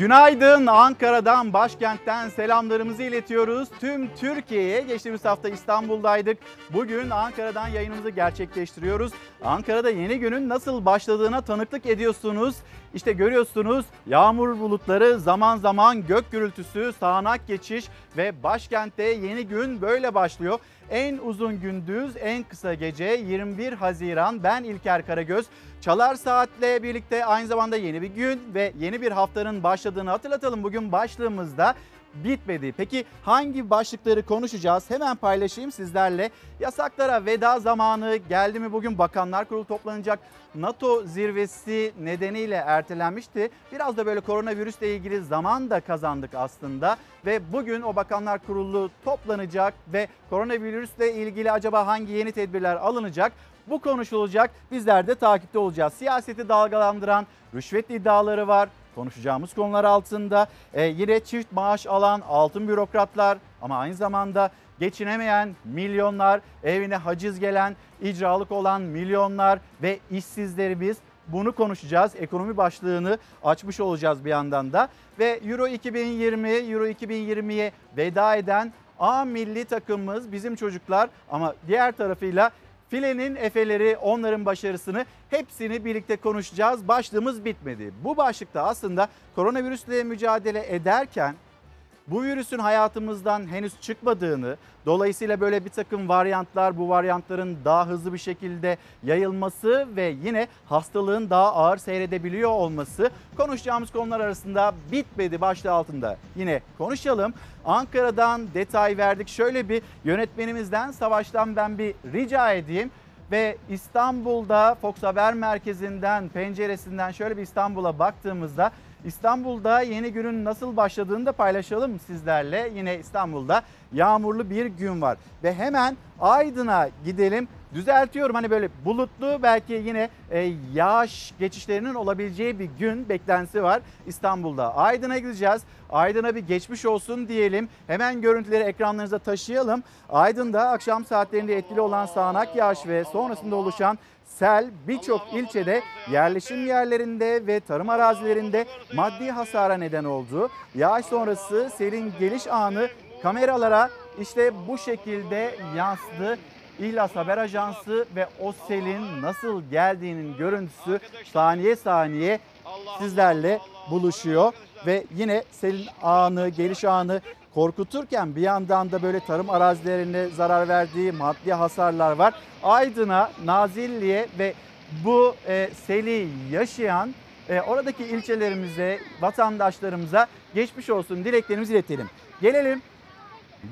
Günaydın Ankara'dan, başkentten selamlarımızı iletiyoruz. Tüm Türkiye'ye geçtiğimiz hafta İstanbul'daydık. Bugün Ankara'dan yayınımızı gerçekleştiriyoruz. Ankara'da yeni günün nasıl başladığına tanıklık ediyorsunuz. İşte görüyorsunuz yağmur bulutları, zaman zaman gök gürültüsü, sağanak geçiş ve başkentte yeni gün böyle başlıyor. En uzun gündüz, en kısa gece 21 Haziran. Ben İlker Karagöz. Çalar Saat'le birlikte aynı zamanda yeni bir gün ve yeni bir haftanın başladığını hatırlatalım. Bugün başlığımızda bitmedi. Peki hangi başlıkları konuşacağız? Hemen paylaşayım sizlerle. Yasaklara veda zamanı geldi mi? Bugün Bakanlar Kurulu toplanacak. NATO zirvesi nedeniyle ertelenmişti. Biraz da böyle koronavirüsle ilgili zaman da kazandık aslında. Ve bugün o Bakanlar Kurulu toplanacak ve koronavirüsle ilgili acaba hangi yeni tedbirler alınacak? Bu konuşulacak. Bizler de takipte olacağız. Siyaseti dalgalandıran rüşvet iddiaları var. Konuşacağımız konular altında. Ee, yine çift maaş alan altın bürokratlar ama aynı zamanda geçinemeyen milyonlar, evine haciz gelen, icralık olan milyonlar ve işsizlerimiz bunu konuşacağız. Ekonomi başlığını açmış olacağız bir yandan da. Ve Euro 2020, Euro 2020'ye veda eden A milli takımımız bizim çocuklar ama diğer tarafıyla Filenin efeleri, onların başarısını hepsini birlikte konuşacağız. Başlığımız bitmedi. Bu başlıkta aslında koronavirüsle mücadele ederken bu virüsün hayatımızdan henüz çıkmadığını, dolayısıyla böyle bir takım varyantlar, bu varyantların daha hızlı bir şekilde yayılması ve yine hastalığın daha ağır seyredebiliyor olması konuşacağımız konular arasında bitmedi başlığı altında. Yine konuşalım. Ankara'dan detay verdik. Şöyle bir yönetmenimizden, Savaş'tan ben bir rica edeyim ve İstanbul'da Fox Haber Merkezi'nden penceresinden şöyle bir İstanbul'a baktığımızda İstanbul'da yeni günün nasıl başladığını da paylaşalım sizlerle. Yine İstanbul'da yağmurlu bir gün var ve hemen Aydın'a gidelim. Düzeltiyorum hani böyle bulutlu belki yine e, yağış geçişlerinin olabileceği bir gün beklentisi var İstanbul'da. Aydın'a gideceğiz. Aydın'a bir geçmiş olsun diyelim. Hemen görüntüleri ekranlarınıza taşıyalım. Aydın'da akşam saatlerinde etkili olan sağanak yağış ve sonrasında oluşan sel birçok ilçede yerleşim yerlerinde ve tarım arazilerinde maddi hasara neden oldu. Yağış sonrası selin geliş anı kameralara işte bu şekilde yansıdı. İhlas Haber Ajansı ve o selin nasıl geldiğinin görüntüsü saniye saniye sizlerle buluşuyor. Ve yine selin anı, geliş anı korkuturken bir yandan da böyle tarım arazilerine zarar verdiği maddi hasarlar var. Aydın'a, Nazilli'ye ve bu e, seli yaşayan e, oradaki ilçelerimize, vatandaşlarımıza geçmiş olsun dileklerimizi iletelim. Gelelim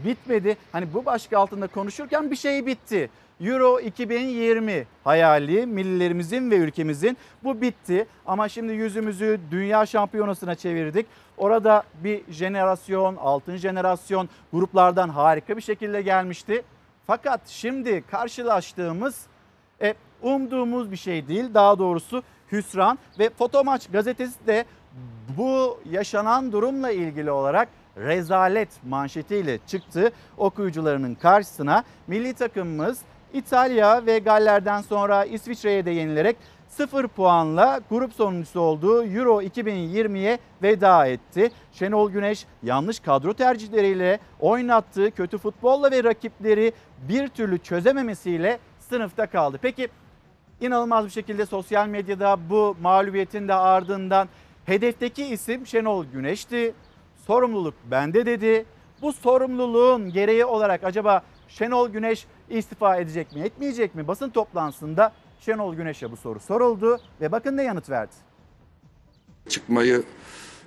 bitmedi. Hani bu başlık altında konuşurken bir şey bitti. Euro 2020 hayali millilerimizin ve ülkemizin bu bitti. Ama şimdi yüzümüzü dünya şampiyonasına çevirdik. Orada bir jenerasyon, altın jenerasyon gruplardan harika bir şekilde gelmişti. Fakat şimdi karşılaştığımız e, umduğumuz bir şey değil. Daha doğrusu hüsran ve Fotomaç gazetesi de bu yaşanan durumla ilgili olarak rezalet manşetiyle çıktı okuyucularının karşısına. Milli takımımız İtalya ve Galler'den sonra İsviçre'ye de yenilerek 0 puanla grup sonuncusu olduğu Euro 2020'ye veda etti. Şenol Güneş yanlış kadro tercihleriyle oynattığı kötü futbolla ve rakipleri bir türlü çözememesiyle sınıfta kaldı. Peki inanılmaz bir şekilde sosyal medyada bu mağlubiyetin de ardından hedefteki isim Şenol Güneş'ti. Sorumluluk bende dedi. Bu sorumluluğun gereği olarak acaba Şenol Güneş istifa edecek mi, etmeyecek mi? Basın toplantısında Şenol Güneş'e bu soru soruldu ve bakın ne yanıt verdi. Çıkmayı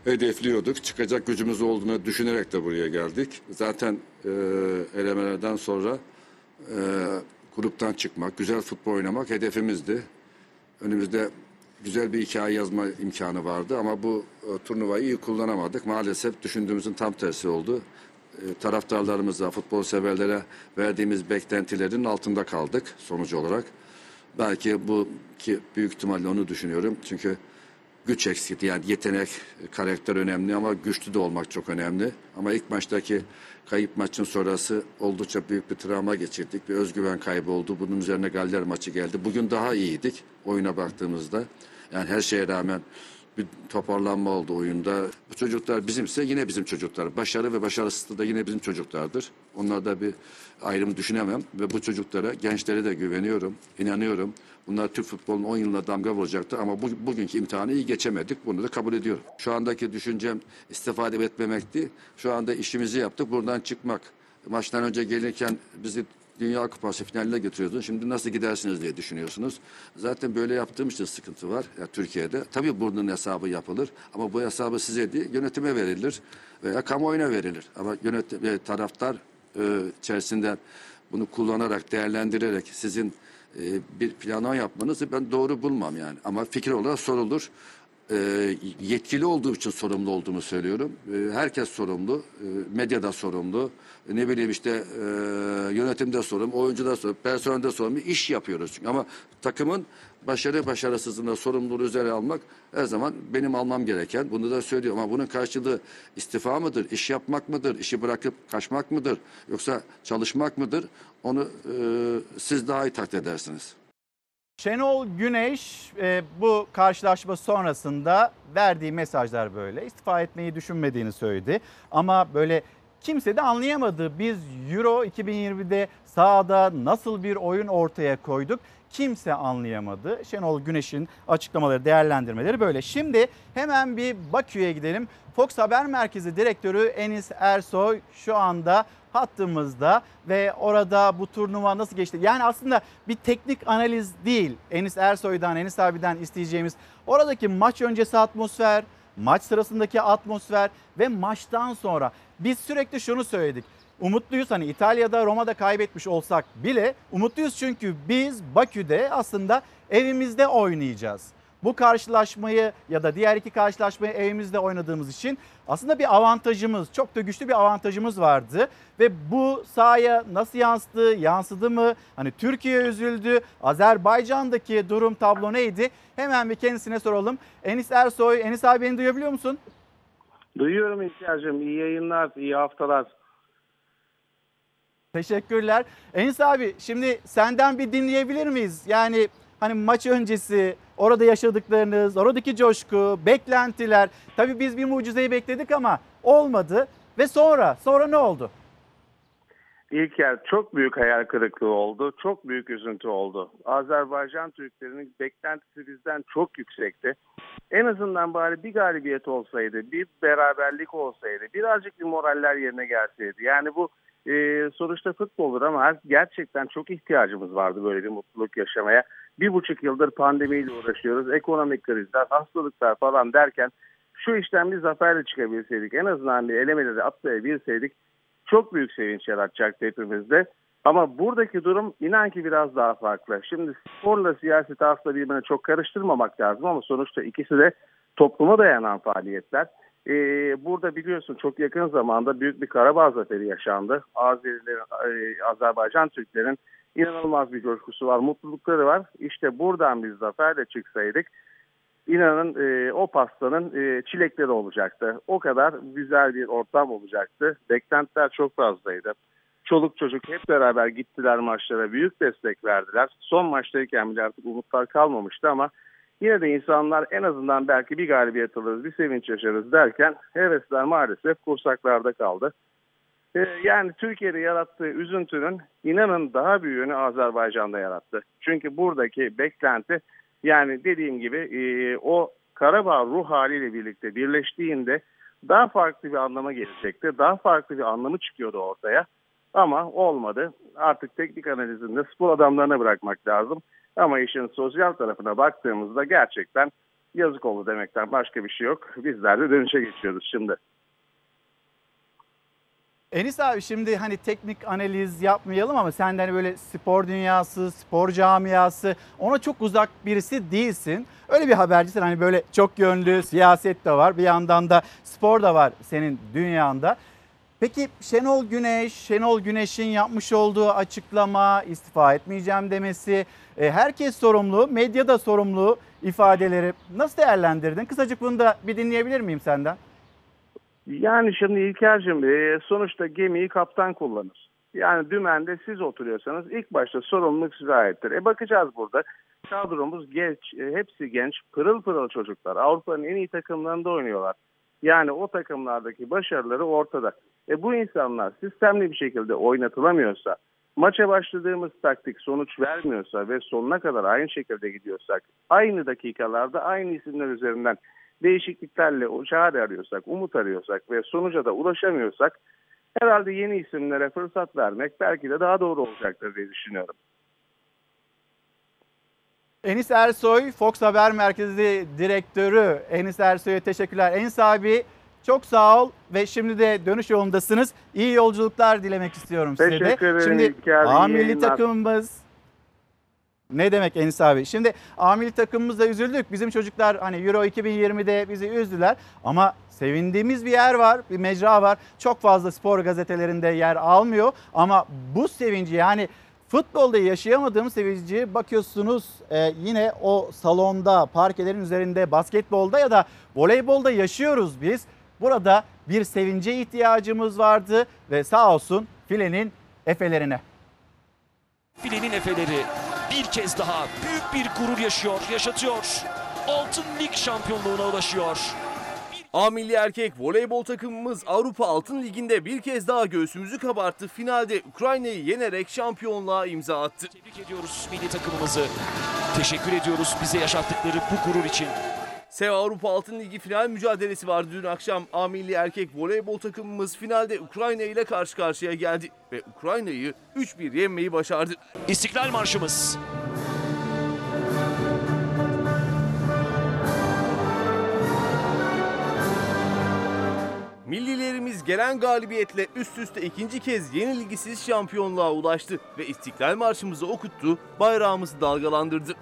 hedefliyorduk. Çıkacak gücümüz olduğunu düşünerek de buraya geldik. Zaten e, elemelerden sonra e, gruptan çıkmak, güzel futbol oynamak hedefimizdi. Önümüzde güzel bir hikaye yazma imkanı vardı ama bu e, turnuvayı iyi kullanamadık. Maalesef düşündüğümüzün tam tersi oldu. E, taraftarlarımıza, futbol severlere verdiğimiz beklentilerin altında kaldık sonuç olarak. Belki bu ki büyük ihtimalle onu düşünüyorum. Çünkü güç eksikliği yani yetenek, karakter önemli ama güçlü de olmak çok önemli. Ama ilk maçtaki kayıp maçın sonrası oldukça büyük bir travma geçirdik. Bir özgüven kaybı oldu. Bunun üzerine Galler maçı geldi. Bugün daha iyiydik oyuna baktığımızda. Yani her şeye rağmen bir toparlanma oldu oyunda. Bu çocuklar bizimse yine bizim çocuklar. Başarı ve başarısızlığı da yine bizim çocuklardır. Onlarda bir ayrım düşünemem ve bu çocuklara, gençlere de güveniyorum, inanıyorum. Bunlar Türk futbolunun 10 yılına damga vuracaktı ama bu, bugünkü imtihanı iyi geçemedik. Bunu da kabul ediyorum. Şu andaki düşüncem istifade etmemekti. Şu anda işimizi yaptık. Buradan çıkmak. Maçtan önce gelirken bizi Dünya Kupası finaline getiriyordun. Şimdi nasıl gidersiniz diye düşünüyorsunuz. Zaten böyle yaptığım için sıkıntı var ya Türkiye'de. Tabii bunun hesabı yapılır ama bu hesabı size değil yönetime verilir veya kamuoyuna verilir. Ama yönetim taraftar e, içerisinden bunu kullanarak, değerlendirerek sizin e, bir planlama yapmanızı ben doğru bulmam yani. Ama fikir olarak sorulur. E, yetkili olduğu için sorumlu olduğumu söylüyorum. E, herkes sorumlu. E, medyada sorumlu. E, ne bileyim işte e, yönetimde sorumlu, oyuncuda sorumlu, personelde sorumlu. iş yapıyoruz çünkü. Ama takımın başarı başarısızlığında sorumluluğu üzerine almak her zaman benim almam gereken. Bunu da söylüyorum ama bunun karşılığı istifa mıdır, iş yapmak mıdır, işi bırakıp kaçmak mıdır, yoksa çalışmak mıdır? Onu e, siz daha iyi takdir edersiniz. Şenol Güneş e, bu karşılaşma sonrasında verdiği mesajlar böyle. İstifa etmeyi düşünmediğini söyledi. Ama böyle kimse de anlayamadı. Biz Euro 2020'de sahada nasıl bir oyun ortaya koyduk? Kimse anlayamadı. Şenol Güneş'in açıklamaları, değerlendirmeleri böyle. Şimdi hemen bir Bakü'ye gidelim. Fox Haber Merkezi Direktörü Enis Ersoy şu anda hattımızda ve orada bu turnuva nasıl geçti? Yani aslında bir teknik analiz değil. Enis Ersoy'dan, Enis abiden isteyeceğimiz oradaki maç öncesi atmosfer, maç sırasındaki atmosfer ve maçtan sonra biz sürekli şunu söyledik. Umutluyuz hani İtalya'da Roma'da kaybetmiş olsak bile umutluyuz çünkü biz Bakü'de aslında evimizde oynayacağız. Bu karşılaşmayı ya da diğer iki karşılaşmayı evimizde oynadığımız için aslında bir avantajımız, çok da güçlü bir avantajımız vardı. Ve bu sahaya nasıl yansıdı, yansıdı mı? Hani Türkiye üzüldü, Azerbaycan'daki durum tablo neydi? Hemen bir kendisine soralım. Enis Ersoy, Enis abi beni duyabiliyor musun? Duyuyorum İlker'cim. İyi yayınlar, iyi haftalar. Teşekkürler. Enis abi şimdi senden bir dinleyebilir miyiz? Yani hani maç öncesi orada yaşadıklarınız, oradaki coşku, beklentiler. Tabii biz bir mucizeyi bekledik ama olmadı. Ve sonra, sonra ne oldu? İlker çok büyük hayal kırıklığı oldu. Çok büyük üzüntü oldu. Azerbaycan Türklerinin beklentisi bizden çok yüksekti. En azından bari bir galibiyet olsaydı, bir beraberlik olsaydı, birazcık bir moraller yerine gelseydi. Yani bu e, sonuçta futboldur ama gerçekten çok ihtiyacımız vardı böyle bir mutluluk yaşamaya. Bir buçuk yıldır pandemiyle uğraşıyoruz. Ekonomik krizler, hastalıklar falan derken şu işten bir zaferle çıkabilseydik, en azından bir elemeleri atlayabilseydik çok büyük sevinç yaratacaktı hepimizde. Ama buradaki durum inan ki biraz daha farklı. Şimdi sporla siyaseti aslında birbirine çok karıştırmamak lazım ama sonuçta ikisi de topluma dayanan faaliyetler. Ee, burada biliyorsun çok yakın zamanda büyük bir Karabağ zaferi yaşandı. Azerilerin, e, Azerbaycan Türklerin inanılmaz bir coşkusu var, mutlulukları var. İşte buradan biz zaferle çıksaydık inanın e, o pastanın e, çilekleri olacaktı. O kadar güzel bir ortam olacaktı. Beklentiler çok fazlaydı. Çoluk çocuk hep beraber gittiler maçlara. Büyük destek verdiler. Son maçtayken bile artık umutlar kalmamıştı ama yine de insanlar en azından belki bir galibiyet alırız, bir sevinç yaşarız derken hevesler maalesef kursaklarda kaldı. Ee, yani Türkiye'de yarattığı üzüntünün inanın daha büyüğünü Azerbaycan'da yarattı. Çünkü buradaki beklenti yani dediğim gibi e, o Karabağ ruh haliyle birlikte birleştiğinde daha farklı bir anlama gelecekti. Daha farklı bir anlamı çıkıyordu ortaya. Ama olmadı. Artık teknik analizinde spor adamlarına bırakmak lazım. Ama işin sosyal tarafına baktığımızda gerçekten yazık oldu demekten başka bir şey yok. Bizler de dönüşe geçiyoruz şimdi. Enis abi şimdi hani teknik analiz yapmayalım ama sen de hani böyle spor dünyası, spor camiası ona çok uzak birisi değilsin. Öyle bir habercisin hani böyle çok yönlü siyaset de var bir yandan da spor da var senin dünyanda. Peki Şenol Güneş, Şenol Güneş'in yapmış olduğu açıklama, istifa etmeyeceğim demesi, e, herkes sorumlu, medyada sorumlu ifadeleri nasıl değerlendirdin? Kısacık bunu da bir dinleyebilir miyim senden? Yani şimdi İlker'cim e, sonuçta gemiyi kaptan kullanır. Yani dümende siz oturuyorsanız ilk başta sorumluluk size aittir. E bakacağız burada. kadromuz genç, e, hepsi genç, pırıl pırıl çocuklar. Avrupa'nın en iyi takımlarında oynuyorlar. Yani o takımlardaki başarıları ortada. E bu insanlar sistemli bir şekilde oynatılamıyorsa, maça başladığımız taktik sonuç vermiyorsa ve sonuna kadar aynı şekilde gidiyorsak, aynı dakikalarda aynı isimler üzerinden değişikliklerle o çare arıyorsak, umut arıyorsak ve sonuca da ulaşamıyorsak herhalde yeni isimlere fırsat vermek belki de daha doğru olacaktır diye düşünüyorum. Enis Ersoy, Fox Haber Merkezi Direktörü Enis Ersoy'a teşekkürler. Enis abi çok sağ ol ve şimdi de dönüş yolundasınız. İyi yolculuklar dilemek istiyorum size de. Teşekkür ederim Şimdi A milli takımımız ne demek Enis abi? Şimdi A milli takımımızda üzüldük. Bizim çocuklar hani Euro 2020'de bizi üzdüler ama sevindiğimiz bir yer var, bir mecra var. Çok fazla spor gazetelerinde yer almıyor ama bu sevinci yani futbolda yaşayamadığımız sevinci bakıyorsunuz e, yine o salonda, parkelerin üzerinde, basketbolda ya da voleybolda yaşıyoruz biz. Burada bir sevince ihtiyacımız vardı ve sağ olsun filenin efelerine. Filenin efeleri bir kez daha büyük bir gurur yaşıyor, yaşatıyor. Altın Lig şampiyonluğuna ulaşıyor. A milli erkek voleybol takımımız Avrupa Altın Ligi'nde bir kez daha göğsümüzü kabarttı. Finalde Ukrayna'yı yenerek şampiyonluğa imza attı. Tebrik ediyoruz milli takımımızı. Teşekkür ediyoruz bize yaşattıkları bu gurur için. SEV Avrupa Altın Ligi final mücadelesi vardı dün akşam. A milli erkek voleybol takımımız finalde Ukrayna ile karşı karşıya geldi ve Ukrayna'yı 3-1 yenmeyi başardı. İstiklal Marşımız. Millilerimiz gelen galibiyetle üst üste ikinci kez yenilgisiz şampiyonluğa ulaştı ve İstiklal Marşımızı okuttu, bayrağımızı dalgalandırdı.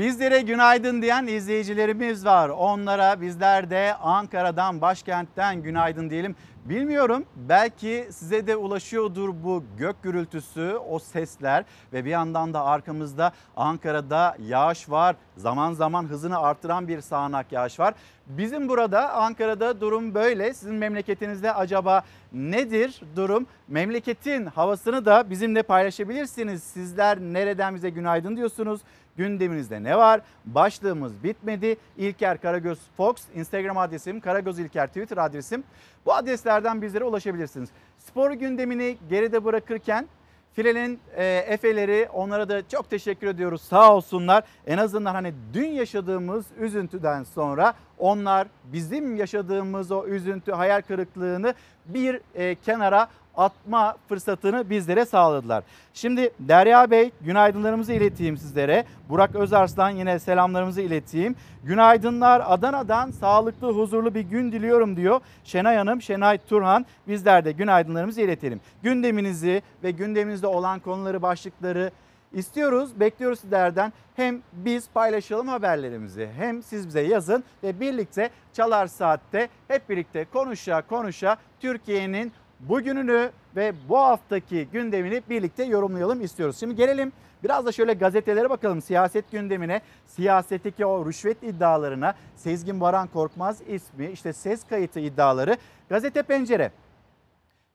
Bizlere günaydın diyen izleyicilerimiz var. Onlara bizler de Ankara'dan, başkentten günaydın diyelim. Bilmiyorum belki size de ulaşıyordur bu gök gürültüsü, o sesler ve bir yandan da arkamızda Ankara'da yağış var. Zaman zaman hızını artıran bir sağanak yağış var. Bizim burada Ankara'da durum böyle. Sizin memleketinizde acaba nedir durum? Memleketin havasını da bizimle paylaşabilirsiniz. Sizler nereden bize günaydın diyorsunuz? Gündeminizde ne var? Başlığımız bitmedi. İlker Karagöz Fox Instagram adresim, Karagöz İlker Twitter adresim. Bu adreslerden bizlere ulaşabilirsiniz. Spor gündemini geride bırakırken Filenin e, efeleri onlara da çok teşekkür ediyoruz sağ olsunlar. En azından hani dün yaşadığımız üzüntüden sonra onlar bizim yaşadığımız o üzüntü hayal kırıklığını bir e, kenara atma fırsatını bizlere sağladılar. Şimdi Derya Bey günaydınlarımızı ileteyim sizlere. Burak Özarslan yine selamlarımızı ileteyim. Günaydınlar Adana'dan sağlıklı huzurlu bir gün diliyorum diyor. Şenay Hanım, Şenay Turhan bizler de günaydınlarımızı iletelim. Gündeminizi ve gündeminizde olan konuları, başlıkları istiyoruz, bekliyoruz sizlerden. Hem biz paylaşalım haberlerimizi hem siz bize yazın ve birlikte Çalar Saat'te hep birlikte konuşa konuşa Türkiye'nin bugününü ve bu haftaki gündemini birlikte yorumlayalım istiyoruz. Şimdi gelelim biraz da şöyle gazetelere bakalım siyaset gündemine, siyasetteki o rüşvet iddialarına, Sezgin Baran Korkmaz ismi, işte ses kayıtı iddiaları. Gazete Pencere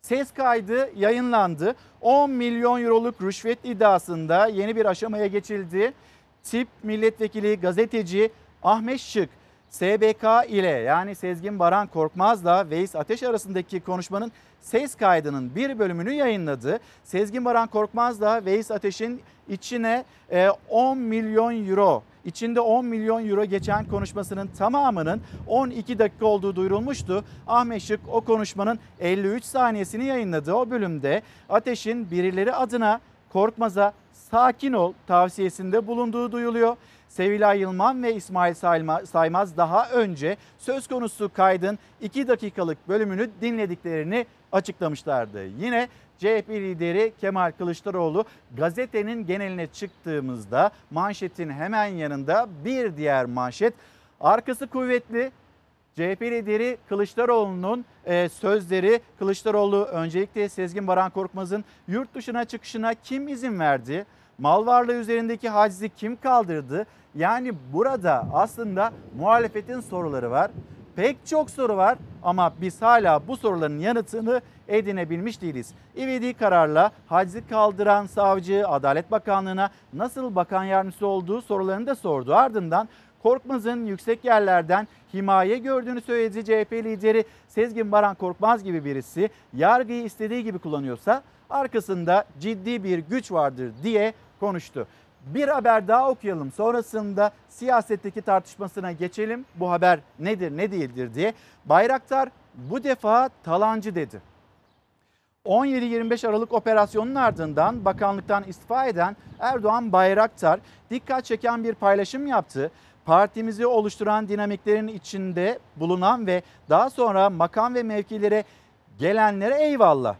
Ses kaydı yayınlandı. 10 milyon euroluk rüşvet iddiasında yeni bir aşamaya geçildi. Tip milletvekili gazeteci Ahmet Şık SBK ile yani Sezgin Baran Korkmaz'la Veys Ateş arasındaki konuşmanın ses kaydının bir bölümünü yayınladı. Sezgin Baran Korkmaz'la Veys Ateş'in içine e, 10 milyon euro içinde 10 milyon euro geçen konuşmasının tamamının 12 dakika olduğu duyurulmuştu. Ahmet Şık o konuşmanın 53 saniyesini yayınladı. O bölümde Ateş'in birileri adına Korkmaz'a sakin ol tavsiyesinde bulunduğu duyuluyor. Sevilay Yılman ve İsmail Sayma- Saymaz daha önce söz konusu kaydın 2 dakikalık bölümünü dinlediklerini açıklamışlardı. Yine CHP lideri Kemal Kılıçdaroğlu gazetenin geneline çıktığımızda manşetin hemen yanında bir diğer manşet arkası kuvvetli CHP lideri Kılıçdaroğlu'nun e, sözleri Kılıçdaroğlu öncelikle Sezgin Baran Korkmaz'ın yurt dışına çıkışına kim izin verdi? Mal varlığı üzerindeki hacizi kim kaldırdı? Yani burada aslında muhalefetin soruları var. pek çok soru var ama biz hala bu soruların yanıtını edinebilmiş değiliz. İvedi kararla hacizi kaldıran savcı Adalet Bakanlığı'na nasıl bakan yardımcısı olduğu sorularını da sordu. Ardından Korkmaz'ın yüksek yerlerden himaye gördüğünü söyledi CHP lideri Sezgin Baran Korkmaz gibi birisi yargıyı istediği gibi kullanıyorsa arkasında ciddi bir güç vardır diye konuştu. Bir haber daha okuyalım. Sonrasında siyasetteki tartışmasına geçelim. Bu haber nedir ne değildir diye. Bayraktar bu defa talancı dedi. 17-25 Aralık operasyonunun ardından bakanlıktan istifa eden Erdoğan Bayraktar dikkat çeken bir paylaşım yaptı. Partimizi oluşturan dinamiklerin içinde bulunan ve daha sonra makam ve mevkilere gelenlere eyvallah.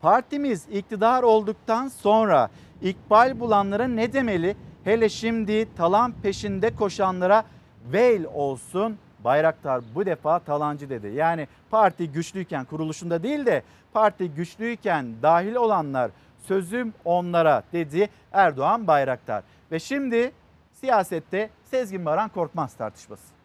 Partimiz iktidar olduktan sonra ikbal bulanlara ne demeli? Hele şimdi talan peşinde koşanlara veil olsun. Bayraktar bu defa talancı dedi. Yani parti güçlüyken kuruluşunda değil de parti güçlüyken dahil olanlar sözüm onlara dedi Erdoğan Bayraktar. Ve şimdi siyasette Sezgin Baran Korkmaz tartışması.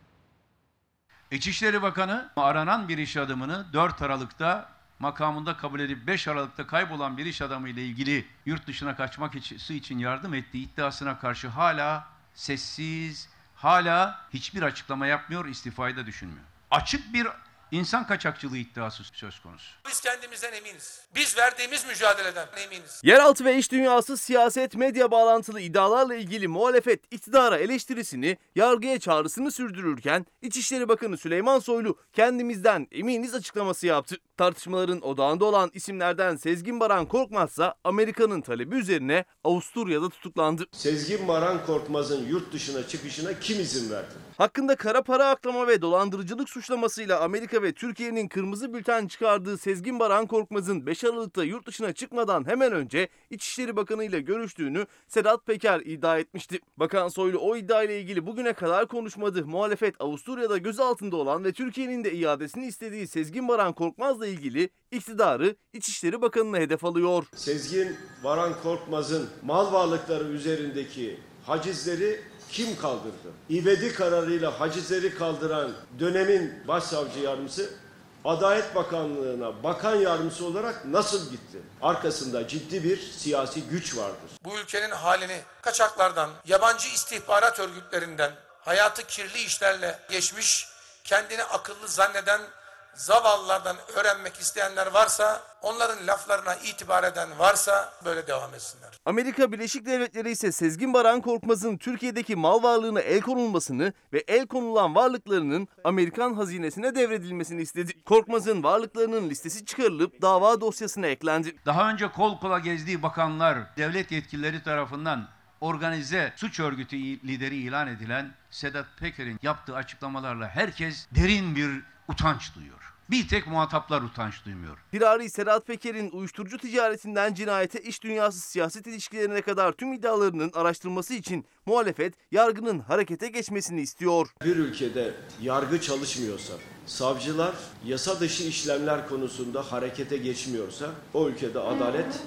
İçişleri Bakanı aranan bir iş adamını 4 Aralık'ta makamında kabul edip 5 Aralık'ta kaybolan bir iş adamı ile ilgili yurt dışına kaçmak için yardım ettiği iddiasına karşı hala sessiz, hala hiçbir açıklama yapmıyor, istifayı da düşünmüyor. Açık bir insan kaçakçılığı iddiası söz konusu. Biz kendimizden eminiz. Biz verdiğimiz mücadeleden eminiz. Yeraltı ve iş dünyası siyaset medya bağlantılı iddialarla ilgili muhalefet iktidara eleştirisini, yargıya çağrısını sürdürürken İçişleri Bakanı Süleyman Soylu kendimizden eminiz açıklaması yaptı. Tartışmaların odağında olan isimlerden Sezgin Baran Korkmazsa Amerika'nın talebi üzerine Avusturya'da tutuklandı. Sezgin Baran Korkmaz'ın yurt dışına çıkışına kim izin verdi? Hakkında kara para aklama ve dolandırıcılık suçlamasıyla Amerika ve Türkiye'nin kırmızı bülten çıkardığı Sezgin Baran Korkmaz'ın 5 Aralık'ta yurt dışına çıkmadan hemen önce İçişleri Bakanı ile görüştüğünü Sedat Peker iddia etmişti. Bakan Soylu o iddia ile ilgili bugüne kadar konuşmadı. Muhalefet Avusturya'da gözaltında olan ve Türkiye'nin de iadesini istediği Sezgin Baran Korkmaz'la ilgili iktidarı İçişleri Bakanı'na hedef alıyor. Sezgin Baran Korkmaz'ın mal varlıkları üzerindeki hacizleri kim kaldırdı? İvedi kararıyla hacizleri kaldıran dönemin başsavcı yardımcısı Adalet Bakanlığı'na bakan yardımcısı olarak nasıl gitti? Arkasında ciddi bir siyasi güç vardır. Bu ülkenin halini kaçaklardan, yabancı istihbarat örgütlerinden, hayatı kirli işlerle geçmiş, kendini akıllı zanneden zavallılardan öğrenmek isteyenler varsa, onların laflarına itibar eden varsa böyle devam etsinler. Amerika Birleşik Devletleri ise Sezgin Baran Korkmaz'ın Türkiye'deki mal varlığına el konulmasını ve el konulan varlıklarının Amerikan hazinesine devredilmesini istedi. Korkmaz'ın varlıklarının listesi çıkarılıp dava dosyasına eklendi. Daha önce kol kola gezdiği bakanlar, devlet yetkilileri tarafından organize suç örgütü lideri ilan edilen Sedat Peker'in yaptığı açıklamalarla herkes derin bir utanç duyuyor. Bir tek muhataplar utanç duymuyor. Firari Sedat Peker'in uyuşturucu ticaretinden cinayete iş dünyası siyaset ilişkilerine kadar tüm iddialarının araştırılması için muhalefet yargının harekete geçmesini istiyor. Bir ülkede yargı çalışmıyorsa, savcılar yasa dışı işlemler konusunda harekete geçmiyorsa o ülkede adalet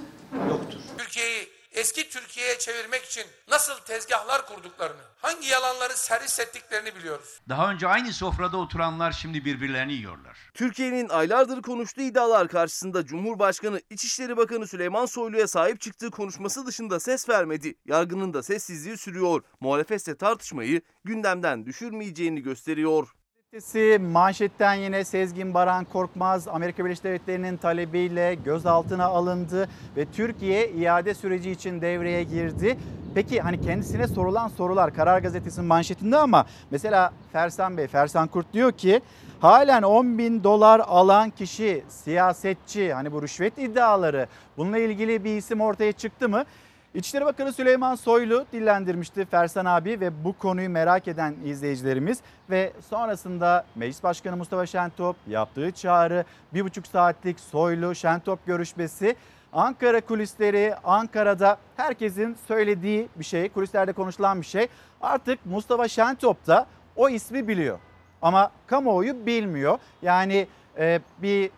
yoktur. Türkiye'yi eski Türkiye'ye çevirmek için nasıl tezgahlar kurduklarını, hangi yalanları servis ettiklerini biliyoruz. Daha önce aynı sofrada oturanlar şimdi birbirlerini yiyorlar. Türkiye'nin aylardır konuştuğu iddialar karşısında Cumhurbaşkanı İçişleri Bakanı Süleyman Soylu'ya sahip çıktığı konuşması dışında ses vermedi. Yargının da sessizliği sürüyor. Muhalefetse tartışmayı gündemden düşürmeyeceğini gösteriyor. Gazetesi manşetten yine Sezgin Baran Korkmaz Amerika Birleşik Devletleri'nin talebiyle gözaltına alındı ve Türkiye iade süreci için devreye girdi. Peki hani kendisine sorulan sorular Karar Gazetesi'nin manşetinde ama mesela Fersan Bey, Fersan Kurt diyor ki halen 10 bin dolar alan kişi, siyasetçi hani bu rüşvet iddiaları bununla ilgili bir isim ortaya çıktı mı? İçişleri Bakanı Süleyman Soylu dillendirmişti Fersan abi ve bu konuyu merak eden izleyicilerimiz ve sonrasında Meclis Başkanı Mustafa Şentop yaptığı çağrı bir buçuk saatlik Soylu Şentop görüşmesi Ankara kulisleri Ankara'da herkesin söylediği bir şey kulislerde konuşulan bir şey. Artık Mustafa Şentop da o ismi biliyor ama kamuoyu bilmiyor. Yani e, bir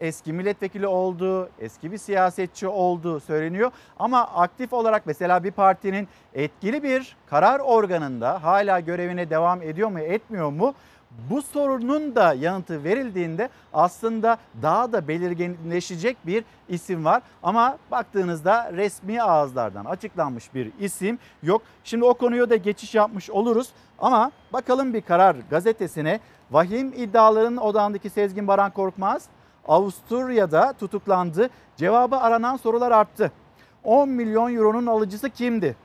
eski milletvekili olduğu, eski bir siyasetçi olduğu söyleniyor. Ama aktif olarak mesela bir partinin etkili bir karar organında hala görevine devam ediyor mu etmiyor mu? Bu sorunun da yanıtı verildiğinde aslında daha da belirginleşecek bir isim var. Ama baktığınızda resmi ağızlardan açıklanmış bir isim yok. Şimdi o konuya da geçiş yapmış oluruz. Ama bakalım bir karar gazetesine vahim iddiaların odağındaki Sezgin Baran Korkmaz Avusturya'da tutuklandı. Cevabı aranan sorular arttı. 10 milyon euronun alıcısı kimdi?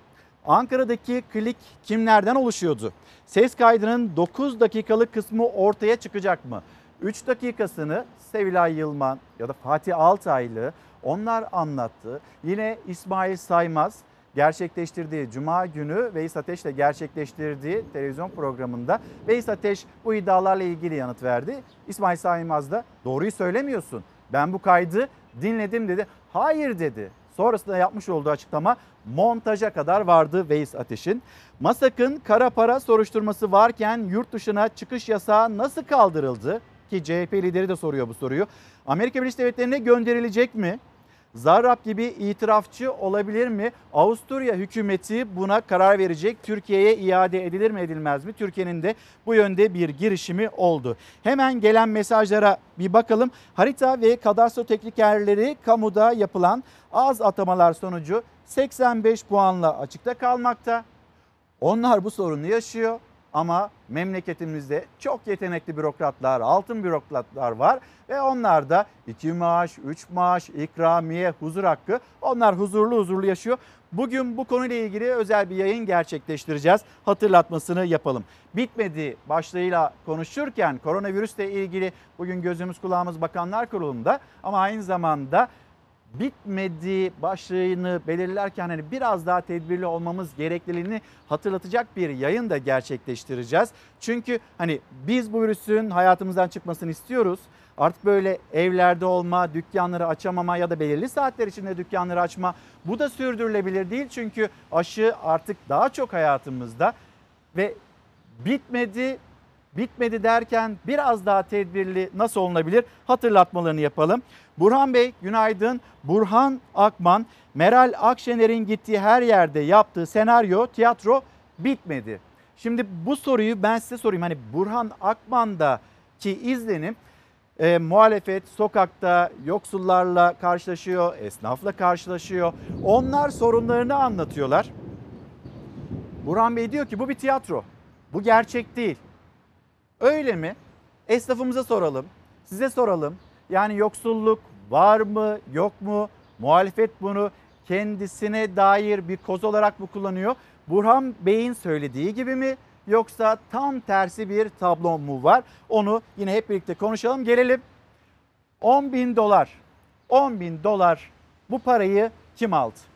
Ankara'daki klik kimlerden oluşuyordu? Ses kaydının 9 dakikalık kısmı ortaya çıkacak mı? 3 dakikasını Sevilay Yılman ya da Fatih Altaylı onlar anlattı. Yine İsmail Saymaz gerçekleştirdiği Cuma günü Veys Ateş'le gerçekleştirdiği televizyon programında Veys Ateş bu iddialarla ilgili yanıt verdi. İsmail Saymaz da doğruyu söylemiyorsun. Ben bu kaydı dinledim dedi. Hayır dedi. Sonrasında yapmış olduğu açıklama montaja kadar vardı Veys Ateş'in. Masak'ın kara para soruşturması varken yurt dışına çıkış yasağı nasıl kaldırıldı? Ki CHP lideri de soruyor bu soruyu. Amerika Birleşik Devletleri'ne gönderilecek mi? Zarrab gibi itirafçı olabilir mi? Avusturya hükümeti buna karar verecek. Türkiye'ye iade edilir mi edilmez mi? Türkiye'nin de bu yönde bir girişimi oldu. Hemen gelen mesajlara bir bakalım. Harita ve kadastro teknikerleri kamuda yapılan az atamalar sonucu 85 puanla açıkta kalmakta. Onlar bu sorunu yaşıyor ama memleketimizde çok yetenekli bürokratlar, altın bürokratlar var ve onlar da 2 maaş, 3 maaş, ikramiye, huzur hakkı onlar huzurlu huzurlu yaşıyor. Bugün bu konuyla ilgili özel bir yayın gerçekleştireceğiz. Hatırlatmasını yapalım. Bitmedi başlığıyla konuşurken koronavirüsle ilgili bugün gözümüz kulağımız Bakanlar Kurulu'nda ama aynı zamanda bitmedi başlığını belirlerken hani biraz daha tedbirli olmamız gerekliliğini hatırlatacak bir yayın da gerçekleştireceğiz. Çünkü hani biz bu virüsün hayatımızdan çıkmasını istiyoruz. Artık böyle evlerde olma, dükkanları açamama ya da belirli saatler içinde dükkanları açma bu da sürdürülebilir değil. Çünkü aşı artık daha çok hayatımızda ve bitmedi bitmedi derken biraz daha tedbirli nasıl olunabilir hatırlatmalarını yapalım. Burhan Bey günaydın. Burhan Akman, Meral Akşener'in gittiği her yerde yaptığı senaryo, tiyatro bitmedi. Şimdi bu soruyu ben size sorayım. Hani Burhan Akman'daki izlenim e, muhalefet sokakta yoksullarla karşılaşıyor, esnafla karşılaşıyor. Onlar sorunlarını anlatıyorlar. Burhan Bey diyor ki bu bir tiyatro. Bu gerçek değil. Öyle mi? Esnafımıza soralım, size soralım. Yani yoksulluk var mı, yok mu? Muhalefet bunu kendisine dair bir koz olarak mı kullanıyor? Burhan Bey'in söylediği gibi mi? Yoksa tam tersi bir tablo mu var? Onu yine hep birlikte konuşalım. Gelelim 10 bin dolar. 10 bin dolar bu parayı kim aldı?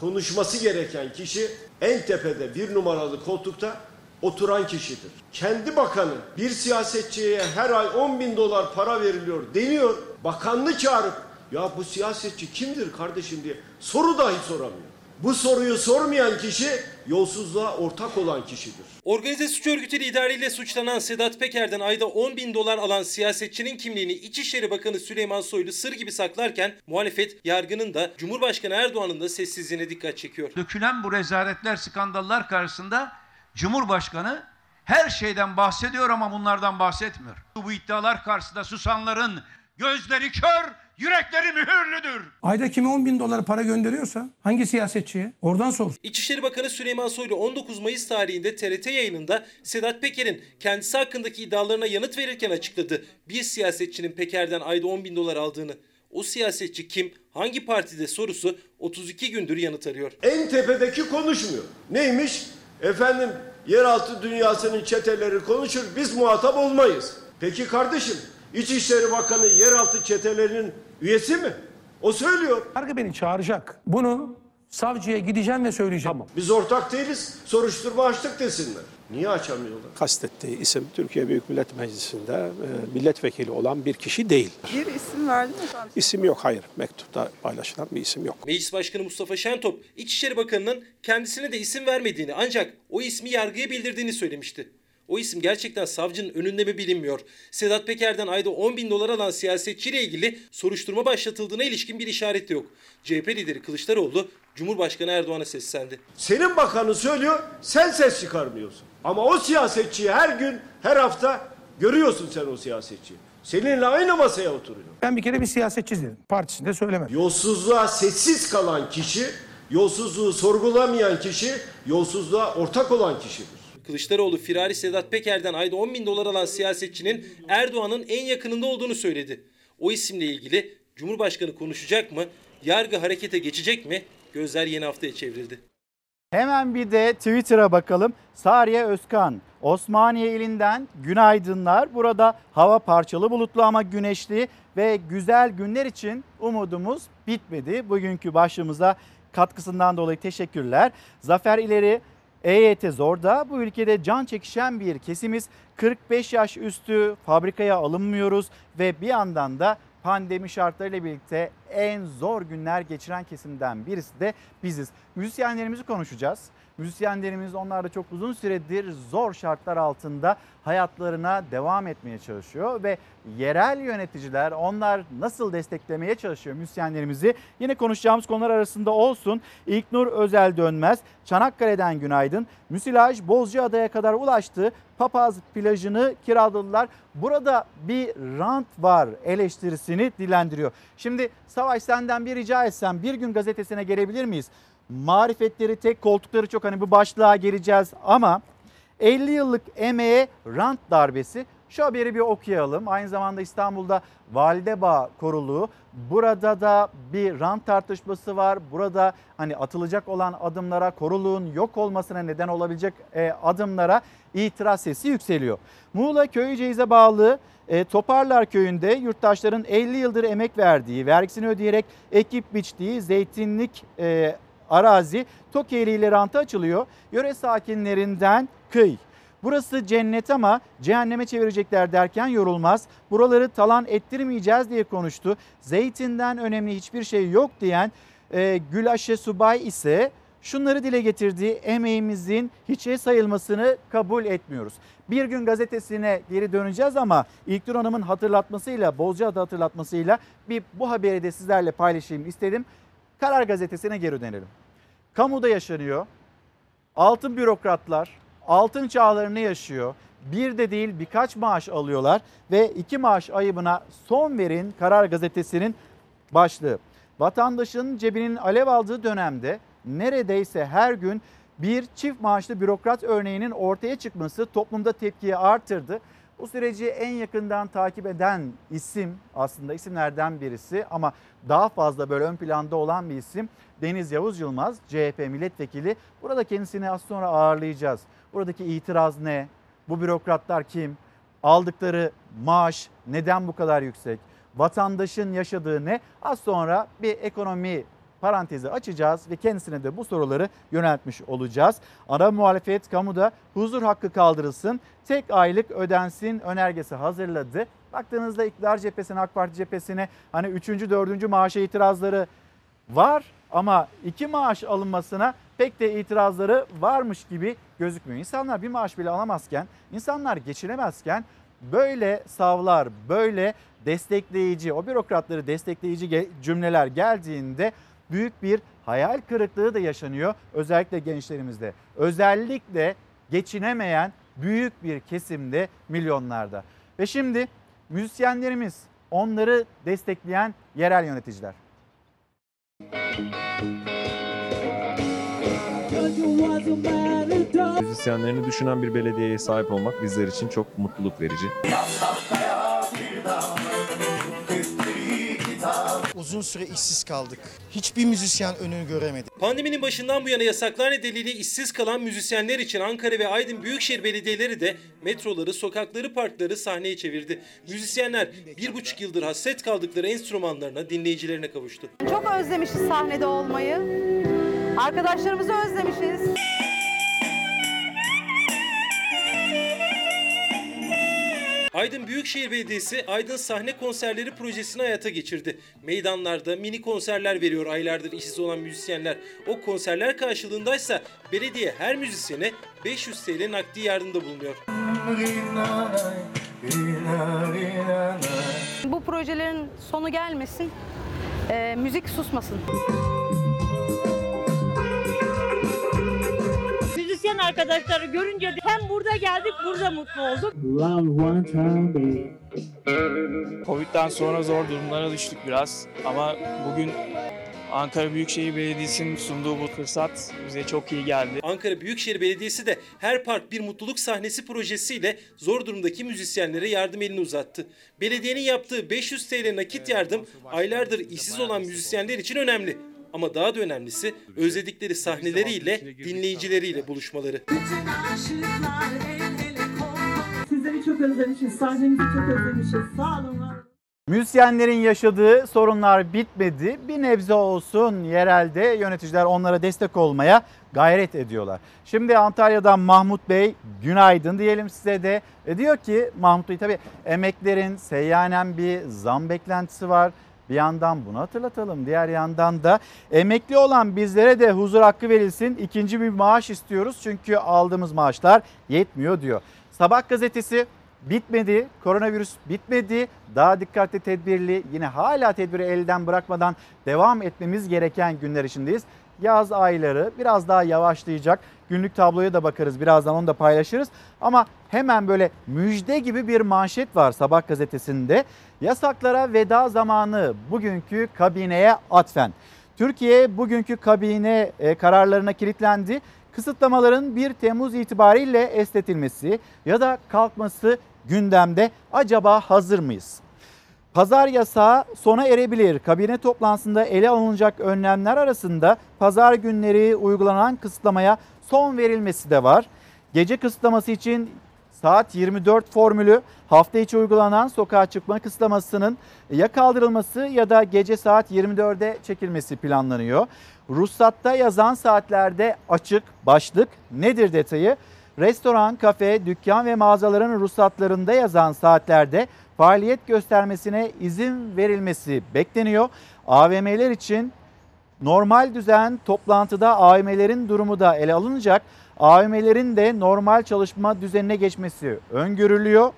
konuşması gereken kişi en tepede bir numaralı koltukta oturan kişidir. Kendi bakanı bir siyasetçiye her ay 10 bin dolar para veriliyor deniyor. Bakanını çağırıp ya bu siyasetçi kimdir kardeşim diye soru dahi soramıyor. Bu soruyu sormayan kişi yolsuzluğa ortak olan kişidir. Organize suç örgütü lideriyle suçlanan Sedat Peker'den ayda 10 bin dolar alan siyasetçinin kimliğini İçişleri Bakanı Süleyman Soylu sır gibi saklarken muhalefet yargının da Cumhurbaşkanı Erdoğan'ın da sessizliğine dikkat çekiyor. Dökülen bu rezaletler, skandallar karşısında Cumhurbaşkanı her şeyden bahsediyor ama bunlardan bahsetmiyor. Bu iddialar karşısında susanların gözleri kör, yürekleri mühürlüdür. Ayda kime 10 bin dolar para gönderiyorsa hangi siyasetçiye oradan sor. İçişleri Bakanı Süleyman Soylu 19 Mayıs tarihinde TRT yayınında Sedat Peker'in kendisi hakkındaki iddialarına yanıt verirken açıkladı. Bir siyasetçinin Peker'den ayda 10 bin dolar aldığını. O siyasetçi kim, hangi partide sorusu 32 gündür yanıt arıyor. En tepedeki konuşmuyor. Neymiş? Efendim yeraltı dünyasının çeteleri konuşur biz muhatap olmayız. Peki kardeşim İçişleri Bakanı yeraltı çetelerinin üyesi mi? O söylüyor. Yargı beni çağıracak. Bunu savcıya gideceğim ve söyleyeceğim. Biz ortak değiliz. Soruşturma açtık desinler. Niye açamıyorlar? kastettiği isim Türkiye Büyük Millet Meclisi'nde e, milletvekili olan bir kişi değil. Bir isim verdi mi? İsim yok, hayır. Mektupta paylaşılan bir isim yok. Meclis Başkanı Mustafa Şentop, İçişleri Bakanı'nın kendisine de isim vermediğini ancak o ismi yargıya bildirdiğini söylemişti. O isim gerçekten savcının önünde mi bilinmiyor. Sedat Peker'den ayda 10 bin dolar alan siyasetçiyle ilgili soruşturma başlatıldığına ilişkin bir işaret de yok. CHP lideri Kılıçdaroğlu Cumhurbaşkanı Erdoğan'a seslendi. Senin bakanın söylüyor, sen ses çıkarmıyorsun. Ama o siyasetçiyi her gün, her hafta görüyorsun sen o siyasetçiyi. Seninle aynı masaya oturuyor. Ben bir kere bir siyasetçi dedim. Partisinde söylemedim. Yolsuzluğa sessiz kalan kişi, yolsuzluğu sorgulamayan kişi, yolsuzluğa ortak olan kişidir. Kılıçdaroğlu firari Sedat Peker'den ayda 10 bin dolar alan siyasetçinin Erdoğan'ın en yakınında olduğunu söyledi. O isimle ilgili Cumhurbaşkanı konuşacak mı? Yargı harekete geçecek mi? Gözler yeni haftaya çevrildi. Hemen bir de Twitter'a bakalım. Sariye Özkan, Osmaniye ilinden günaydınlar. Burada hava parçalı bulutlu ama güneşli ve güzel günler için umudumuz bitmedi. Bugünkü başlığımıza katkısından dolayı teşekkürler. Zafer İleri EYT zorda. Bu ülkede can çekişen bir kesimiz. 45 yaş üstü fabrikaya alınmıyoruz ve bir yandan da pandemi şartlarıyla birlikte en zor günler geçiren kesimden birisi de biziz. Müzisyenlerimizi konuşacağız. Müzisyenlerimiz onlar da çok uzun süredir zor şartlar altında hayatlarına devam etmeye çalışıyor ve yerel yöneticiler onlar nasıl desteklemeye çalışıyor müzisyenlerimizi yine konuşacağımız konular arasında olsun. İlknur Özel Dönmez Çanakkale'den günaydın. Müsilaj Bozcaada'ya kadar ulaştı. Papaz plajını kiraladılar. Burada bir rant var eleştirisini dilendiriyor. Şimdi Savaş senden bir rica etsem bir gün gazetesine gelebilir miyiz? Marifetleri tek koltukları çok hani bu başlığa geleceğiz ama 50 yıllık emeğe rant darbesi. Şu haberi bir okuyalım. Aynı zamanda İstanbul'da Validebağ koruluğu. Burada da bir rant tartışması var. Burada hani atılacak olan adımlara, koruluğun yok olmasına neden olabilecek e, adımlara itiraz sesi yükseliyor. Muğla Köyceğiz'e bağlı e, Toparlar Köyü'nde yurttaşların 50 yıldır emek verdiği, vergisini ödeyerek ekip biçtiği zeytinlik e, arazi Tokeli ile ranta açılıyor. Yöre sakinlerinden kıy. Burası cennet ama cehenneme çevirecekler derken yorulmaz. Buraları talan ettirmeyeceğiz diye konuştu. Zeytinden önemli hiçbir şey yok diyen e, Gülaşe Subay ise şunları dile getirdiği emeğimizin hiçe sayılmasını kabul etmiyoruz. Bir gün gazetesine geri döneceğiz ama İlknur Hanım'ın hatırlatmasıyla, Bozcaada hatırlatmasıyla bir bu haberi de sizlerle paylaşayım istedim. Karar Gazetesi'ne geri dönelim. Kamuda yaşanıyor. Altın bürokratlar altın çağlarını yaşıyor. Bir de değil birkaç maaş alıyorlar ve iki maaş ayıbına son verin Karar Gazetesi'nin başlığı. Vatandaşın cebinin alev aldığı dönemde neredeyse her gün bir çift maaşlı bürokrat örneğinin ortaya çıkması toplumda tepkiyi artırdı. Bu süreci en yakından takip eden isim aslında isimlerden birisi ama daha fazla böyle ön planda olan bir isim Deniz Yavuz Yılmaz CHP milletvekili. Burada kendisini az sonra ağırlayacağız. Buradaki itiraz ne? Bu bürokratlar kim? Aldıkları maaş neden bu kadar yüksek? Vatandaşın yaşadığı ne? Az sonra bir ekonomi parantezi açacağız ve kendisine de bu soruları yöneltmiş olacağız. Ana muhalefet kamuda huzur hakkı kaldırılsın, tek aylık ödensin önergesi hazırladı. Baktığınızda iktidar cephesine, AK Parti cephesine hani 3. 4. maaşa itirazları var ama iki maaş alınmasına pek de itirazları varmış gibi gözükmüyor. İnsanlar bir maaş bile alamazken, insanlar geçinemezken böyle savlar, böyle destekleyici, o bürokratları destekleyici cümleler geldiğinde büyük bir hayal kırıklığı da yaşanıyor özellikle gençlerimizde. Özellikle geçinemeyen büyük bir kesimde milyonlarda. Ve şimdi müzisyenlerimiz onları destekleyen yerel yöneticiler. Müzisyenlerini düşünen bir belediyeye sahip olmak bizler için çok mutluluk verici. Uzun süre işsiz kaldık. Hiçbir müzisyen önünü göremedi. Pandeminin başından bu yana yasaklar nedeniyle işsiz kalan müzisyenler için Ankara ve Aydın Büyükşehir Belediyeleri de metroları, sokakları, parkları sahneye çevirdi. Müzisyenler bir buçuk yıldır hasret kaldıkları enstrümanlarına, dinleyicilerine kavuştu. Çok özlemişiz sahnede olmayı. Arkadaşlarımızı özlemişiz. Aydın Büyükşehir Belediyesi Aydın Sahne Konserleri projesini hayata geçirdi. Meydanlarda mini konserler veriyor aylardır işsiz olan müzisyenler. O konserler karşılığındaysa belediye her müzisyene 500 TL nakdi yardımda bulunuyor. Bu projelerin sonu gelmesin, e, müzik susmasın. Müzisyen arkadaşları görünce de hem burada geldik burada mutlu olduk. Covid'den sonra zor durumlara düştük biraz ama bugün Ankara Büyükşehir Belediyesi'nin sunduğu bu fırsat bize çok iyi geldi. Ankara Büyükşehir Belediyesi de Her Park Bir Mutluluk Sahnesi projesiyle zor durumdaki müzisyenlere yardım elini uzattı. Belediyenin yaptığı 500 TL nakit yardım aylardır işsiz olan müzisyenler için önemli. Ama daha da önemlisi özledikleri sahneleriyle, dinleyicileriyle buluşmaları. Sizleri çok özlemişiz, sahnemizi çok özlemişiz. Sağ olun. Müzisyenlerin yaşadığı sorunlar bitmedi. Bir nebze olsun yerelde yöneticiler onlara destek olmaya gayret ediyorlar. Şimdi Antalya'dan Mahmut Bey günaydın diyelim size de. E diyor ki Mahmut Bey tabii emeklerin seyyanen bir zam beklentisi var. Bir yandan bunu hatırlatalım. Diğer yandan da emekli olan bizlere de huzur hakkı verilsin. İkinci bir maaş istiyoruz çünkü aldığımız maaşlar yetmiyor diyor. Sabah gazetesi bitmedi. Koronavirüs bitmedi. Daha dikkatli, tedbirli, yine hala tedbiri elden bırakmadan devam etmemiz gereken günler içindeyiz. Yaz ayları biraz daha yavaşlayacak. Günlük tabloya da bakarız. Birazdan onu da paylaşırız. Ama hemen böyle müjde gibi bir manşet var Sabah gazetesinde. Yasaklara veda zamanı bugünkü kabineye atfen. Türkiye bugünkü kabine e, kararlarına kilitlendi. Kısıtlamaların 1 Temmuz itibariyle esnetilmesi ya da kalkması gündemde. Acaba hazır mıyız? Pazar yasağı sona erebilir. Kabine toplantısında ele alınacak önlemler arasında pazar günleri uygulanan kısıtlamaya son verilmesi de var. Gece kısıtlaması için saat 24 formülü hafta içi uygulanan sokağa çıkma kısıtlamasının ya kaldırılması ya da gece saat 24'e çekilmesi planlanıyor. Ruhsatta yazan saatlerde açık başlık nedir detayı? Restoran, kafe, dükkan ve mağazaların ruhsatlarında yazan saatlerde faaliyet göstermesine izin verilmesi bekleniyor. AVM'ler için normal düzen toplantıda AVM'lerin durumu da ele alınacak. AVM'lerin de normal çalışma düzenine geçmesi öngörülüyor.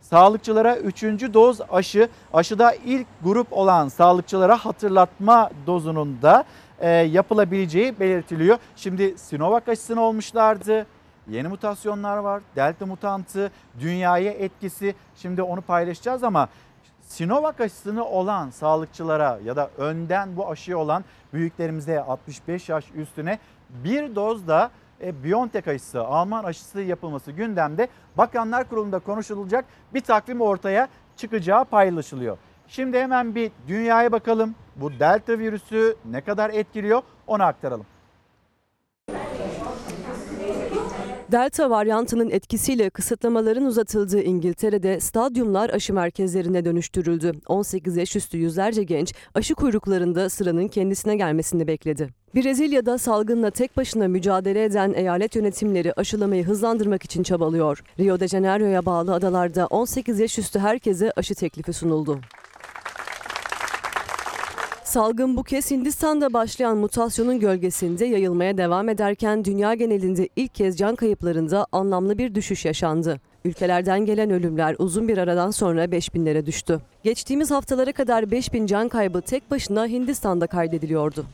Sağlıkçılara 3. doz aşı, aşıda ilk grup olan sağlıkçılara hatırlatma dozunun da e, yapılabileceği belirtiliyor. Şimdi Sinovac aşısını olmuşlardı. Yeni mutasyonlar var. Delta mutantı, dünyaya etkisi. Şimdi onu paylaşacağız ama Sinovac aşısını olan sağlıkçılara ya da önden bu aşıyı olan büyüklerimize 65 yaş üstüne bir doz da e, BioNTech aşısı, Alman aşısı yapılması gündemde. Bakanlar Kurulu'nda konuşulacak bir takvim ortaya çıkacağı paylaşılıyor. Şimdi hemen bir dünyaya bakalım. Bu delta virüsü ne kadar etkiliyor onu aktaralım. Delta varyantının etkisiyle kısıtlamaların uzatıldığı İngiltere'de stadyumlar aşı merkezlerine dönüştürüldü. 18 yaş üstü yüzlerce genç aşı kuyruklarında sıranın kendisine gelmesini bekledi. Brezilya'da salgınla tek başına mücadele eden eyalet yönetimleri aşılamayı hızlandırmak için çabalıyor. Rio de Janeiro'ya bağlı adalarda 18 yaş üstü herkese aşı teklifi sunuldu. Salgın bu kez Hindistan'da başlayan mutasyonun gölgesinde yayılmaya devam ederken dünya genelinde ilk kez can kayıplarında anlamlı bir düşüş yaşandı. Ülkelerden gelen ölümler uzun bir aradan sonra 5000'lere düştü. Geçtiğimiz haftalara kadar 5000 can kaybı tek başına Hindistan'da kaydediliyordu.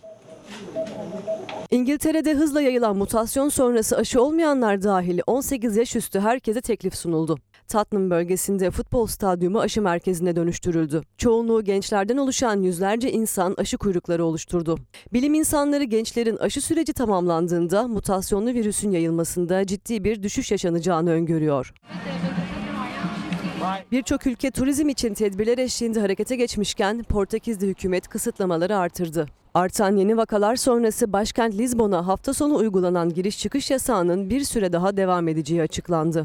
İngiltere'de hızla yayılan mutasyon sonrası aşı olmayanlar dahil 18 yaş üstü herkese teklif sunuldu. Tottenham bölgesinde futbol stadyumu aşı merkezine dönüştürüldü. Çoğunluğu gençlerden oluşan yüzlerce insan aşı kuyrukları oluşturdu. Bilim insanları gençlerin aşı süreci tamamlandığında mutasyonlu virüsün yayılmasında ciddi bir düşüş yaşanacağını öngörüyor. Birçok ülke turizm için tedbirler eşliğinde harekete geçmişken Portekiz'de hükümet kısıtlamaları artırdı. Artan yeni vakalar sonrası başkent Lizbon'a hafta sonu uygulanan giriş çıkış yasağının bir süre daha devam edeceği açıklandı.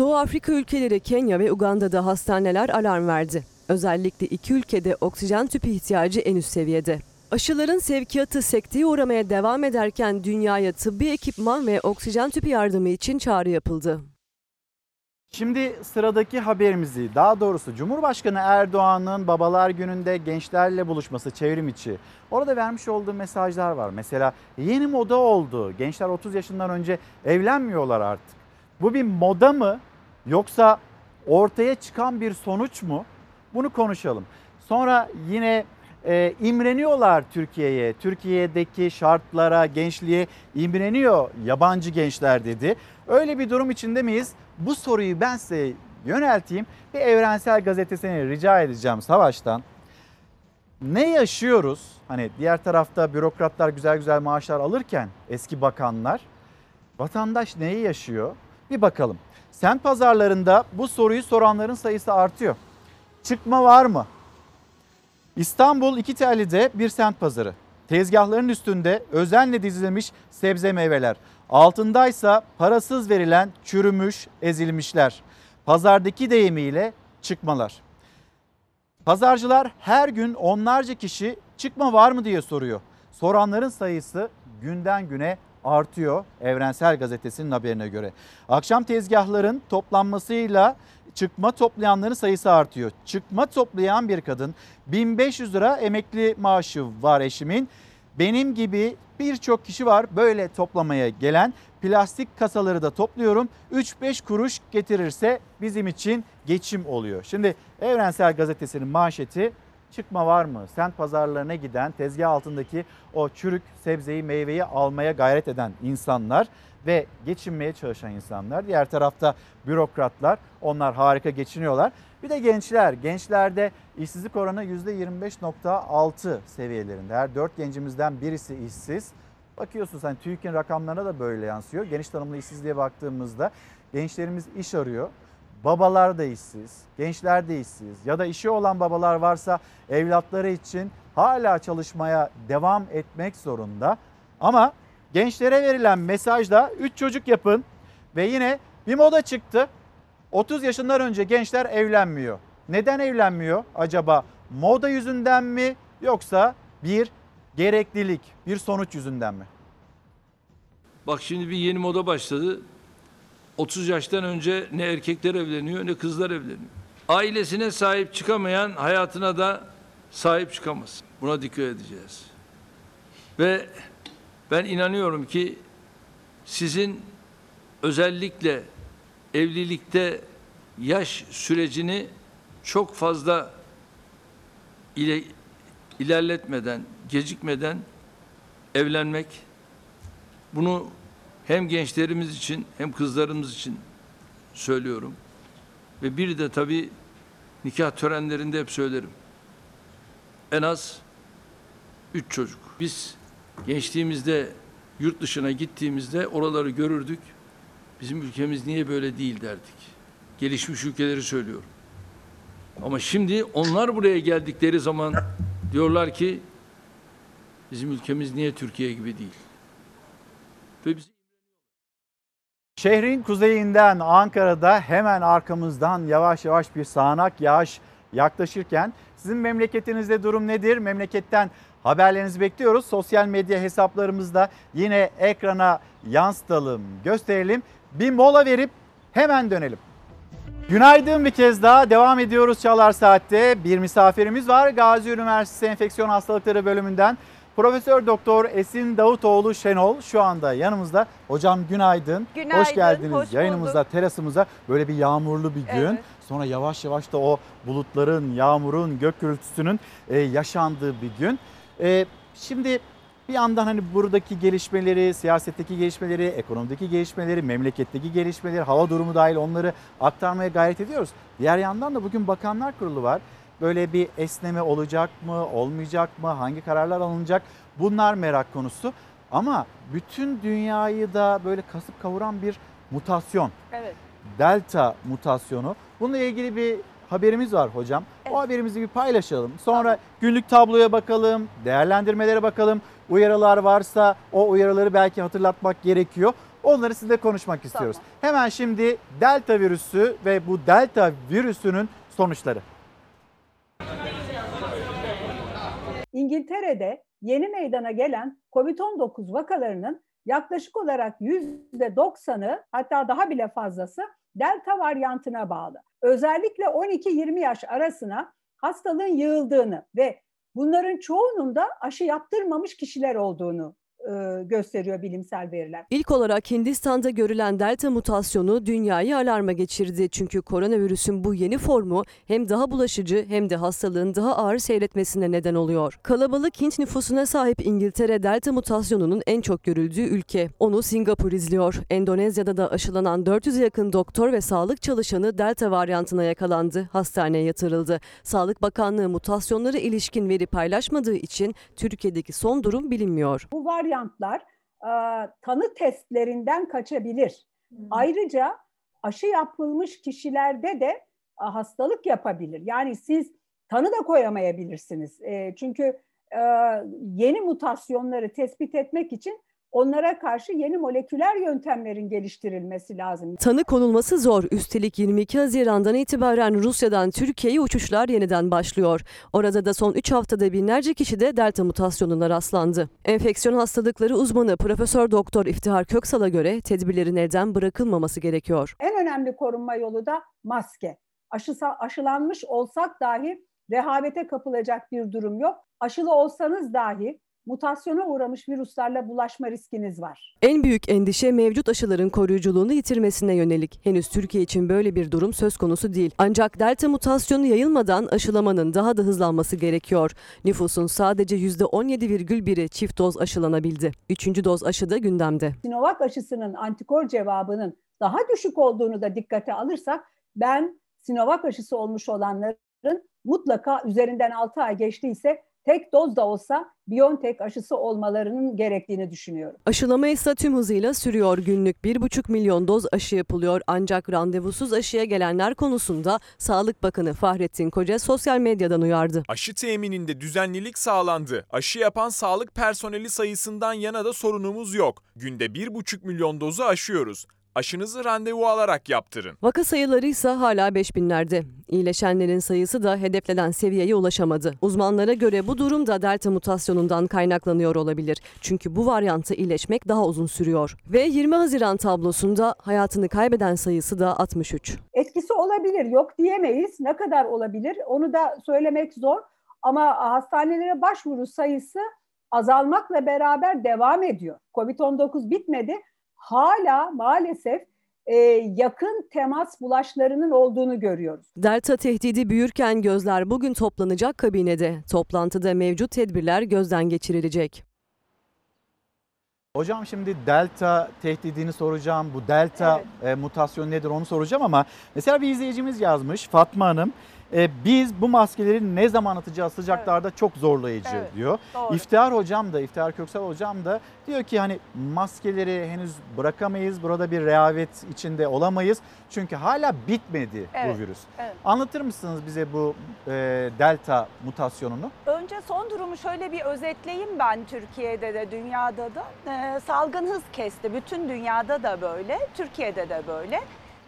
Doğu Afrika ülkeleri Kenya ve Uganda'da hastaneler alarm verdi. Özellikle iki ülkede oksijen tüpü ihtiyacı en üst seviyede. Aşıların sevkiyatı sekteye uğramaya devam ederken dünyaya tıbbi ekipman ve oksijen tüpü yardımı için çağrı yapıldı. Şimdi sıradaki haberimizi daha doğrusu Cumhurbaşkanı Erdoğan'ın babalar gününde gençlerle buluşması çevrim içi. Orada vermiş olduğu mesajlar var. Mesela yeni moda oldu. Gençler 30 yaşından önce evlenmiyorlar artık. Bu bir moda mı yoksa ortaya çıkan bir sonuç mu? Bunu konuşalım. Sonra yine e, imreniyorlar Türkiye'ye. Türkiye'deki şartlara, gençliğe imreniyor yabancı gençler dedi. Öyle bir durum içinde miyiz? Bu soruyu ben size yönelteyim. Bir Evrensel Gazetesi'ne rica edeceğim Savaş'tan. Ne yaşıyoruz? Hani diğer tarafta bürokratlar güzel güzel maaşlar alırken eski bakanlar vatandaş neyi yaşıyor? Bir bakalım. Semt pazarlarında bu soruyu soranların sayısı artıyor. Çıkma var mı? İstanbul İkitelli'de bir semt pazarı. Tezgahların üstünde özenle dizilmiş sebze meyveler. Altındaysa parasız verilen çürümüş, ezilmişler. Pazardaki deyimiyle çıkmalar. Pazarcılar her gün onlarca kişi çıkma var mı diye soruyor. Soranların sayısı günden güne artıyor Evrensel Gazetesi'nin haberine göre. Akşam tezgahların toplanmasıyla çıkma toplayanların sayısı artıyor. Çıkma toplayan bir kadın 1500 lira emekli maaşı var eşimin. Benim gibi birçok kişi var böyle toplamaya gelen. Plastik kasaları da topluyorum. 3-5 kuruş getirirse bizim için geçim oluyor. Şimdi Evrensel Gazetesi'nin manşeti çıkma var mı? Sent pazarlarına giden tezgah altındaki o çürük sebzeyi meyveyi almaya gayret eden insanlar ve geçinmeye çalışan insanlar. Diğer tarafta bürokratlar onlar harika geçiniyorlar. Bir de gençler. Gençlerde işsizlik oranı %25.6 seviyelerinde. Her 4 gencimizden birisi işsiz. Bakıyorsunuz hani TÜİK'in rakamlarına da böyle yansıyor. Geniş tanımlı işsizliğe baktığımızda gençlerimiz iş arıyor. Babalar da işsiz, gençler de işsiz ya da işi olan babalar varsa evlatları için hala çalışmaya devam etmek zorunda. Ama gençlere verilen mesajda 3 çocuk yapın ve yine bir moda çıktı. 30 yaşından önce gençler evlenmiyor. Neden evlenmiyor acaba? Moda yüzünden mi yoksa bir gereklilik, bir sonuç yüzünden mi? Bak şimdi bir yeni moda başladı. 30 yaştan önce ne erkekler evleniyor ne kızlar evleniyor. Ailesine sahip çıkamayan hayatına da sahip çıkamaz. Buna dikkat edeceğiz. Ve ben inanıyorum ki sizin özellikle evlilikte yaş sürecini çok fazla ile, ilerletmeden, gecikmeden evlenmek bunu hem gençlerimiz için hem kızlarımız için söylüyorum. Ve bir de tabii nikah törenlerinde hep söylerim. En az üç çocuk. Biz gençliğimizde yurt dışına gittiğimizde oraları görürdük. Bizim ülkemiz niye böyle değil derdik. Gelişmiş ülkeleri söylüyorum. Ama şimdi onlar buraya geldikleri zaman diyorlar ki bizim ülkemiz niye Türkiye gibi değil. Ve biz Şehrin kuzeyinden Ankara'da hemen arkamızdan yavaş yavaş bir sağanak yağış yaklaşırken sizin memleketinizde durum nedir? Memleketten haberlerinizi bekliyoruz. Sosyal medya hesaplarımızda yine ekrana yansıtalım, gösterelim. Bir mola verip hemen dönelim. Günaydın bir kez daha devam ediyoruz Çalar Saat'te. Bir misafirimiz var Gazi Üniversitesi Enfeksiyon Hastalıkları bölümünden. Profesör Doktor Esin Davutoğlu Şenol şu anda yanımızda. Hocam günaydın. Günaydın, Hoş geldiniz hoş yayınımıza, bulduk. terasımıza. Böyle bir yağmurlu bir gün. Evet. Sonra yavaş yavaş da o bulutların, yağmurun, gök gürültüsünün e, yaşandığı bir gün. E, şimdi bir yandan hani buradaki gelişmeleri, siyasetteki gelişmeleri, ekonomideki gelişmeleri, memleketteki gelişmeleri, hava durumu dahil onları aktarmaya gayret ediyoruz. Diğer yandan da bugün Bakanlar Kurulu var. Böyle bir esneme olacak mı, olmayacak mı, hangi kararlar alınacak bunlar merak konusu. Ama bütün dünyayı da böyle kasıp kavuran bir mutasyon. Evet. Delta mutasyonu. Bununla ilgili bir haberimiz var hocam. O haberimizi bir paylaşalım. Sonra günlük tabloya bakalım, değerlendirmelere bakalım. Uyarılar varsa o uyarıları belki hatırlatmak gerekiyor. Onları sizinle konuşmak istiyoruz. Hemen şimdi delta virüsü ve bu delta virüsünün sonuçları. İngiltere'de yeni meydana gelen COVID-19 vakalarının yaklaşık olarak %90'ı hatta daha bile fazlası delta varyantına bağlı. Özellikle 12-20 yaş arasına hastalığın yığıldığını ve bunların çoğunun da aşı yaptırmamış kişiler olduğunu gösteriyor bilimsel veriler. İlk olarak Hindistan'da görülen delta mutasyonu dünyayı alarma geçirdi. Çünkü koronavirüsün bu yeni formu hem daha bulaşıcı hem de hastalığın daha ağır seyretmesine neden oluyor. Kalabalık Hint nüfusuna sahip İngiltere delta mutasyonunun en çok görüldüğü ülke. Onu Singapur izliyor. Endonezya'da da aşılanan 400'e yakın doktor ve sağlık çalışanı delta varyantına yakalandı. Hastaneye yatırıldı. Sağlık Bakanlığı mutasyonlara ilişkin veri paylaşmadığı için Türkiye'deki son durum bilinmiyor. Bu varyantlar e, tanı testlerinden kaçabilir. Ayrıca aşı yapılmış kişilerde de e, hastalık yapabilir. Yani siz tanı da koyamayabilirsiniz. E, çünkü e, yeni mutasyonları tespit etmek için onlara karşı yeni moleküler yöntemlerin geliştirilmesi lazım. Tanı konulması zor. Üstelik 22 Haziran'dan itibaren Rusya'dan Türkiye'ye uçuşlar yeniden başlıyor. Orada da son 3 haftada binlerce kişide delta mutasyonuna rastlandı. Enfeksiyon hastalıkları uzmanı Profesör Doktor İftihar Köksal'a göre tedbirlerin elden bırakılmaması gerekiyor. En önemli korunma yolu da maske. Aşısa, aşılanmış olsak dahi rehavete kapılacak bir durum yok. Aşılı olsanız dahi mutasyona uğramış virüslerle bulaşma riskiniz var. En büyük endişe mevcut aşıların koruyuculuğunu yitirmesine yönelik. Henüz Türkiye için böyle bir durum söz konusu değil. Ancak delta mutasyonu yayılmadan aşılamanın daha da hızlanması gerekiyor. Nüfusun sadece %17,1'i çift doz aşılanabildi. Üçüncü doz aşı da gündemde. Sinovac aşısının antikor cevabının daha düşük olduğunu da dikkate alırsak ben Sinovac aşısı olmuş olanların mutlaka üzerinden 6 ay geçtiyse tek doz da olsa BioNTech aşısı olmalarının gerektiğini düşünüyorum. Aşılama ise tüm hızıyla sürüyor. Günlük 1,5 milyon doz aşı yapılıyor. Ancak randevusuz aşıya gelenler konusunda Sağlık Bakanı Fahrettin Koca sosyal medyadan uyardı. Aşı temininde düzenlilik sağlandı. Aşı yapan sağlık personeli sayısından yana da sorunumuz yok. Günde 1,5 milyon dozu aşıyoruz. Aşınızı randevu alarak yaptırın. Vaka sayıları ise hala 5000'lerde. İyileşenlerin sayısı da hedeflenen seviyeye ulaşamadı. Uzmanlara göre bu durum da delta mutasyonundan kaynaklanıyor olabilir. Çünkü bu varyantı iyileşmek daha uzun sürüyor. Ve 20 Haziran tablosunda hayatını kaybeden sayısı da 63. Etkisi olabilir, yok diyemeyiz. Ne kadar olabilir onu da söylemek zor. Ama hastanelere başvuru sayısı azalmakla beraber devam ediyor. Covid-19 bitmedi hala maalesef e, yakın temas bulaşlarının olduğunu görüyoruz. Delta tehdidi büyürken gözler bugün toplanacak kabinede. Toplantıda mevcut tedbirler gözden geçirilecek. Hocam şimdi delta tehdidini soracağım. Bu delta evet. e, mutasyon nedir onu soracağım ama mesela bir izleyicimiz yazmış Fatma Hanım. E, biz bu maskeleri ne zaman atacağız sıcaklarda evet. çok zorlayıcı evet, diyor. Doğru. İftihar hocam da, İftihar Köksal hocam da diyor ki hani maskeleri henüz bırakamayız. Burada bir rehavet içinde olamayız. Çünkü hala bitmedi evet, bu virüs. Evet. Anlatır mısınız bize bu e, delta mutasyonunu? Önce son durumu şöyle bir özetleyeyim ben Türkiye'de de dünyada da. E, salgın hız kesti. Bütün dünyada da böyle, Türkiye'de de böyle.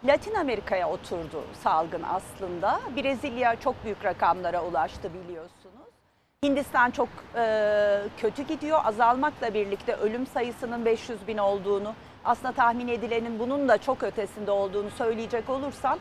Latin Amerika'ya oturdu salgın aslında. Brezilya çok büyük rakamlara ulaştı biliyorsunuz. Hindistan çok e, kötü gidiyor. Azalmakla birlikte ölüm sayısının 500 bin olduğunu, aslında tahmin edilenin bunun da çok ötesinde olduğunu söyleyecek olursam,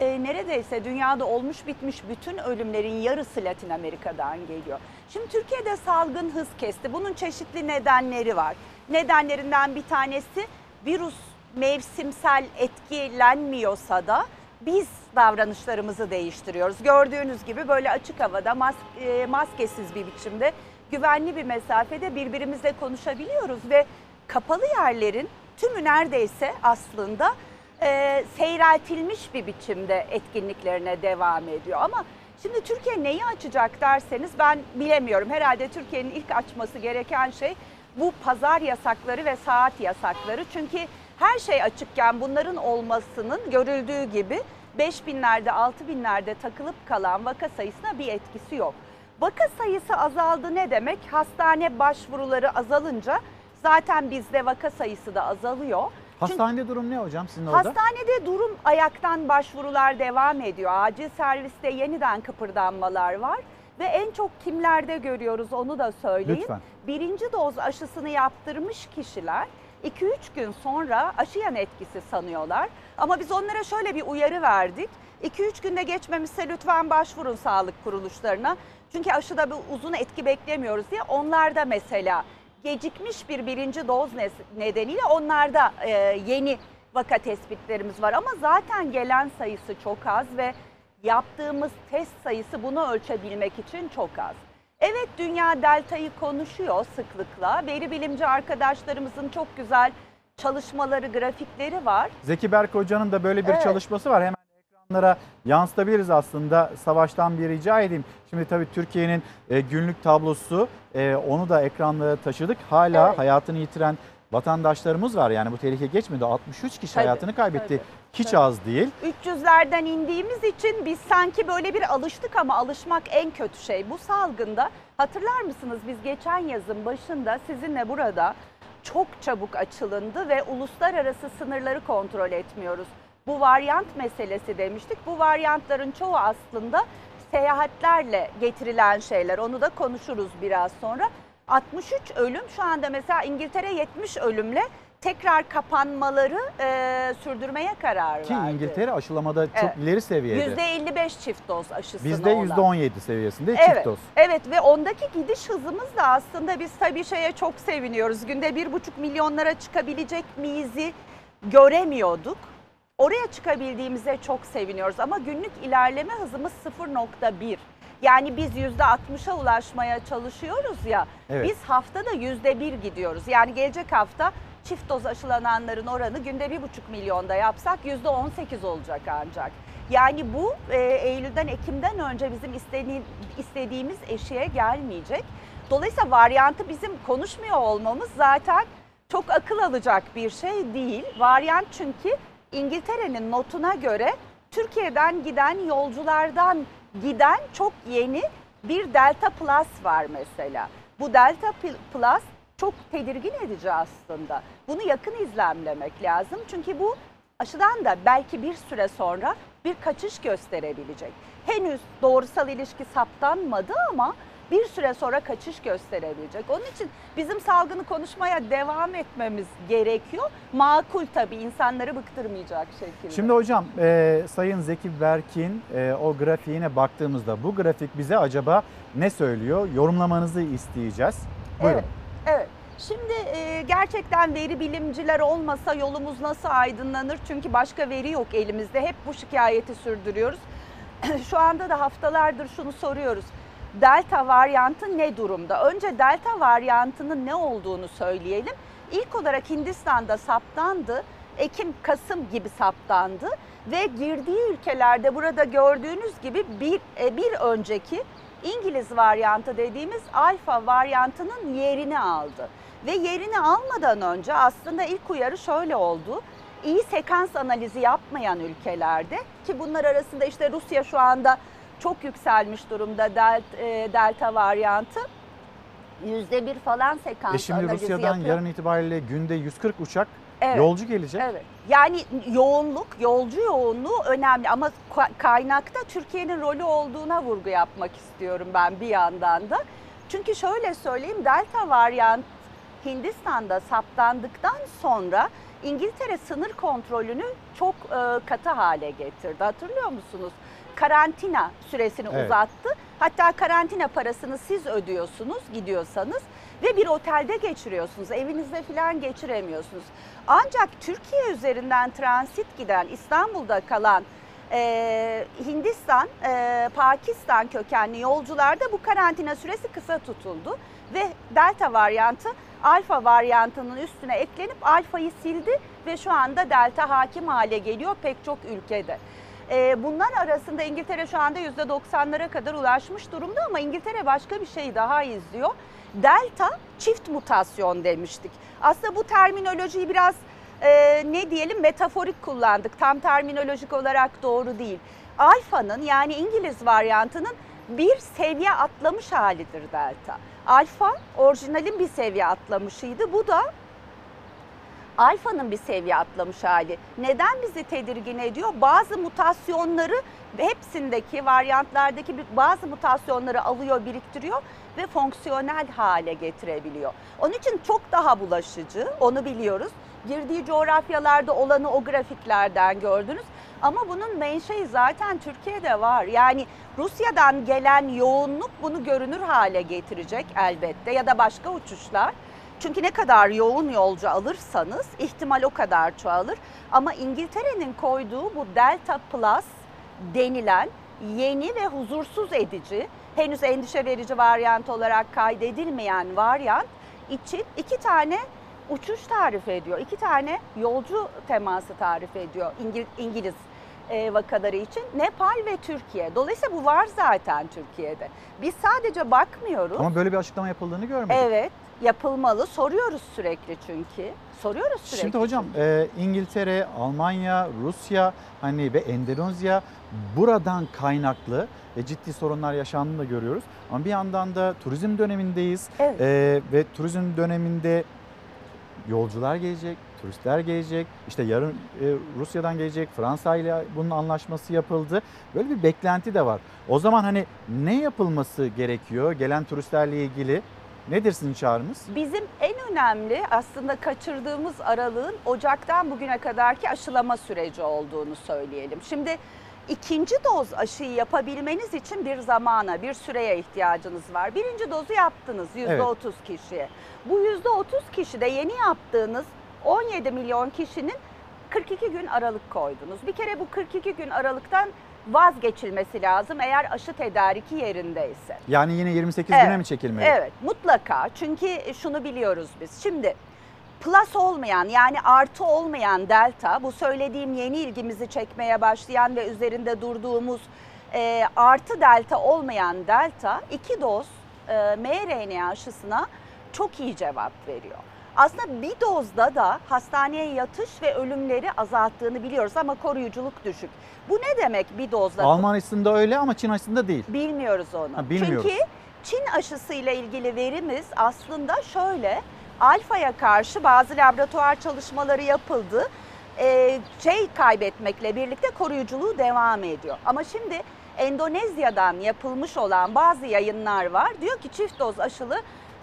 e, neredeyse dünyada olmuş bitmiş bütün ölümlerin yarısı Latin Amerika'dan geliyor. Şimdi Türkiye'de salgın hız kesti. Bunun çeşitli nedenleri var. Nedenlerinden bir tanesi virüs mevsimsel etkilenmiyorsa da biz davranışlarımızı değiştiriyoruz. Gördüğünüz gibi böyle açık havada mas e, maskesiz bir biçimde güvenli bir mesafede birbirimizle konuşabiliyoruz ve kapalı yerlerin tümü neredeyse aslında e, seyreltilmiş bir biçimde etkinliklerine devam ediyor. Ama şimdi Türkiye neyi açacak derseniz ben bilemiyorum. Herhalde Türkiye'nin ilk açması gereken şey bu pazar yasakları ve saat yasakları. Çünkü her şey açıkken bunların olmasının görüldüğü gibi 5 binlerde 6 binlerde takılıp kalan vaka sayısına bir etkisi yok. Vaka sayısı azaldı ne demek? Hastane başvuruları azalınca zaten bizde vaka sayısı da azalıyor. Hastanede Çünkü, durum ne hocam sizin orada? Hastanede durum ayaktan başvurular devam ediyor. Acil serviste yeniden kıpırdanmalar var. Ve en çok kimlerde görüyoruz onu da söyleyeyim. Lütfen. Birinci doz aşısını yaptırmış kişiler 2-3 gün sonra aşı yan etkisi sanıyorlar. Ama biz onlara şöyle bir uyarı verdik. 2-3 günde geçmemişse lütfen başvurun sağlık kuruluşlarına. Çünkü aşıda bir uzun etki beklemiyoruz diye onlarda mesela gecikmiş bir birinci doz nedeniyle onlarda e, yeni vaka tespitlerimiz var. Ama zaten gelen sayısı çok az ve yaptığımız test sayısı bunu ölçebilmek için çok az. Evet dünya deltayı konuşuyor sıklıkla. Veri bilimci arkadaşlarımızın çok güzel çalışmaları, grafikleri var. Zeki Berk Hoca'nın da böyle bir Evet. çalışması var. Hemen ekranlara yansıtabiliriz aslında. Savaştan bir rica edeyim. Şimdi tabii Türkiye'nin e, günlük tablosu e, onu da ekranlara taşıdık. Hala Evet. hayatını yitiren vatandaşlarımız var. Yani bu tehlike geçmedi. 63 kişi Tabii, hayatını kaybetti. tabii, Hiç tabii. az değil. 300'lerden indiğimiz için biz sanki böyle bir alıştık ama alışmak en kötü şey. Bu salgında hatırlar mısınız biz geçen yazın başında sizinle burada çok çabuk açılındı ve uluslararası sınırları kontrol etmiyoruz. Bu varyant meselesi demiştik. Bu varyantların çoğu aslında seyahatlerle getirilen şeyler. Onu da konuşuruz biraz sonra. 63 ölüm şu anda mesela İngiltere 70 ölümle tekrar kapanmaları e, sürdürmeye karar Ki verdi. İngiltere aşılamada çok Evet. ileri seviyede. %55 çift doz aşısına Bizde olan. %17 seviyesinde Evet, çift doz. evet ve ondaki gidiş hızımız da aslında biz tabii şeye çok seviniyoruz. Günde bir buçuk milyonlara çıkabilecek miyizi göremiyorduk. Oraya çıkabildiğimize çok seviniyoruz ama günlük ilerleme hızımız 0.1. Yani biz %60'a ulaşmaya çalışıyoruz ya. Evet. Biz haftada %1 gidiyoruz. Yani gelecek hafta çift doz aşılananların oranı günde 1,5 milyonda yapsak %18 olacak ancak. Yani bu e, Eylül'den Ekim'den önce bizim istedi- istediğimiz eşiğe gelmeyecek. Dolayısıyla varyantı bizim konuşmuyor olmamız zaten çok akıl alacak bir şey değil. Varyant çünkü İngiltere'nin notuna göre Türkiye'den giden yolculardan giden çok yeni bir Delta Plus var mesela. Bu Delta Pl- Plus çok tedirgin edici aslında. Bunu yakın izlemlemek lazım. Çünkü bu aşıdan da belki bir süre sonra bir kaçış gösterebilecek. Henüz doğrusal ilişki saptanmadı ama bir süre sonra kaçış gösterebilecek. Onun için bizim salgını konuşmaya devam etmemiz gerekiyor. Makul tabii insanları bıktırmayacak şekilde. Şimdi hocam e, Sayın Zeki Berk'in e, o grafiğine baktığımızda bu grafik bize acaba ne söylüyor? Yorumlamanızı isteyeceğiz. Buyurun. Evet, evet. Şimdi e, gerçekten veri bilimciler olmasa yolumuz nasıl aydınlanır? Çünkü başka veri yok elimizde. Hep bu şikayeti sürdürüyoruz. Şu anda da haftalardır şunu soruyoruz. Delta varyantı ne durumda? Önce delta varyantının ne olduğunu söyleyelim. İlk olarak Hindistan'da saptandı. Ekim, Kasım gibi saptandı ve girdiği ülkelerde burada gördüğünüz gibi bir, e, bir önceki İngiliz varyantı dediğimiz alfa varyantının yerini aldı. Ve yerini almadan önce aslında ilk uyarı şöyle oldu. İyi sekans analizi yapmayan ülkelerde ki bunlar arasında işte Rusya şu anda çok yükselmiş durumda delta, e, delta varyantı. Yüzde bir falan sekans E şimdi analizi Rusya'dan yapıyor. yarın itibariyle günde 140 uçak Evet. yolcu gelecek. Evet. Yani yoğunluk, yolcu yoğunluğu önemli ama ka- kaynakta Türkiye'nin rolü olduğuna vurgu yapmak istiyorum ben bir yandan da. Çünkü şöyle söyleyeyim Delta varyant Hindistan'da saptandıktan sonra İngiltere sınır kontrolünü çok e, katı hale getirdi. Hatırlıyor musunuz? Karantina süresini Evet. uzattı. Hatta karantina parasını siz ödüyorsunuz gidiyorsanız ve bir otelde geçiriyorsunuz. Evinizde falan geçiremiyorsunuz. Ancak Türkiye üzerinden transit giden İstanbul'da kalan e, Hindistan, e, Pakistan kökenli yolcularda bu karantina süresi kısa tutuldu ve delta varyantı alfa varyantının üstüne eklenip alfayı sildi ve şu anda delta hakim hale geliyor pek çok ülkede. E, bunlar arasında İngiltere şu anda %90'lara kadar ulaşmış durumda ama İngiltere başka bir şey daha izliyor. Delta çift mutasyon demiştik. Aslında bu terminolojiyi biraz e, ne diyelim metaforik kullandık. Tam terminolojik olarak doğru değil. Alfa'nın yani İngiliz varyantının bir seviye atlamış halidir delta. Alfa orijinalin bir seviye atlamışıydı. Bu da alfanın bir seviye atlamış hali. Neden bizi tedirgin ediyor? Bazı mutasyonları hepsindeki varyantlardaki bazı mutasyonları alıyor, biriktiriyor ve fonksiyonel hale getirebiliyor. Onun için çok daha bulaşıcı, onu biliyoruz. Girdiği coğrafyalarda olanı o grafiklerden gördünüz. Ama bunun menşei zaten Türkiye'de var. Yani Rusya'dan gelen yoğunluk bunu görünür hale getirecek elbette ya da başka uçuşlar. Çünkü ne kadar yoğun yolcu alırsanız ihtimal o kadar çoğalır. Ama İngiltere'nin koyduğu bu Delta Plus denilen yeni ve huzursuz edici, henüz endişe verici varyant olarak kaydedilmeyen varyant için iki tane uçuş tarif ediyor. iki tane yolcu teması tarif ediyor İngiliz, İngiliz e, vakaları için. Nepal ve Türkiye. Dolayısıyla bu var zaten Türkiye'de. Biz sadece bakmıyoruz. Ama böyle bir açıklama yapıldığını görmedik. Evet yapılmalı. Soruyoruz sürekli çünkü. Soruyoruz sürekli. Şimdi hocam e, İngiltere, Almanya, Rusya hani ve Endonezya buradan kaynaklı ve ciddi sorunlar yaşandığını da görüyoruz. Ama bir yandan da turizm dönemindeyiz. Evet. E, ve turizm döneminde yolcular gelecek, turistler gelecek. İşte yarın e, Rusya'dan gelecek, Fransa ile bunun anlaşması yapıldı. Böyle bir beklenti de var. O zaman hani ne yapılması gerekiyor gelen turistlerle ilgili? Nedir sizin çağrınız? Bizim en önemli aslında kaçırdığımız aralığın Ocak'tan bugüne kadarki aşılama süreci olduğunu söyleyelim. Şimdi ikinci doz aşıyı yapabilmeniz için bir zamana, bir süreye ihtiyacınız var. Birinci dozu yaptınız %30 evet. kişiye. Bu %30 kişi de yeni yaptığınız 17 milyon kişinin 42 gün aralık koydunuz. Bir kere bu 42 gün aralıktan vazgeçilmesi lazım eğer aşı tedariki yerindeyse. Yani yine 28 evet, güne mi çekilmeli? Evet mutlaka çünkü şunu biliyoruz biz. Şimdi plus olmayan yani artı olmayan delta bu söylediğim yeni ilgimizi çekmeye başlayan ve üzerinde durduğumuz e, artı delta olmayan delta iki doz e, mRNA aşısına çok iyi cevap veriyor. Aslında bir dozda da hastaneye yatış ve ölümleri azalttığını biliyoruz ama koruyuculuk düşük. Bu ne demek bir dozda? Alman aşısında öyle ama Çin aşısında değil. Bilmiyoruz onu. Ha, bilmiyoruz. Çünkü Çin aşısıyla ilgili verimiz aslında şöyle. Alfa'ya karşı bazı laboratuvar çalışmaları yapıldı. Ee, şey kaybetmekle birlikte koruyuculuğu devam ediyor. Ama şimdi Endonezya'dan yapılmış olan bazı yayınlar var. Diyor ki çift doz aşılı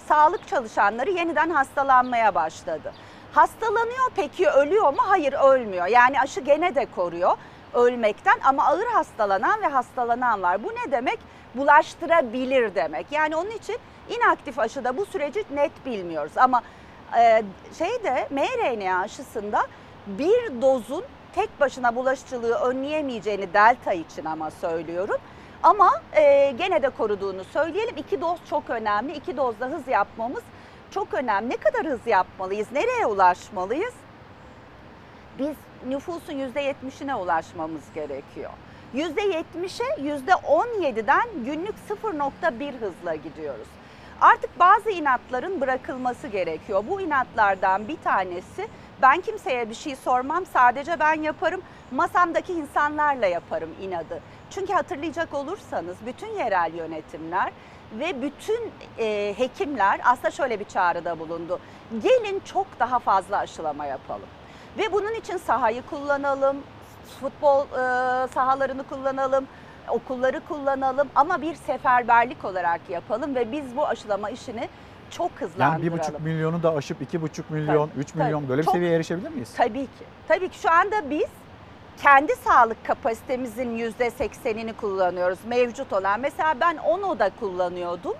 sağlık çalışanları yeniden hastalanmaya başladı. Hastalanıyor peki ölüyor mu? Hayır ölmüyor. Yani aşı gene de koruyor ölmekten ama ağır hastalanan ve hastalanan var. Bu ne demek? Bulaştırabilir demek. Yani onun için inaktif aşıda bu süreci net bilmiyoruz ama e, şeyde mRNA aşısında bir dozun tek başına bulaşıcılığı önleyemeyeceğini delta için ama söylüyorum. Ama e, gene de koruduğunu söyleyelim. İki doz çok önemli. İki dozda hız yapmamız çok önemli. Ne kadar hız yapmalıyız? Nereye ulaşmalıyız? Biz nüfusun %70'ine ulaşmamız gerekiyor. %70'e %17'den günlük 0.1 hızla gidiyoruz. Artık bazı inatların bırakılması gerekiyor. Bu inatlardan bir tanesi ben kimseye bir şey sormam sadece ben yaparım. Masamdaki insanlarla yaparım inadı. Çünkü hatırlayacak olursanız bütün yerel yönetimler ve bütün e, hekimler aslında şöyle bir çağrıda bulundu. Gelin çok daha fazla aşılama yapalım. Ve bunun için sahayı kullanalım, futbol e, sahalarını kullanalım, okulları kullanalım ama bir seferberlik olarak yapalım ve biz bu aşılama işini çok hızlandıralım. Yani bir buçuk milyonu da aşıp iki buçuk milyon, Tabii, üç milyon tabii. böyle bir Çok- seviyeye erişebilir miyiz? Tabii ki. Tabii ki şu anda biz kendi sağlık kapasitemizin yüzde seksenini kullanıyoruz. Mevcut olan. Mesela ben 10 oda kullanıyordum.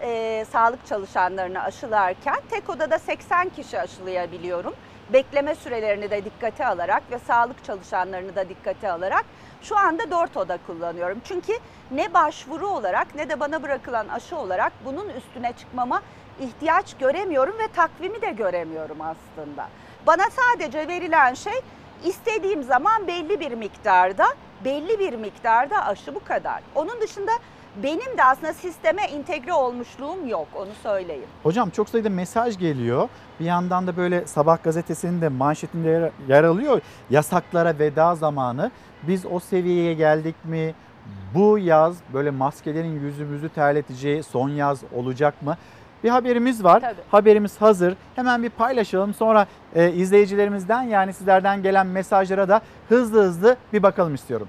Ee, sağlık çalışanlarını aşılarken tek odada 80 kişi aşılayabiliyorum. Bekleme sürelerini de dikkate alarak ve sağlık çalışanlarını da dikkate alarak şu anda 4 oda kullanıyorum. Çünkü ne başvuru olarak ne de bana bırakılan aşı olarak bunun üstüne çıkmama ihtiyaç göremiyorum ve takvimi de göremiyorum aslında. Bana sadece verilen şey istediğim zaman belli bir miktarda, belli bir miktarda aşı bu kadar. Onun dışında benim de aslında sisteme entegre olmuşluğum yok onu söyleyeyim. Hocam çok sayıda mesaj geliyor. Bir yandan da böyle sabah gazetesinin de manşetinde yer, yer alıyor. Yasaklara veda zamanı. Biz o seviyeye geldik mi? Bu yaz böyle maskelerin yüzümüzü terleteceği son yaz olacak mı? Bir haberimiz var. Tabii. Haberimiz hazır. Hemen bir paylaşalım. Sonra e, izleyicilerimizden yani sizlerden gelen mesajlara da hızlı hızlı bir bakalım istiyorum.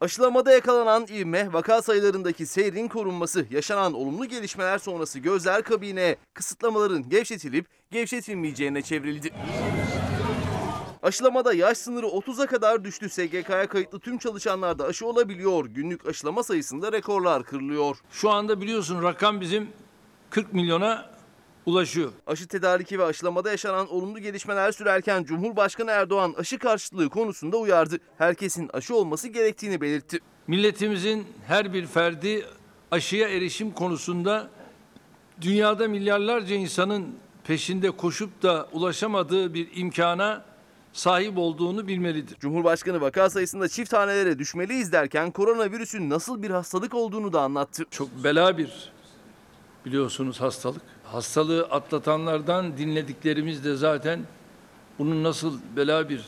Aşılamada yakalanan ivme, vaka sayılarındaki seyrin korunması, yaşanan olumlu gelişmeler sonrası gözler kabine, kısıtlamaların gevşetilip gevşetilmeyeceğine çevrildi. Aşılamada yaş sınırı 30'a kadar düştü. SGK'ya kayıtlı tüm çalışanlar da aşı olabiliyor. Günlük aşılama sayısında rekorlar kırılıyor. Şu anda biliyorsun rakam bizim 40 milyona ulaşıyor. Aşı tedariki ve aşılamada yaşanan olumlu gelişmeler sürerken Cumhurbaşkanı Erdoğan aşı karşıtlığı konusunda uyardı. Herkesin aşı olması gerektiğini belirtti. Milletimizin her bir ferdi aşıya erişim konusunda dünyada milyarlarca insanın peşinde koşup da ulaşamadığı bir imkana sahip olduğunu bilmelidir. Cumhurbaşkanı vaka sayısında çift hanelere düşmeliyiz derken koronavirüsün nasıl bir hastalık olduğunu da anlattı. Çok bela bir biliyorsunuz hastalık. Hastalığı atlatanlardan dinlediklerimiz de zaten bunun nasıl bela bir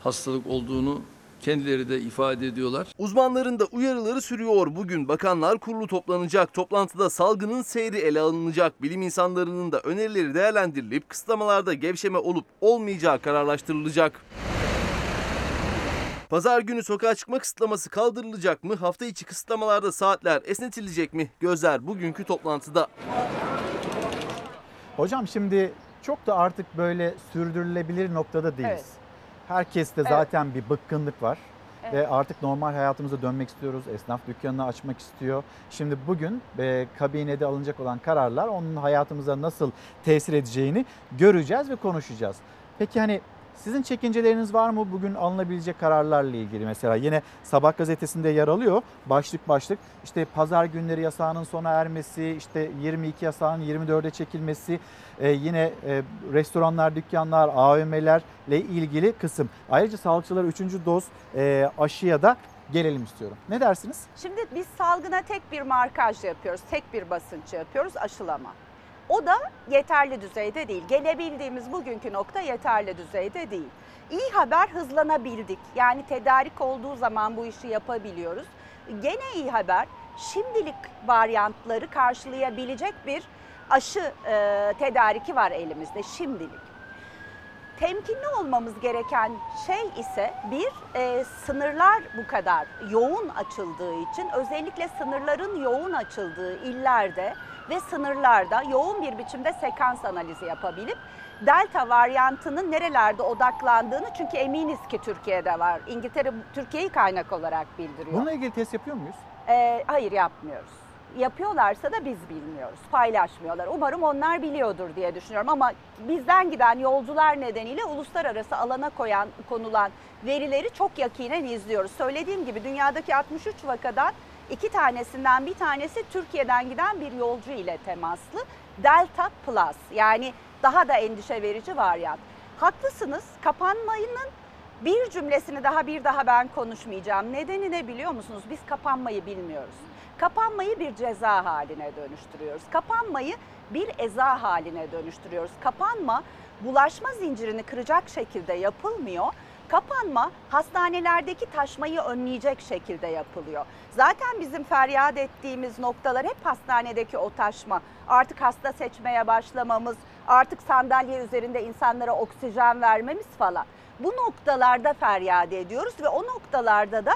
hastalık olduğunu kendileri de ifade ediyorlar. Uzmanların da uyarıları sürüyor. Bugün Bakanlar Kurulu toplanacak. Toplantıda salgının seyri ele alınacak. Bilim insanlarının da önerileri değerlendirilip kısıtlamalarda gevşeme olup olmayacağı kararlaştırılacak. Pazar günü sokağa çıkma kısıtlaması kaldırılacak mı? Hafta içi kısıtlamalarda saatler esnetilecek mi? Gözler bugünkü toplantıda. Hocam şimdi çok da artık böyle sürdürülebilir noktada değiliz. Evet. Herkeste Evet. zaten bir bıkkınlık var. Evet. Ve artık normal hayatımıza dönmek istiyoruz. Esnaf dükkanını açmak istiyor. Şimdi bugün e, kabinede alınacak olan kararlar onun hayatımıza nasıl tesir edeceğini göreceğiz ve konuşacağız. Peki hani sizin çekinceleriniz var mı bugün alınabilecek kararlarla ilgili mesela yine Sabah gazetesinde yer alıyor başlık başlık işte pazar günleri yasağının sona ermesi işte 22 yasağın 24'e çekilmesi e, yine e, restoranlar dükkanlar AVM'lerle ilgili kısım ayrıca sağlıkçılara 3. doz e, aşıya da gelelim istiyorum. Ne dersiniz? Şimdi biz salgına tek bir markaj yapıyoruz, tek bir basınç yapıyoruz, aşılama. O da yeterli düzeyde değil. Gelebildiğimiz bugünkü nokta yeterli düzeyde değil. İyi haber hızlanabildik. Yani tedarik olduğu zaman bu işi yapabiliyoruz. Gene iyi haber şimdilik varyantları karşılayabilecek bir aşı e, tedariki var elimizde şimdilik. Temkinli olmamız gereken şey ise bir e, sınırlar bu kadar yoğun açıldığı için özellikle sınırların yoğun açıldığı illerde ve sınırlarda yoğun bir biçimde sekans analizi yapabilip delta varyantının nerelerde odaklandığını çünkü eminiz ki Türkiye'de var. İngiltere Türkiye'yi kaynak olarak bildiriyor. Bununla ilgili test yapıyor muyuz? Ee, hayır yapmıyoruz. Yapıyorlarsa da biz bilmiyoruz. Paylaşmıyorlar. Umarım onlar biliyordur diye düşünüyorum ama bizden giden yolcular nedeniyle uluslararası alana koyan konulan verileri çok yakinen izliyoruz. Söylediğim gibi dünyadaki 63 vakadan iki tanesinden bir tanesi Türkiye'den giden bir yolcu ile temaslı. Delta Plus yani daha da endişe verici varyant. Haklısınız kapanmanın bir cümlesini daha bir daha ben konuşmayacağım. Nedeni ne biliyor musunuz? Biz kapanmayı bilmiyoruz. Kapanmayı bir ceza haline dönüştürüyoruz. Kapanmayı bir eza haline dönüştürüyoruz. Kapanma bulaşma zincirini kıracak şekilde yapılmıyor. Kapanma hastanelerdeki taşmayı önleyecek şekilde yapılıyor. Zaten bizim feryat ettiğimiz noktalar hep hastanedeki o taşma. Artık hasta seçmeye başlamamız, artık sandalye üzerinde insanlara oksijen vermemiz falan. Bu noktalarda feryat ediyoruz ve o noktalarda da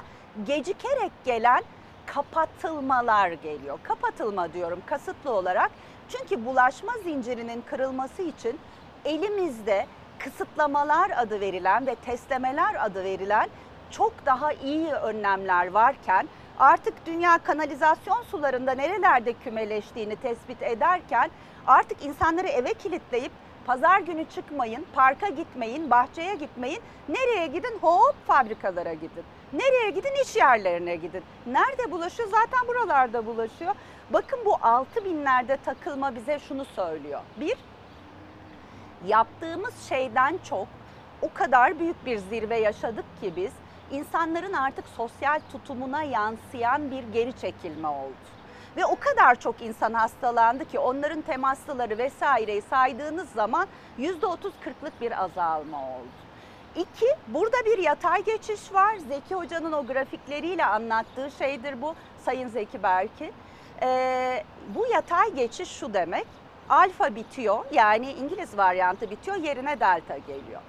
gecikerek gelen kapatılmalar geliyor. Kapatılma diyorum kasıtlı olarak. Çünkü bulaşma zincirinin kırılması için elimizde kısıtlamalar adı verilen ve testlemeler adı verilen çok daha iyi önlemler varken artık dünya kanalizasyon sularında nerelerde kümeleştiğini tespit ederken artık insanları eve kilitleyip pazar günü çıkmayın, parka gitmeyin, bahçeye gitmeyin. Nereye gidin? Hop fabrikalara gidin. Nereye gidin? İş yerlerine gidin. Nerede bulaşıyor? Zaten buralarda bulaşıyor. Bakın bu 6 binlerde takılma bize şunu söylüyor. Bir, yaptığımız şeyden çok o kadar büyük bir zirve yaşadık ki biz insanların artık sosyal tutumuna yansıyan bir geri çekilme oldu. Ve o kadar çok insan hastalandı ki onların temaslıları vesaireyi saydığınız zaman %30-40'lık bir azalma oldu. İki, burada bir yatay geçiş var. Zeki Hoca'nın o grafikleriyle anlattığı şeydir bu Sayın Zeki Berki. Ee, bu yatay geçiş şu demek. Alfa bitiyor yani İngiliz varyantı bitiyor yerine delta geliyor.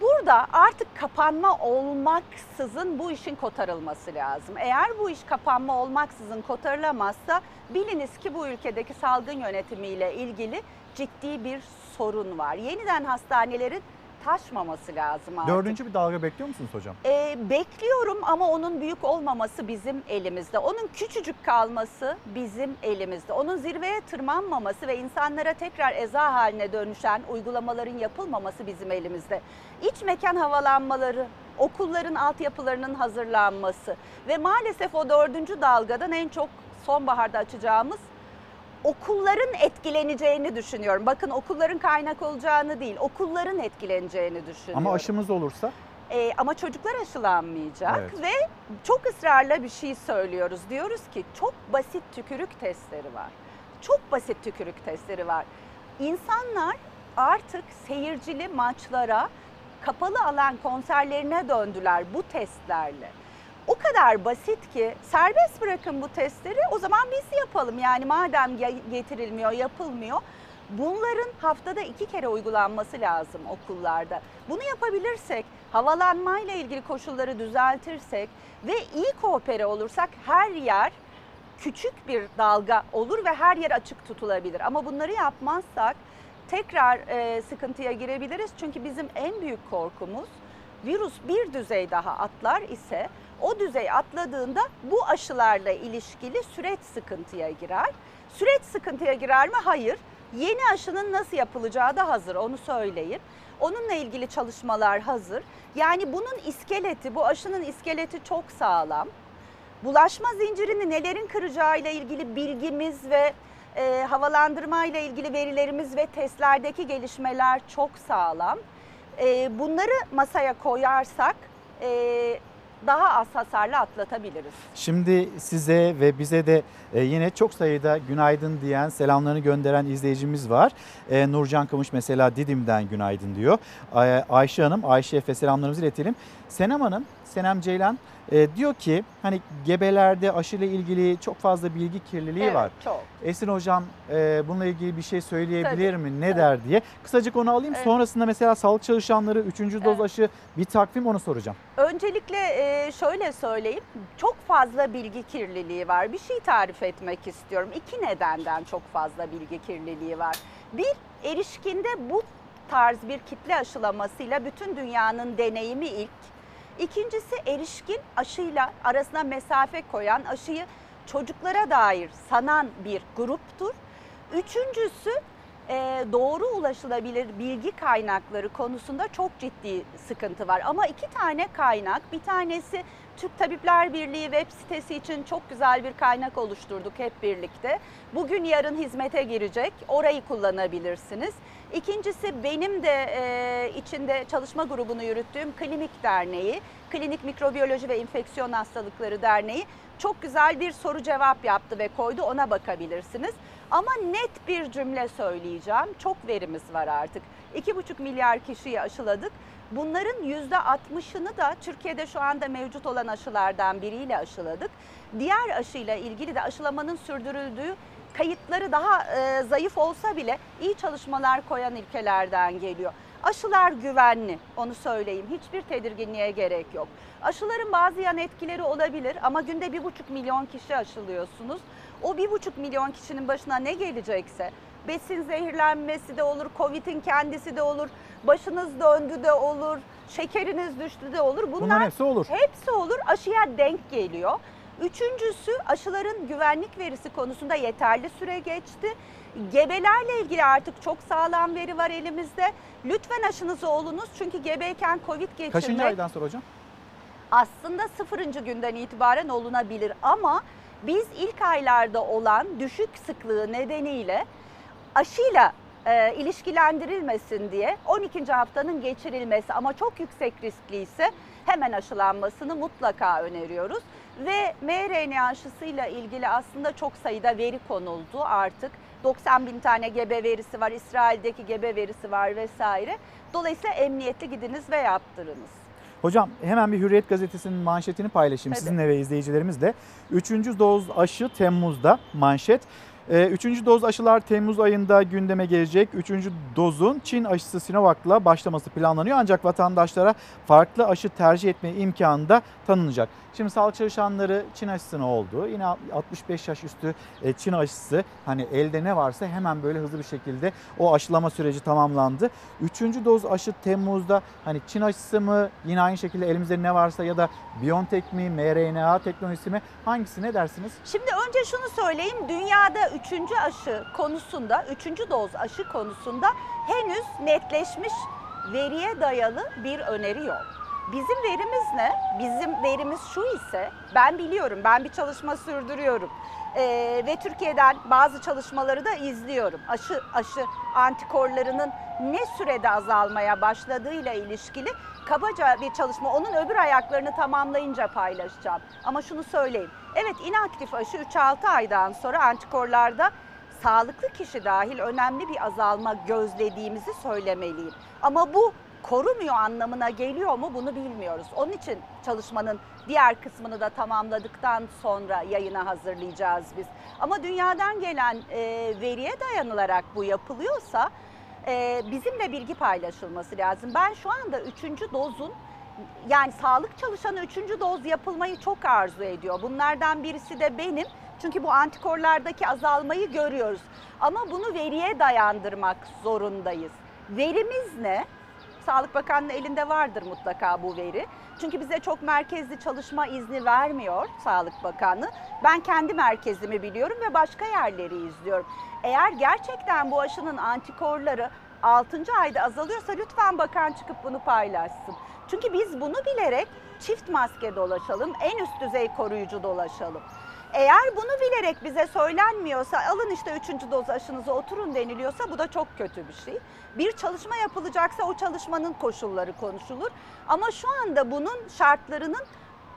Burada artık kapanma olmaksızın bu işin kotarılması lazım. Eğer bu iş kapanma olmaksızın kotarılamazsa biliniz ki bu ülkedeki salgın yönetimiyle ilgili ciddi bir sorun var. Yeniden hastanelerin taşmaması lazım artık. Dördüncü bir dalga bekliyor musunuz hocam? Ee, bekliyorum ama onun büyük olmaması bizim elimizde. Onun küçücük kalması bizim elimizde. Onun zirveye tırmanmaması ve insanlara tekrar eza haline dönüşen uygulamaların yapılmaması bizim elimizde. İç mekan havalanmaları, okulların altyapılarının hazırlanması ve maalesef o dördüncü dalgadan en çok sonbaharda açacağımız okulların etkileneceğini düşünüyorum. Bakın okulların kaynak olacağını değil, okulların etkileneceğini düşünüyorum. Ama aşımız olursa? Ee, ama çocuklar aşılanmayacak Evet. ve çok ısrarla bir şey söylüyoruz. Diyoruz ki çok basit tükürük testleri var. Çok basit tükürük testleri var. İnsanlar artık seyircili maçlara, kapalı alan konserlerine döndüler bu testlerle. O kadar basit ki serbest bırakın bu testleri o zaman biz yapalım. Yani madem getirilmiyor, yapılmıyor. Bunların haftada iki kere uygulanması lazım okullarda. Bunu yapabilirsek, havalanmayla ilgili koşulları düzeltirsek ve iyi koopere olursak her yer küçük bir dalga olur ve her yer açık tutulabilir. Ama bunları yapmazsak tekrar e, sıkıntıya girebiliriz. Çünkü bizim en büyük korkumuz virüs bir düzey daha atlar ise o düzey atladığında bu aşılarla ilişkili süreç sıkıntıya girer. Süreç sıkıntıya girer mi? Hayır. Yeni aşının nasıl yapılacağı da hazır onu söyleyeyim. Onunla ilgili çalışmalar hazır. Yani bunun iskeleti, bu aşının iskeleti çok sağlam. Bulaşma zincirini nelerin kıracağıyla ilgili bilgimiz ve e, havalandırma ile ilgili verilerimiz ve testlerdeki gelişmeler çok sağlam. E, bunları masaya koyarsak e, daha az hasarla atlatabiliriz. Şimdi size ve bize de e, yine çok sayıda günaydın diyen, selamlarını gönderen izleyicimiz var. E, Nurcan Kamış mesela Didim'den günaydın diyor. Ay- Ayşe Hanım, Ayşe Efe selamlarımızı iletelim. Senem Hanım, Senem Ceylan e, diyor ki hani gebelerde aşıyla ilgili çok fazla bilgi kirliliği Evet, var. çok. Esin Hocam e, bununla ilgili bir şey söyleyebilir Tabii, mi? Ne der diye. Kısacık onu alayım. Evet. Sonrasında mesela sağlık çalışanları 3. doz aşı bir takvim onu soracağım. Öncelikle e, şöyle söyleyeyim. Çok fazla bilgi kirliliği var. Bir şey tarif etmek istiyorum. İki nedenden çok fazla bilgi kirliliği var. Bir, erişkinde bu tarz bir kitle aşılamasıyla bütün dünyanın deneyimi ilk. İkincisi erişkin aşıyla arasına mesafe koyan, aşıyı çocuklara dair sanan bir gruptur. Üçüncüsü e, doğru ulaşılabilir bilgi kaynakları konusunda çok ciddi sıkıntı var. Ama iki tane kaynak, bir tanesi Türk Tabipler Birliği web sitesi için çok güzel bir kaynak oluşturduk hep birlikte. Bugün yarın hizmete girecek, orayı kullanabilirsiniz. İkincisi benim de e, içinde çalışma grubunu yürüttüğüm Klinik Derneği, Klinik Mikrobiyoloji ve İnfeksiyon Hastalıkları Derneği çok güzel bir soru cevap yaptı ve koydu ona bakabilirsiniz. Ama net bir cümle söyleyeceğim. Çok verimiz var artık. 2,5 milyar kişiyi aşıladık. Bunların %60'ını da Türkiye'de şu anda mevcut olan aşılardan biriyle aşıladık. Diğer aşıyla ilgili de aşılamanın sürdürüldüğü kayıtları daha e, zayıf olsa bile iyi çalışmalar koyan ülkelerden geliyor. Aşılar güvenli, onu söyleyeyim. Hiçbir tedirginliğe gerek yok. Aşıların bazı yan etkileri olabilir ama günde bir buçuk milyon kişi aşılıyorsunuz. O bir buçuk milyon kişinin başına ne gelecekse, besin zehirlenmesi de olur, Covid'in kendisi de olur, başınız döndü de olur, şekeriniz düştü de olur. Bunlar Bunların hepsi olur. Hepsi olur. Aşıya denk geliyor. Üçüncüsü aşıların güvenlik verisi konusunda yeterli süre geçti. Gebelerle ilgili artık çok sağlam veri var elimizde. Lütfen aşınızı olunuz çünkü gebeyken Covid geçirmek Kaçıncı aydan sonra hocam? aslında sıfırıncı günden itibaren olunabilir ama biz ilk aylarda olan düşük sıklığı nedeniyle aşıyla e, ilişkilendirilmesin diye 12. haftanın geçirilmesi ama çok yüksek riskli ise hemen aşılanmasını mutlaka öneriyoruz. Ve mRNA aşısıyla ilgili aslında çok sayıda veri konuldu artık. 90 bin tane gebe verisi var, İsrail'deki gebe verisi var vesaire. Dolayısıyla emniyetli gidiniz ve yaptırınız. Hocam hemen bir Hürriyet Gazetesi'nin manşetini paylaşayım Tabii. sizinle ve izleyicilerimizle. Üçüncü doz aşı Temmuz'da manşet. Ee, Üçüncü doz aşılar Temmuz ayında gündeme gelecek. Üçüncü dozun Çin aşısı Sinovac'la başlaması planlanıyor. Ancak vatandaşlara farklı aşı tercih etme imkanı da tanınacak. Şimdi sağlık çalışanları Çin aşısına oldu. Yine 65 yaş üstü e, Çin aşısı hani elde ne varsa hemen böyle hızlı bir şekilde o aşılama süreci tamamlandı. Üçüncü doz aşı Temmuz'da hani Çin aşısı mı yine aynı şekilde elimizde ne varsa ya da BioNTech mi mRNA teknolojisi mi hangisi ne dersiniz? Şimdi önce şunu söyleyeyim. Dünyada üçüncü aşı konusunda, üçüncü doz aşı konusunda henüz netleşmiş veriye dayalı bir öneri yok. Bizim verimiz ne? Bizim verimiz şu ise, ben biliyorum, ben bir çalışma sürdürüyorum. Ee, ve Türkiye'den bazı çalışmaları da izliyorum. Aşı aşı antikorlarının ne sürede azalmaya başladığıyla ilişkili kabaca bir çalışma. Onun öbür ayaklarını tamamlayınca paylaşacağım. Ama şunu söyleyeyim. Evet inaktif aşı 3-6 aydan sonra antikorlarda sağlıklı kişi dahil önemli bir azalma gözlediğimizi söylemeliyim. Ama bu korumuyor anlamına geliyor mu bunu bilmiyoruz. Onun için çalışmanın diğer kısmını da tamamladıktan sonra yayına hazırlayacağız biz. Ama dünyadan gelen e, veriye dayanılarak bu yapılıyorsa e, bizimle bilgi paylaşılması lazım. Ben şu anda üçüncü dozun yani sağlık çalışanı üçüncü doz yapılmayı çok arzu ediyor. Bunlardan birisi de benim. Çünkü bu antikorlardaki azalmayı görüyoruz. Ama bunu veriye dayandırmak zorundayız. Verimiz ne? Sağlık Bakanlığı elinde vardır mutlaka bu veri. Çünkü bize çok merkezli çalışma izni vermiyor Sağlık Bakanlığı. Ben kendi merkezimi biliyorum ve başka yerleri izliyorum. Eğer gerçekten bu aşının antikorları 6. ayda azalıyorsa lütfen bakan çıkıp bunu paylaşsın. Çünkü biz bunu bilerek çift maske dolaşalım, en üst düzey koruyucu dolaşalım. Eğer bunu bilerek bize söylenmiyorsa alın işte üçüncü doz aşınıza oturun deniliyorsa bu da çok kötü bir şey. Bir çalışma yapılacaksa o çalışmanın koşulları konuşulur. Ama şu anda bunun şartlarının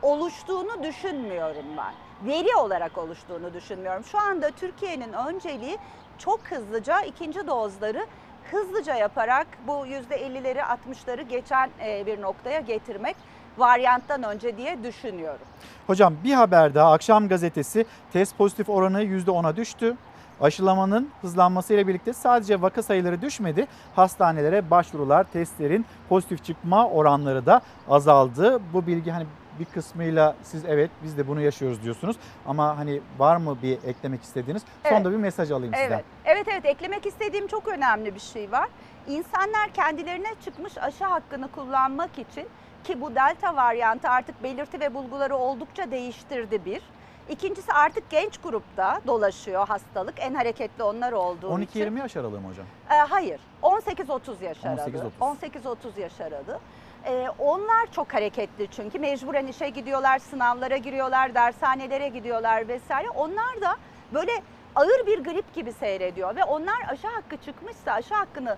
oluştuğunu düşünmüyorum ben. Veri olarak oluştuğunu düşünmüyorum. Şu anda Türkiye'nin önceliği çok hızlıca ikinci dozları hızlıca yaparak bu %50'leri 60'ları geçen e, bir noktaya getirmek varyanttan önce diye düşünüyorum. Hocam bir haber daha akşam gazetesi test pozitif oranı %10'a düştü. Aşılamanın hızlanmasıyla birlikte sadece vaka sayıları düşmedi. Hastanelere başvurular, testlerin pozitif çıkma oranları da azaldı. Bu bilgi hani bir kısmıyla siz evet biz de bunu yaşıyoruz diyorsunuz. Ama hani var mı bir eklemek istediğiniz? Evet. Son da bir mesaj alayım sizden. Evet, evet, evet. Eklemek istediğim çok önemli bir şey var. İnsanlar kendilerine çıkmış aşı hakkını kullanmak için ki bu delta varyantı artık belirti ve bulguları oldukça değiştirdi bir. İkincisi artık genç grupta dolaşıyor hastalık. En hareketli onlar olduğu için. 12-20 yaş aralığı mı hocam? Ee, hayır. 18-30 yaş aralığı. 18-30. 18-30 yaş aralığı. Ee, onlar çok hareketli çünkü mecburen işe gidiyorlar, sınavlara giriyorlar, dershanelere gidiyorlar vesaire. Onlar da böyle ağır bir grip gibi seyrediyor ve onlar aşı hakkı çıkmışsa aşı hakkını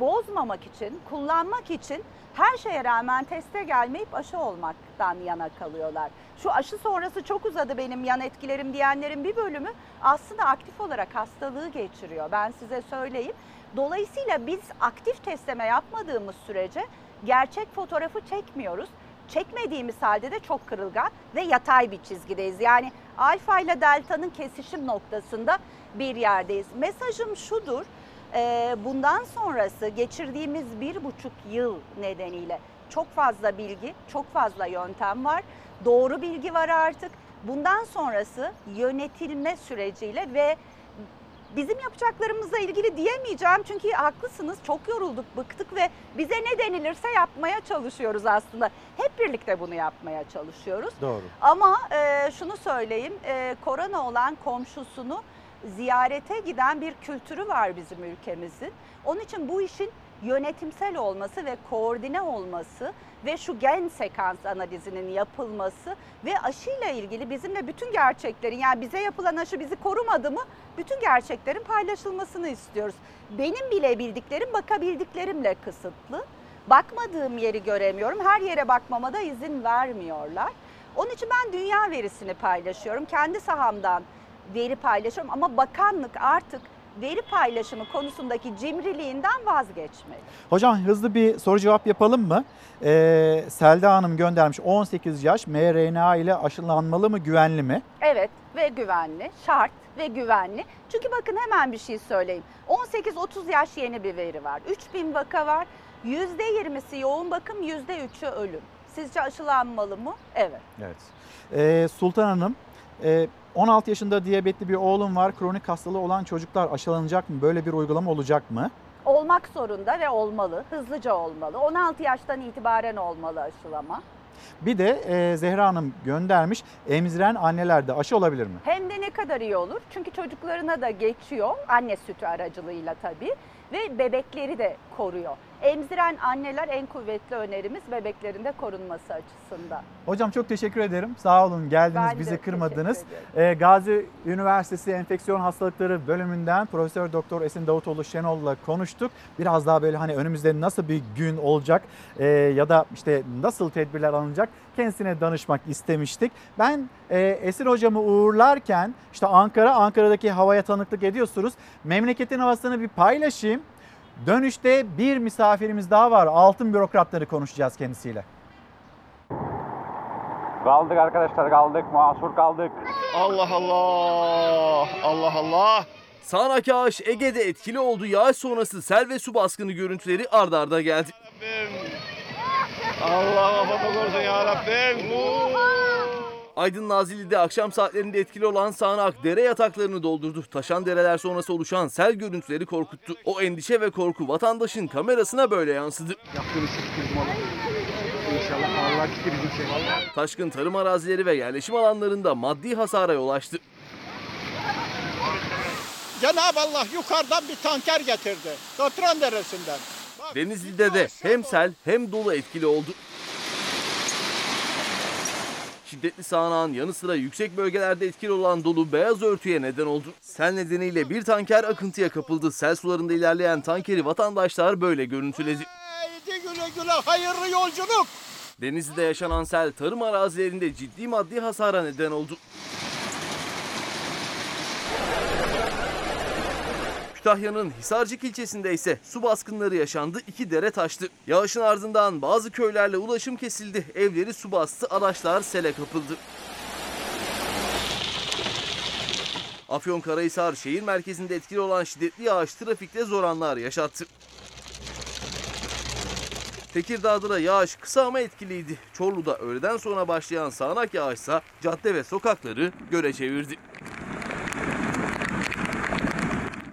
bozmamak için, kullanmak için her şeye rağmen teste gelmeyip aşı olmaktan yana kalıyorlar. Şu aşı sonrası çok uzadı benim yan etkilerim diyenlerin bir bölümü aslında aktif olarak hastalığı geçiriyor. Ben size söyleyeyim. Dolayısıyla biz aktif testleme yapmadığımız sürece gerçek fotoğrafı çekmiyoruz. Çekmediğimiz halde de çok kırılgan ve yatay bir çizgideyiz. Yani alfa ile delta'nın kesişim noktasında bir yerdeyiz. Mesajım şudur. Ee, bundan sonrası geçirdiğimiz bir buçuk yıl nedeniyle çok fazla bilgi, çok fazla yöntem var. Doğru bilgi var artık. Bundan sonrası yönetilme süreciyle ve bizim yapacaklarımızla ilgili diyemeyeceğim çünkü haklısınız çok yorulduk, bıktık ve bize ne denilirse yapmaya çalışıyoruz aslında. Hep birlikte bunu yapmaya çalışıyoruz. Doğru. Ama e, şunu söyleyeyim, e, korona olan komşusunu ziyarete giden bir kültürü var bizim ülkemizin. Onun için bu işin yönetimsel olması ve koordine olması ve şu gen sekans analizinin yapılması ve aşıyla ilgili bizimle bütün gerçeklerin yani bize yapılan aşı bizi korumadı mı bütün gerçeklerin paylaşılmasını istiyoruz. Benim bile bildiklerim bakabildiklerimle kısıtlı. Bakmadığım yeri göremiyorum. Her yere bakmama da izin vermiyorlar. Onun için ben dünya verisini paylaşıyorum. Kendi sahamdan veri paylaşıyorum ama bakanlık artık veri paylaşımı konusundaki cimriliğinden vazgeçmeli. Hocam hızlı bir soru cevap yapalım mı? Ee, Selda Hanım göndermiş 18 yaş mRNA ile aşılanmalı mı güvenli mi? Evet ve güvenli, şart ve güvenli. Çünkü bakın hemen bir şey söyleyeyim. 18-30 yaş yeni bir veri var. 3000 vaka var. %20'si yoğun bakım, %3'ü ölüm. Sizce aşılanmalı mı? Evet. Evet. Ee, Sultan Hanım e, 16 yaşında diyabetli bir oğlum var. Kronik hastalığı olan çocuklar aşılanacak mı? Böyle bir uygulama olacak mı? Olmak zorunda ve olmalı, hızlıca olmalı. 16 yaştan itibaren olmalı aşılama. Bir de e, Zehra Hanım göndermiş. Emziren annelerde aşı olabilir mi? Hem de ne kadar iyi olur. Çünkü çocuklarına da geçiyor anne sütü aracılığıyla tabii ve bebekleri de koruyor. Emziren anneler en kuvvetli önerimiz bebeklerin de korunması açısından. Hocam çok teşekkür ederim. Sağ olun geldiniz Ben bizi kırmadınız. Ee, Gazi Üniversitesi Enfeksiyon Hastalıkları bölümünden Profesör Doktor Esin Davutoğlu Şenol'la konuştuk. Biraz daha böyle hani önümüzde nasıl bir gün olacak e, ya da işte nasıl tedbirler alınacak kendisine danışmak istemiştik. Ben e, Esin hocamı uğurlarken işte Ankara, Ankara'daki havaya tanıklık ediyorsunuz. Memleketin havasını bir paylaşayım. Dönüşte bir misafirimiz daha var. Altın bürokratları konuşacağız kendisiyle. Kaldık arkadaşlar kaldık mahsur kaldık. Allah Allah! Allah Allah! Sağanak yağış Ege'de etkili oldu. Yağış sonrası sel ve su baskını görüntüleri ardarda arda geldi. Allah afamı korusun ya Rabbim. Aydın Nazilli'de akşam saatlerinde etkili olan sağanak dere yataklarını doldurdu. Taşan dereler sonrası oluşan sel görüntüleri korkuttu. O endişe ve korku vatandaşın kamerasına böyle yansıdı. Yaptığını siktirdim Allah. İnşallah Allah bizim şey. Taşkın tarım arazileri ve yerleşim alanlarında maddi hasara yol açtı. Cenab-ı Allah yukarıdan bir tanker getirdi. Katran Deresi'nden. Denizli'de de hem sel hem dolu etkili oldu. Şiddetli sağanağın yanı sıra yüksek bölgelerde etkili olan dolu beyaz örtüye neden oldu. Sel nedeniyle bir tanker akıntıya kapıldı. Sel sularında ilerleyen tankeri vatandaşlar böyle görüntüledi. Haydi güle güle hayırlı yolculuk. Denizli'de yaşanan sel tarım arazilerinde ciddi maddi hasara neden oldu. Kütahya'nın Hisarcık ilçesinde ise su baskınları yaşandı, iki dere taştı. Yağışın ardından bazı köylerle ulaşım kesildi, evleri su bastı, araçlar sele kapıldı. Afyonkarahisar şehir merkezinde etkili olan şiddetli yağış trafikte zor anlar yaşattı. Tekirdağ'da da yağış kısa ama etkiliydi. Çorlu'da öğleden sonra başlayan sağanak yağışsa cadde ve sokakları göle çevirdi.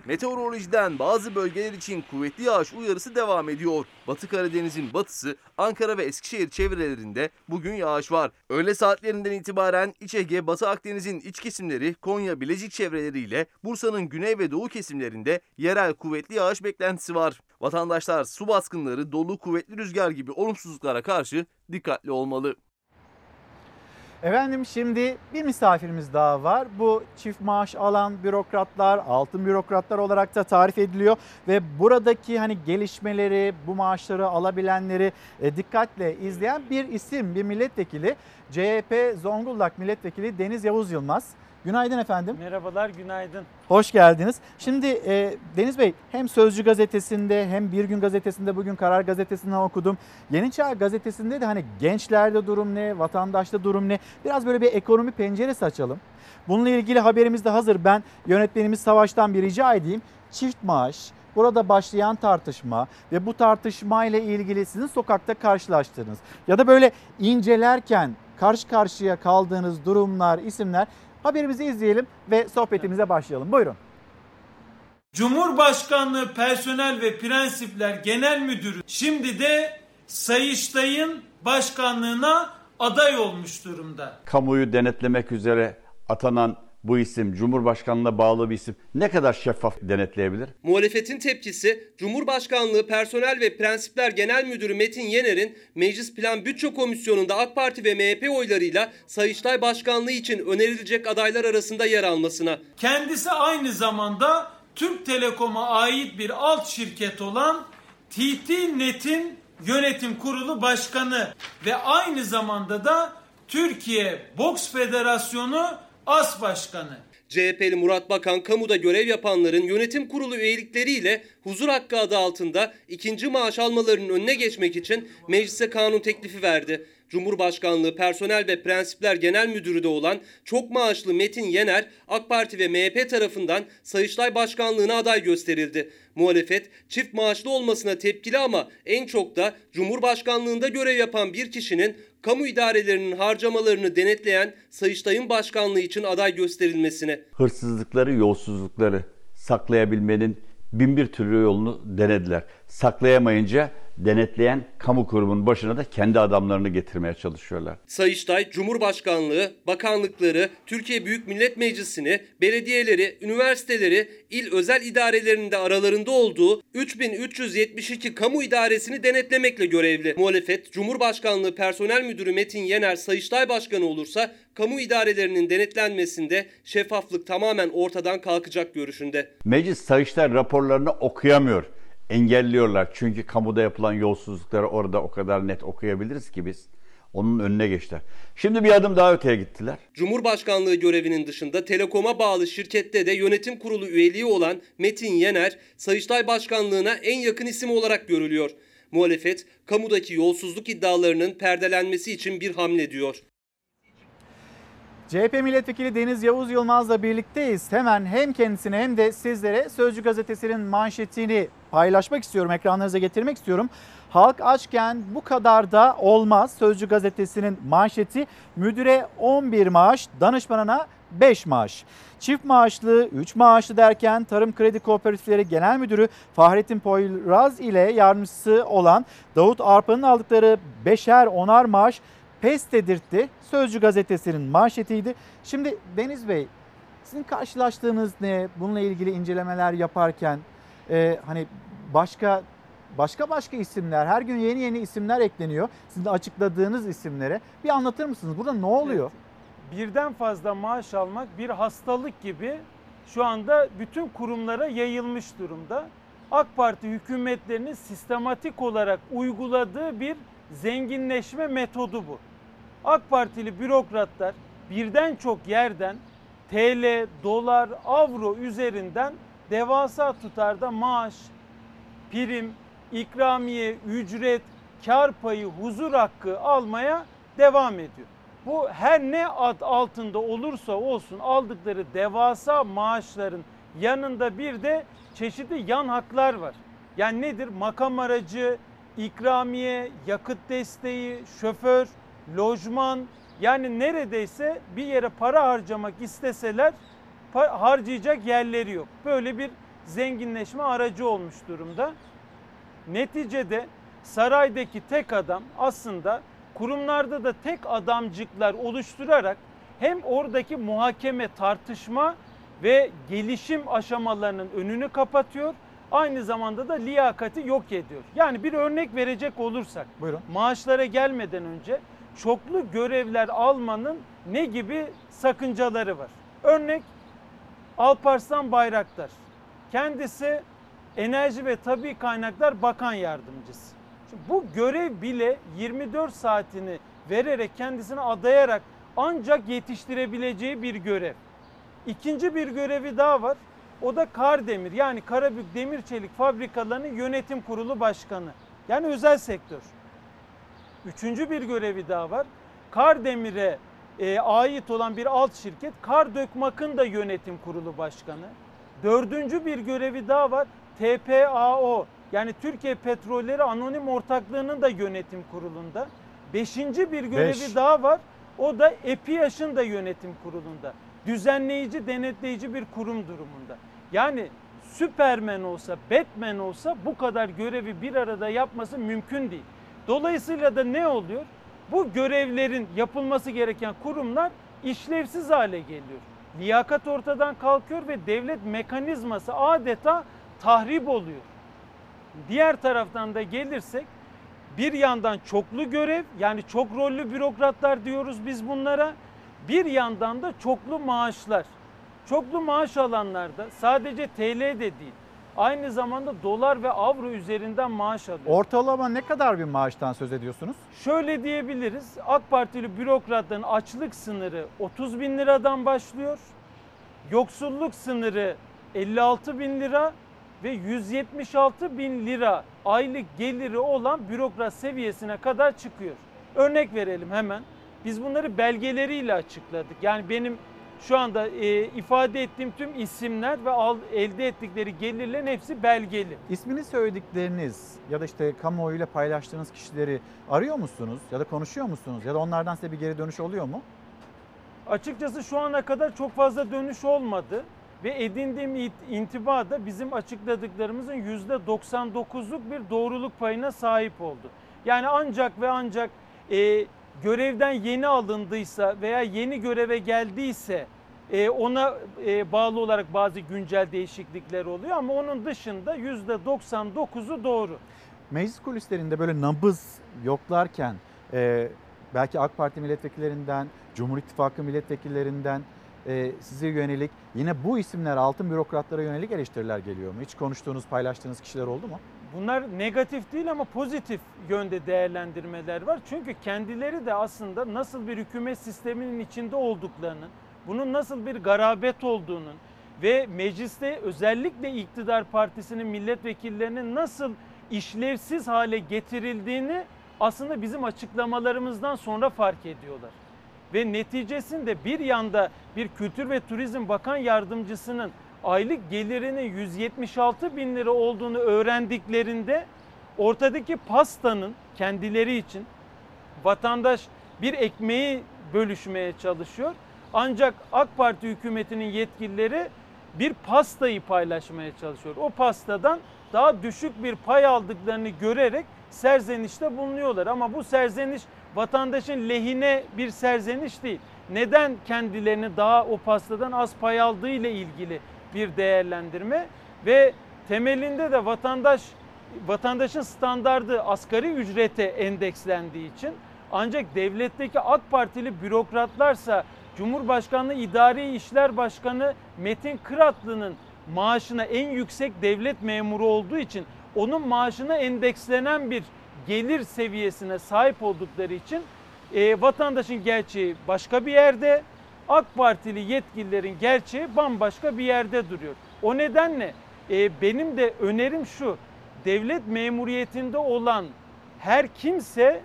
Meteorolojiden bazı bölgeler için kuvvetli yağış uyarısı devam ediyor. Batı Karadeniz'in batısı, Ankara ve Eskişehir çevrelerinde bugün yağış var. Öğle saatlerinden itibaren İç Ege, Batı Akdeniz'in iç kesimleri, Konya, Bilecik çevreleriyle Bursa'nın güney ve doğu kesimlerinde yerel kuvvetli yağış beklentisi var. Vatandaşlar su baskınları, dolu, kuvvetli rüzgar gibi olumsuzluklara karşı dikkatli olmalı. Efendim şimdi bir misafirimiz daha var. Bu çift maaş alan bürokratlar, altın bürokratlar olarak da tarif ediliyor ve buradaki hani gelişmeleri, bu maaşları alabilenleri e, dikkatle izleyen bir isim, bir milletvekili. CHP Zonguldak Milletvekili Deniz Yavuz Yılmaz. Günaydın efendim. Merhabalar, günaydın. Hoş geldiniz. Şimdi e, Deniz Bey hem Sözcü gazetesinde hem Bir Gün gazetesinde bugün Karar gazetesinden okudum. Yeni Çağ gazetesinde de hani gençlerde durum ne, vatandaşta durum ne? Biraz böyle bir ekonomi penceresi açalım. Bununla ilgili haberimiz de hazır. Ben yönetmenimiz Savaş'tan bir rica edeyim. Çift maaş, burada başlayan tartışma ve bu tartışma ile ilgili sizin sokakta karşılaştığınız ya da böyle incelerken karşı karşıya kaldığınız durumlar, isimler Haberimizi izleyelim ve sohbetimize başlayalım. Buyurun. Cumhurbaşkanlığı Personel ve Prensipler Genel Müdürü şimdi de Sayıştay'ın başkanlığına aday olmuş durumda. Kamuoyu denetlemek üzere atanan bu isim Cumhurbaşkanlığına bağlı bir isim ne kadar şeffaf denetleyebilir? Muhalefetin tepkisi Cumhurbaşkanlığı Personel ve Prensipler Genel Müdürü Metin Yener'in Meclis Plan Bütçe Komisyonu'nda AK Parti ve MHP oylarıyla Sayıştay Başkanlığı için önerilecek adaylar arasında yer almasına. Kendisi aynı zamanda Türk Telekom'a ait bir alt şirket olan TT Net'in yönetim kurulu başkanı ve aynı zamanda da Türkiye Boks Federasyonu As Başkanı. CHP'li Murat Bakan kamuda görev yapanların yönetim kurulu üyelikleriyle huzur hakkı adı altında ikinci maaş almalarının önüne geçmek için meclise kanun teklifi verdi. Cumhurbaşkanlığı Personel ve Prensipler Genel Müdürü de olan çok maaşlı Metin Yener AK Parti ve MHP tarafından Sayıştay Başkanlığı'na aday gösterildi. Muhalefet çift maaşlı olmasına tepkili ama en çok da Cumhurbaşkanlığında görev yapan bir kişinin kamu idarelerinin harcamalarını denetleyen Sayıştay'ın başkanlığı için aday gösterilmesine. Hırsızlıkları, yolsuzlukları saklayabilmenin bin bir türlü yolunu denediler. Saklayamayınca denetleyen kamu kurumunun başına da kendi adamlarını getirmeye çalışıyorlar. Sayıştay, Cumhurbaşkanlığı, bakanlıkları, Türkiye Büyük Millet Meclisi'ni, belediyeleri, üniversiteleri, il özel idarelerinin de aralarında olduğu 3372 kamu idaresini denetlemekle görevli. Muhalefet, Cumhurbaşkanlığı Personel Müdürü Metin Yener Sayıştay Başkanı olursa kamu idarelerinin denetlenmesinde şeffaflık tamamen ortadan kalkacak görüşünde. Meclis Sayıştay raporlarını okuyamıyor. Engelliyorlar. Çünkü kamuda yapılan yolsuzlukları orada o kadar net okuyabiliriz ki biz. Onun önüne geçtiler. Şimdi bir adım daha öteye gittiler. Cumhurbaşkanlığı görevinin dışında Telekom'a bağlı şirkette de yönetim kurulu üyeliği olan Metin Yener, Sayıştay Başkanlığı'na en yakın isim olarak görülüyor. Muhalefet, kamudaki yolsuzluk iddialarının perdelenmesi için bir hamle diyor. CHP milletvekili Deniz Yavuz Yılmaz'la birlikteyiz. Hemen hem kendisine hem de sizlere Sözcü gazetesinin manşetini paylaşmak istiyorum, ekranlarınıza getirmek istiyorum. Halk açken bu kadar da olmaz. Sözcü gazetesinin manşeti müdüre 11 maaş, danışmanına 5 maaş. Çift maaşlı, 3 maaşlı derken Tarım Kredi Kooperatifleri Genel Müdürü Fahrettin Poyraz ile yardımcısı olan Davut Arpa'nın aldıkları 5'er 10'ar maaş pes dedirtti. Sözcü gazetesinin manşetiydi. Şimdi Deniz Bey sizin karşılaştığınız ne? Bununla ilgili incelemeler yaparken e, hani başka başka başka isimler her gün yeni yeni isimler ekleniyor. Sizin açıkladığınız isimlere bir anlatır mısınız? Burada ne oluyor? birden fazla maaş almak bir hastalık gibi şu anda bütün kurumlara yayılmış durumda. AK Parti hükümetlerinin sistematik olarak uyguladığı bir zenginleşme metodu bu. AK Partili bürokratlar birden çok yerden TL, dolar, avro üzerinden devasa tutarda maaş, prim, ikramiye, ücret, kar payı, huzur hakkı almaya devam ediyor. Bu her ne ad altında olursa olsun aldıkları devasa maaşların yanında bir de çeşitli yan haklar var. Yani nedir? Makam aracı, ikramiye, yakıt desteği, şoför, lojman yani neredeyse bir yere para harcamak isteseler harcayacak yerleri yok. Böyle bir zenginleşme aracı olmuş durumda. Neticede saraydaki tek adam aslında kurumlarda da tek adamcıklar oluşturarak hem oradaki muhakeme, tartışma ve gelişim aşamalarının önünü kapatıyor. Aynı zamanda da liyakati yok ediyor. Yani bir örnek verecek olursak Buyurun. maaşlara gelmeden önce çoklu görevler almanın ne gibi sakıncaları var? Örnek Alparslan Bayraktar. Kendisi Enerji ve Tabi Kaynaklar Bakan Yardımcısı. Şimdi bu görev bile 24 saatini vererek kendisine adayarak ancak yetiştirebileceği bir görev. İkinci bir görevi daha var. O da Kardemir yani Karabük Demir Çelik Fabrikalarının Yönetim Kurulu Başkanı. Yani özel sektör. Üçüncü bir görevi daha var. Kardemir'e e, ait olan bir alt şirket Kardökmak'ın da yönetim kurulu başkanı. Dördüncü bir görevi daha var. TPAO yani Türkiye Petrolleri Anonim Ortaklığı'nın da yönetim kurulunda. Beşinci bir görevi Beş. daha var. O da EPİAŞ'ın da yönetim kurulunda. Düzenleyici, denetleyici bir kurum durumunda. Yani Süpermen olsa, Batman olsa bu kadar görevi bir arada yapması mümkün değil. Dolayısıyla da ne oluyor? Bu görevlerin yapılması gereken kurumlar işlevsiz hale geliyor. Liyakat ortadan kalkıyor ve devlet mekanizması adeta tahrip oluyor. Diğer taraftan da gelirsek bir yandan çoklu görev yani çok rollü bürokratlar diyoruz biz bunlara. Bir yandan da çoklu maaşlar. Çoklu maaş alanlarda sadece TL de değil aynı zamanda dolar ve avro üzerinden maaş alıyor. Ortalama ne kadar bir maaştan söz ediyorsunuz? Şöyle diyebiliriz AK Partili bürokratların açlık sınırı 30 bin liradan başlıyor. yoksulluk sınırı 56 bin lira ve 176 bin lira aylık geliri olan bürokrat seviyesine kadar çıkıyor. Örnek verelim hemen. Biz bunları belgeleriyle açıkladık. Yani benim şu anda e, ifade ettiğim tüm isimler ve al, elde ettikleri gelirlerin hepsi belgeli. İsmini söyledikleriniz ya da işte kamuoyuyla paylaştığınız kişileri arıyor musunuz ya da konuşuyor musunuz ya da onlardan size bir geri dönüş oluyor mu? Açıkçası şu ana kadar çok fazla dönüş olmadı ve edindiğim intiba da bizim açıkladıklarımızın %99'luk bir doğruluk payına sahip oldu. Yani ancak ve ancak e, görevden yeni alındıysa veya yeni göreve geldiyse e, ona e, bağlı olarak bazı güncel değişiklikler oluyor ama onun dışında %99'u doğru. Meclis kulislerinde böyle nabız yoklarken e, belki AK Parti milletvekillerinden, Cumhur İttifakı milletvekillerinden e, size yönelik yine bu isimler altın bürokratlara yönelik eleştiriler geliyor mu? Hiç konuştuğunuz, paylaştığınız kişiler oldu mu? Bunlar negatif değil ama pozitif yönde değerlendirmeler var. Çünkü kendileri de aslında nasıl bir hükümet sisteminin içinde olduklarının, bunun nasıl bir garabet olduğunun ve mecliste özellikle iktidar partisinin milletvekillerinin nasıl işlevsiz hale getirildiğini aslında bizim açıklamalarımızdan sonra fark ediyorlar. Ve neticesinde bir yanda bir Kültür ve Turizm Bakan Yardımcısının aylık gelirinin 176 bin lira olduğunu öğrendiklerinde ortadaki pastanın kendileri için vatandaş bir ekmeği bölüşmeye çalışıyor. Ancak AK Parti hükümetinin yetkilileri bir pastayı paylaşmaya çalışıyor. O pastadan daha düşük bir pay aldıklarını görerek serzenişte bulunuyorlar. Ama bu serzeniş vatandaşın lehine bir serzeniş değil. Neden kendilerini daha o pastadan az pay aldığı ile ilgili bir değerlendirme ve temelinde de vatandaş vatandaşın standardı asgari ücrete endekslendiği için ancak devletteki AK Partili bürokratlarsa Cumhurbaşkanlığı İdari İşler Başkanı Metin Kıratlı'nın maaşına en yüksek devlet memuru olduğu için onun maaşına endekslenen bir gelir seviyesine sahip oldukları için e, vatandaşın gerçeği başka bir yerde, AK Partili yetkililerin gerçeği bambaşka bir yerde duruyor. O nedenle e, benim de önerim şu, devlet memuriyetinde olan her kimse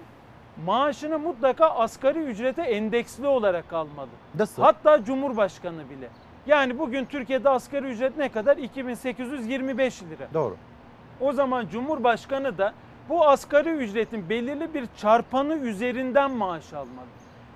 maaşını mutlaka asgari ücrete endeksli olarak almalı. Nasıl? Hatta Cumhurbaşkanı bile. Yani bugün Türkiye'de asgari ücret ne kadar? 2825 lira. Doğru. O zaman Cumhurbaşkanı da bu asgari ücretin belirli bir çarpanı üzerinden maaş almalı.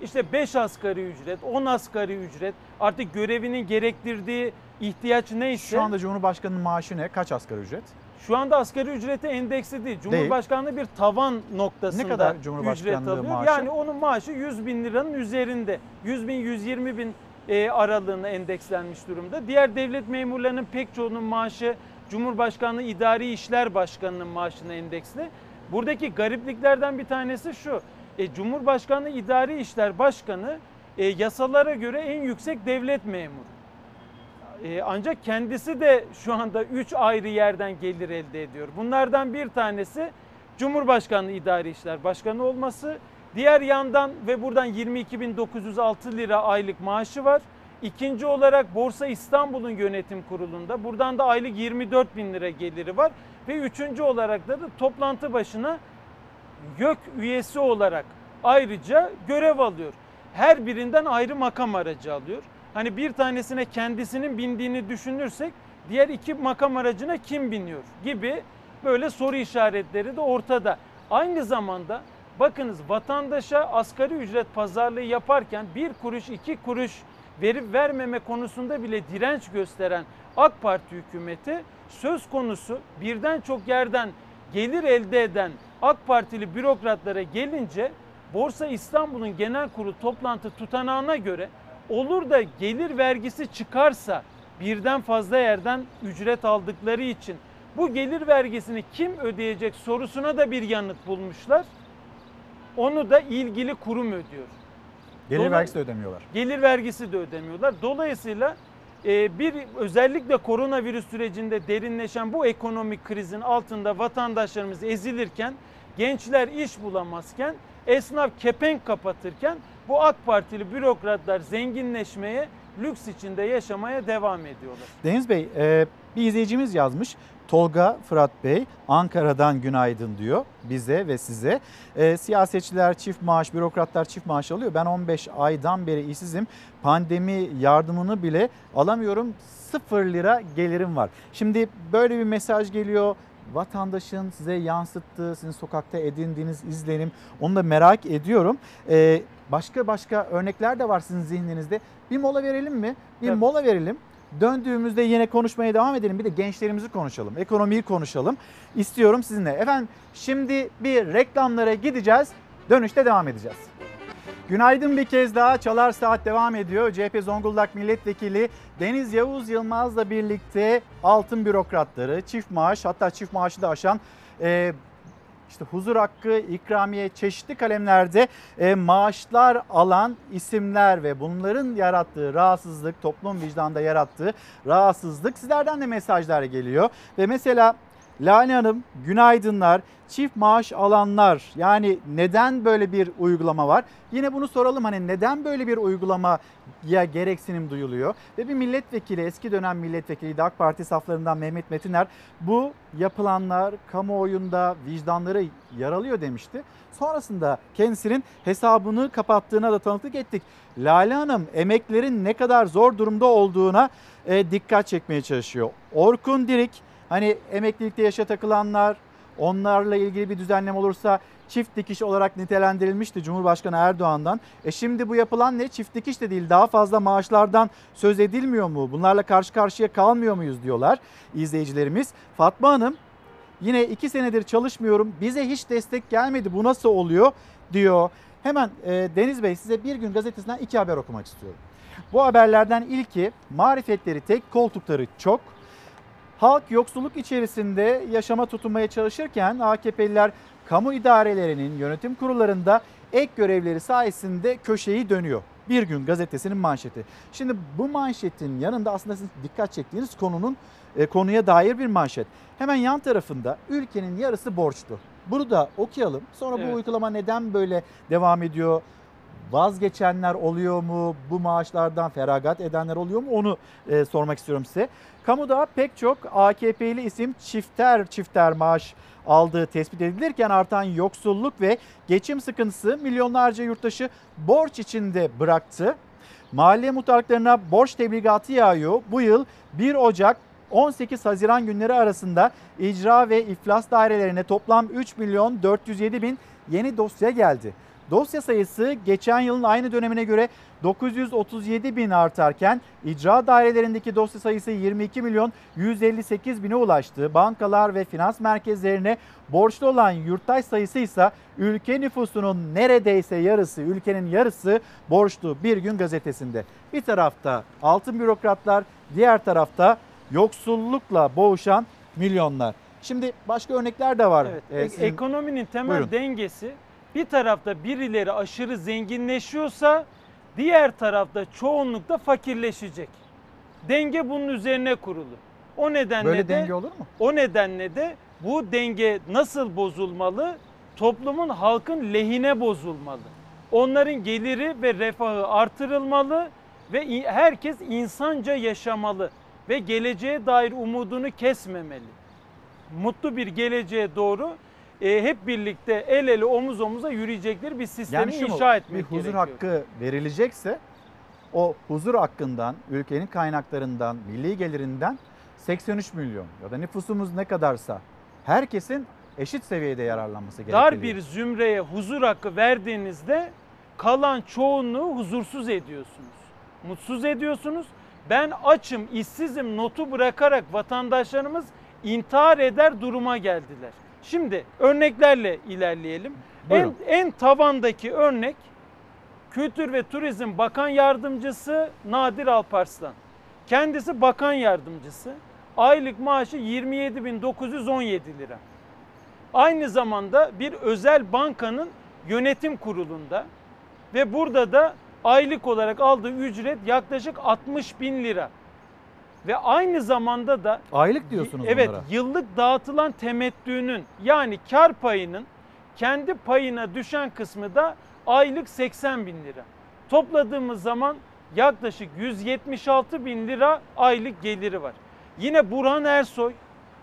İşte 5 asgari ücret, 10 asgari ücret artık görevinin gerektirdiği ihtiyaç neyse. Şu anda Cumhurbaşkanı'nın maaşı ne? Kaç asgari ücret? Şu anda asgari ücrete endeksli değil. Cumhurbaşkanlığı bir tavan noktasında Ne kadar ücret alıyor. maaşı? Yani onun maaşı 100 bin liranın üzerinde. 100 bin, 120 bin e, aralığına endekslenmiş durumda. Diğer devlet memurlarının pek çoğunun maaşı Cumhurbaşkanlığı İdari İşler Başkanı'nın maaşına endeksli. Buradaki garipliklerden bir tanesi şu. E, Cumhurbaşkanlığı İdari İşler Başkanı e, yasalara göre en yüksek devlet memuru. E, ancak kendisi de şu anda 3 ayrı yerden gelir elde ediyor. Bunlardan bir tanesi Cumhurbaşkanlığı İdari İşler Başkanı olması. Diğer yandan ve buradan 22.906 lira aylık maaşı var. İkinci olarak Borsa İstanbul'un yönetim kurulunda. Buradan da aylık 24 bin lira geliri var. Ve üçüncü olarak da, da toplantı başına YÖK üyesi olarak ayrıca görev alıyor. Her birinden ayrı makam aracı alıyor. Hani bir tanesine kendisinin bindiğini düşünürsek diğer iki makam aracına kim biniyor gibi böyle soru işaretleri de ortada. Aynı zamanda bakınız vatandaşa asgari ücret pazarlığı yaparken bir kuruş iki kuruş verip vermeme konusunda bile direnç gösteren AK Parti hükümeti söz konusu birden çok yerden gelir elde eden AK Partili bürokratlara gelince Borsa İstanbul'un genel kurulu toplantı tutanağına göre olur da gelir vergisi çıkarsa birden fazla yerden ücret aldıkları için bu gelir vergisini kim ödeyecek sorusuna da bir yanıt bulmuşlar. Onu da ilgili kurum ödüyor. Gelir Dolayı- vergisi de ödemiyorlar. Gelir vergisi de ödemiyorlar. Dolayısıyla e, bir özellikle koronavirüs sürecinde derinleşen bu ekonomik krizin altında vatandaşlarımız ezilirken, gençler iş bulamazken, esnaf kepenk kapatırken bu AK Partili bürokratlar zenginleşmeye lüks içinde yaşamaya devam ediyorlar. Deniz Bey e, bir izleyicimiz yazmış. Tolga Fırat Bey Ankara'dan günaydın diyor bize ve size. E, siyasetçiler çift maaş, bürokratlar çift maaş alıyor. Ben 15 aydan beri işsizim. Pandemi yardımını bile alamıyorum. Sıfır lira gelirim var. Şimdi böyle bir mesaj geliyor. Vatandaşın size yansıttığı, sizin sokakta edindiğiniz izlenim onu da merak ediyorum. E, başka başka örnekler de var sizin zihninizde. Bir mola verelim mi? Bir Tabii. mola verelim. Döndüğümüzde yine konuşmaya devam edelim. Bir de gençlerimizi konuşalım. Ekonomiyi konuşalım. İstiyorum sizinle. Efendim şimdi bir reklamlara gideceğiz. Dönüşte devam edeceğiz. Günaydın bir kez daha. Çalar Saat devam ediyor. CHP Zonguldak Milletvekili Deniz Yavuz Yılmaz'la birlikte altın bürokratları, çift maaş hatta çift maaşı da aşan e, işte huzur hakkı, ikramiye çeşitli kalemlerde e, maaşlar alan isimler ve bunların yarattığı rahatsızlık, toplum vicdanda yarattığı rahatsızlık sizlerden de mesajlar geliyor. Ve mesela Lale Hanım günaydınlar. Çift maaş alanlar yani neden böyle bir uygulama var? Yine bunu soralım hani neden böyle bir uygulamaya gereksinim duyuluyor? Ve bir milletvekili eski dönem milletvekili AK Parti saflarından Mehmet Metiner bu yapılanlar kamuoyunda vicdanları yaralıyor demişti. Sonrasında kendisinin hesabını kapattığına da tanıklık ettik. Lale Hanım emeklerin ne kadar zor durumda olduğuna e, dikkat çekmeye çalışıyor. Orkun Dirik hani emeklilikte yaşa takılanlar onlarla ilgili bir düzenleme olursa çift dikiş olarak nitelendirilmişti Cumhurbaşkanı Erdoğan'dan. E şimdi bu yapılan ne? Çift dikiş de değil daha fazla maaşlardan söz edilmiyor mu? Bunlarla karşı karşıya kalmıyor muyuz diyorlar izleyicilerimiz. Fatma Hanım yine iki senedir çalışmıyorum bize hiç destek gelmedi bu nasıl oluyor diyor. Hemen e, Deniz Bey size bir gün gazetesinden iki haber okumak istiyorum. Bu haberlerden ilki marifetleri tek koltukları çok. Halk yoksulluk içerisinde yaşama tutunmaya çalışırken AKP'liler kamu idarelerinin yönetim kurullarında ek görevleri sayesinde köşeyi dönüyor. Bir gün gazetesinin manşeti. Şimdi bu manşetin yanında aslında sizin dikkat çektiğiniz konunun e, konuya dair bir manşet. Hemen yan tarafında ülkenin yarısı borçlu. Bunu da okuyalım. Sonra Evet. bu uygulama neden böyle devam ediyor? Vazgeçenler oluyor mu? Bu maaşlardan feragat edenler oluyor mu? Onu e, sormak istiyorum size. Kamuda pek çok AKP'li isim çifter çifter maaş aldığı tespit edilirken artan yoksulluk ve geçim sıkıntısı milyonlarca yurttaşı borç içinde bıraktı. Mahalle muhtarlıklarına borç tebligatı yağıyor. Bu yıl 1 Ocak 18 Haziran günleri arasında icra ve iflas dairelerine toplam 3 milyon 407 bin yeni dosya geldi. Dosya sayısı geçen yılın aynı dönemine göre 937 bin artarken icra dairelerindeki dosya sayısı 22 milyon 158 bine ulaştı. Bankalar ve finans merkezlerine borçlu olan yurttaş sayısı ise ülke nüfusunun neredeyse yarısı, ülkenin yarısı borçlu bir gün gazetesinde. Bir tarafta altın bürokratlar, diğer tarafta yoksullukla boğuşan milyonlar. Şimdi başka örnekler de var. Evet, Ee, e- sizin- ekonominin temel Buyurun. dengesi bir tarafta birileri aşırı zenginleşiyorsa diğer tarafta çoğunlukta fakirleşecek. Denge bunun üzerine kurulu. O nedenle Böyle de denge olur mu? o nedenle de bu denge nasıl bozulmalı? Toplumun halkın lehine bozulmalı. Onların geliri ve refahı artırılmalı ve herkes insanca yaşamalı ve geleceğe dair umudunu kesmemeli. Mutlu bir geleceğe doğru e, hep birlikte el ele omuz omuza yürüyecekleri bir sistemi Yani inşa bir etmek huzur gerekiyor. hakkı verilecekse o huzur hakkından, ülkenin kaynaklarından, milli gelirinden 83 milyon ya da nüfusumuz ne kadarsa herkesin eşit seviyede yararlanması gerekiyor. Dar bir zümreye huzur hakkı verdiğinizde kalan çoğunluğu huzursuz ediyorsunuz. Mutsuz ediyorsunuz. Ben açım, işsizim notu bırakarak vatandaşlarımız intihar eder duruma geldiler. Şimdi örneklerle ilerleyelim. En, en tavandaki örnek Kültür ve Turizm Bakan Yardımcısı Nadir Alparslan. Kendisi bakan yardımcısı. Aylık maaşı 27.917 lira. Aynı zamanda bir özel bankanın yönetim kurulunda ve burada da aylık olarak aldığı ücret yaklaşık 60 bin lira. Ve aynı zamanda da Aylık diyorsunuz evet bunlara. yıllık dağıtılan temettünün yani kar payının kendi payına düşen kısmı da aylık 80 bin lira. Topladığımız zaman yaklaşık 176 bin lira aylık geliri var. Yine Burhan Ersoy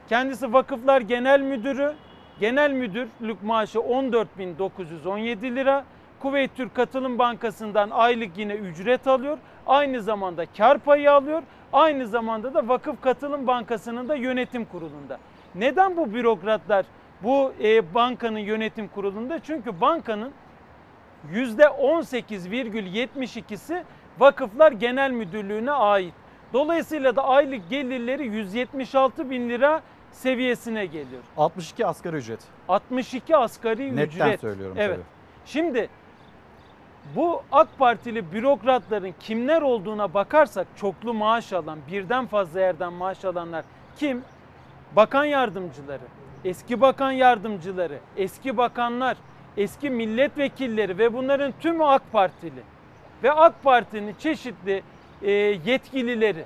kendisi Vakıflar Genel Müdürü. Genel müdürlük maaşı 14.917 lira. Kuveyt Türk Katılım Bankası'ndan aylık yine ücret alıyor. Aynı zamanda kar payı alıyor. Aynı zamanda da Vakıf Katılım Bankası'nın da yönetim kurulunda. Neden bu bürokratlar bu e, bankanın yönetim kurulunda? Çünkü bankanın %18,72'si Vakıflar Genel Müdürlüğü'ne ait. Dolayısıyla da aylık gelirleri 176 bin lira seviyesine geliyor. 62 asgari ücret. 62 asgari Netten ücret. söylüyorum Evet. tabii. Şimdi bu AK Partili bürokratların kimler olduğuna bakarsak çoklu maaş alan, birden fazla yerden maaş alanlar kim? Bakan yardımcıları, eski bakan yardımcıları, eski bakanlar, eski milletvekilleri ve bunların tümü AK Partili. Ve AK Parti'nin çeşitli e, yetkilileri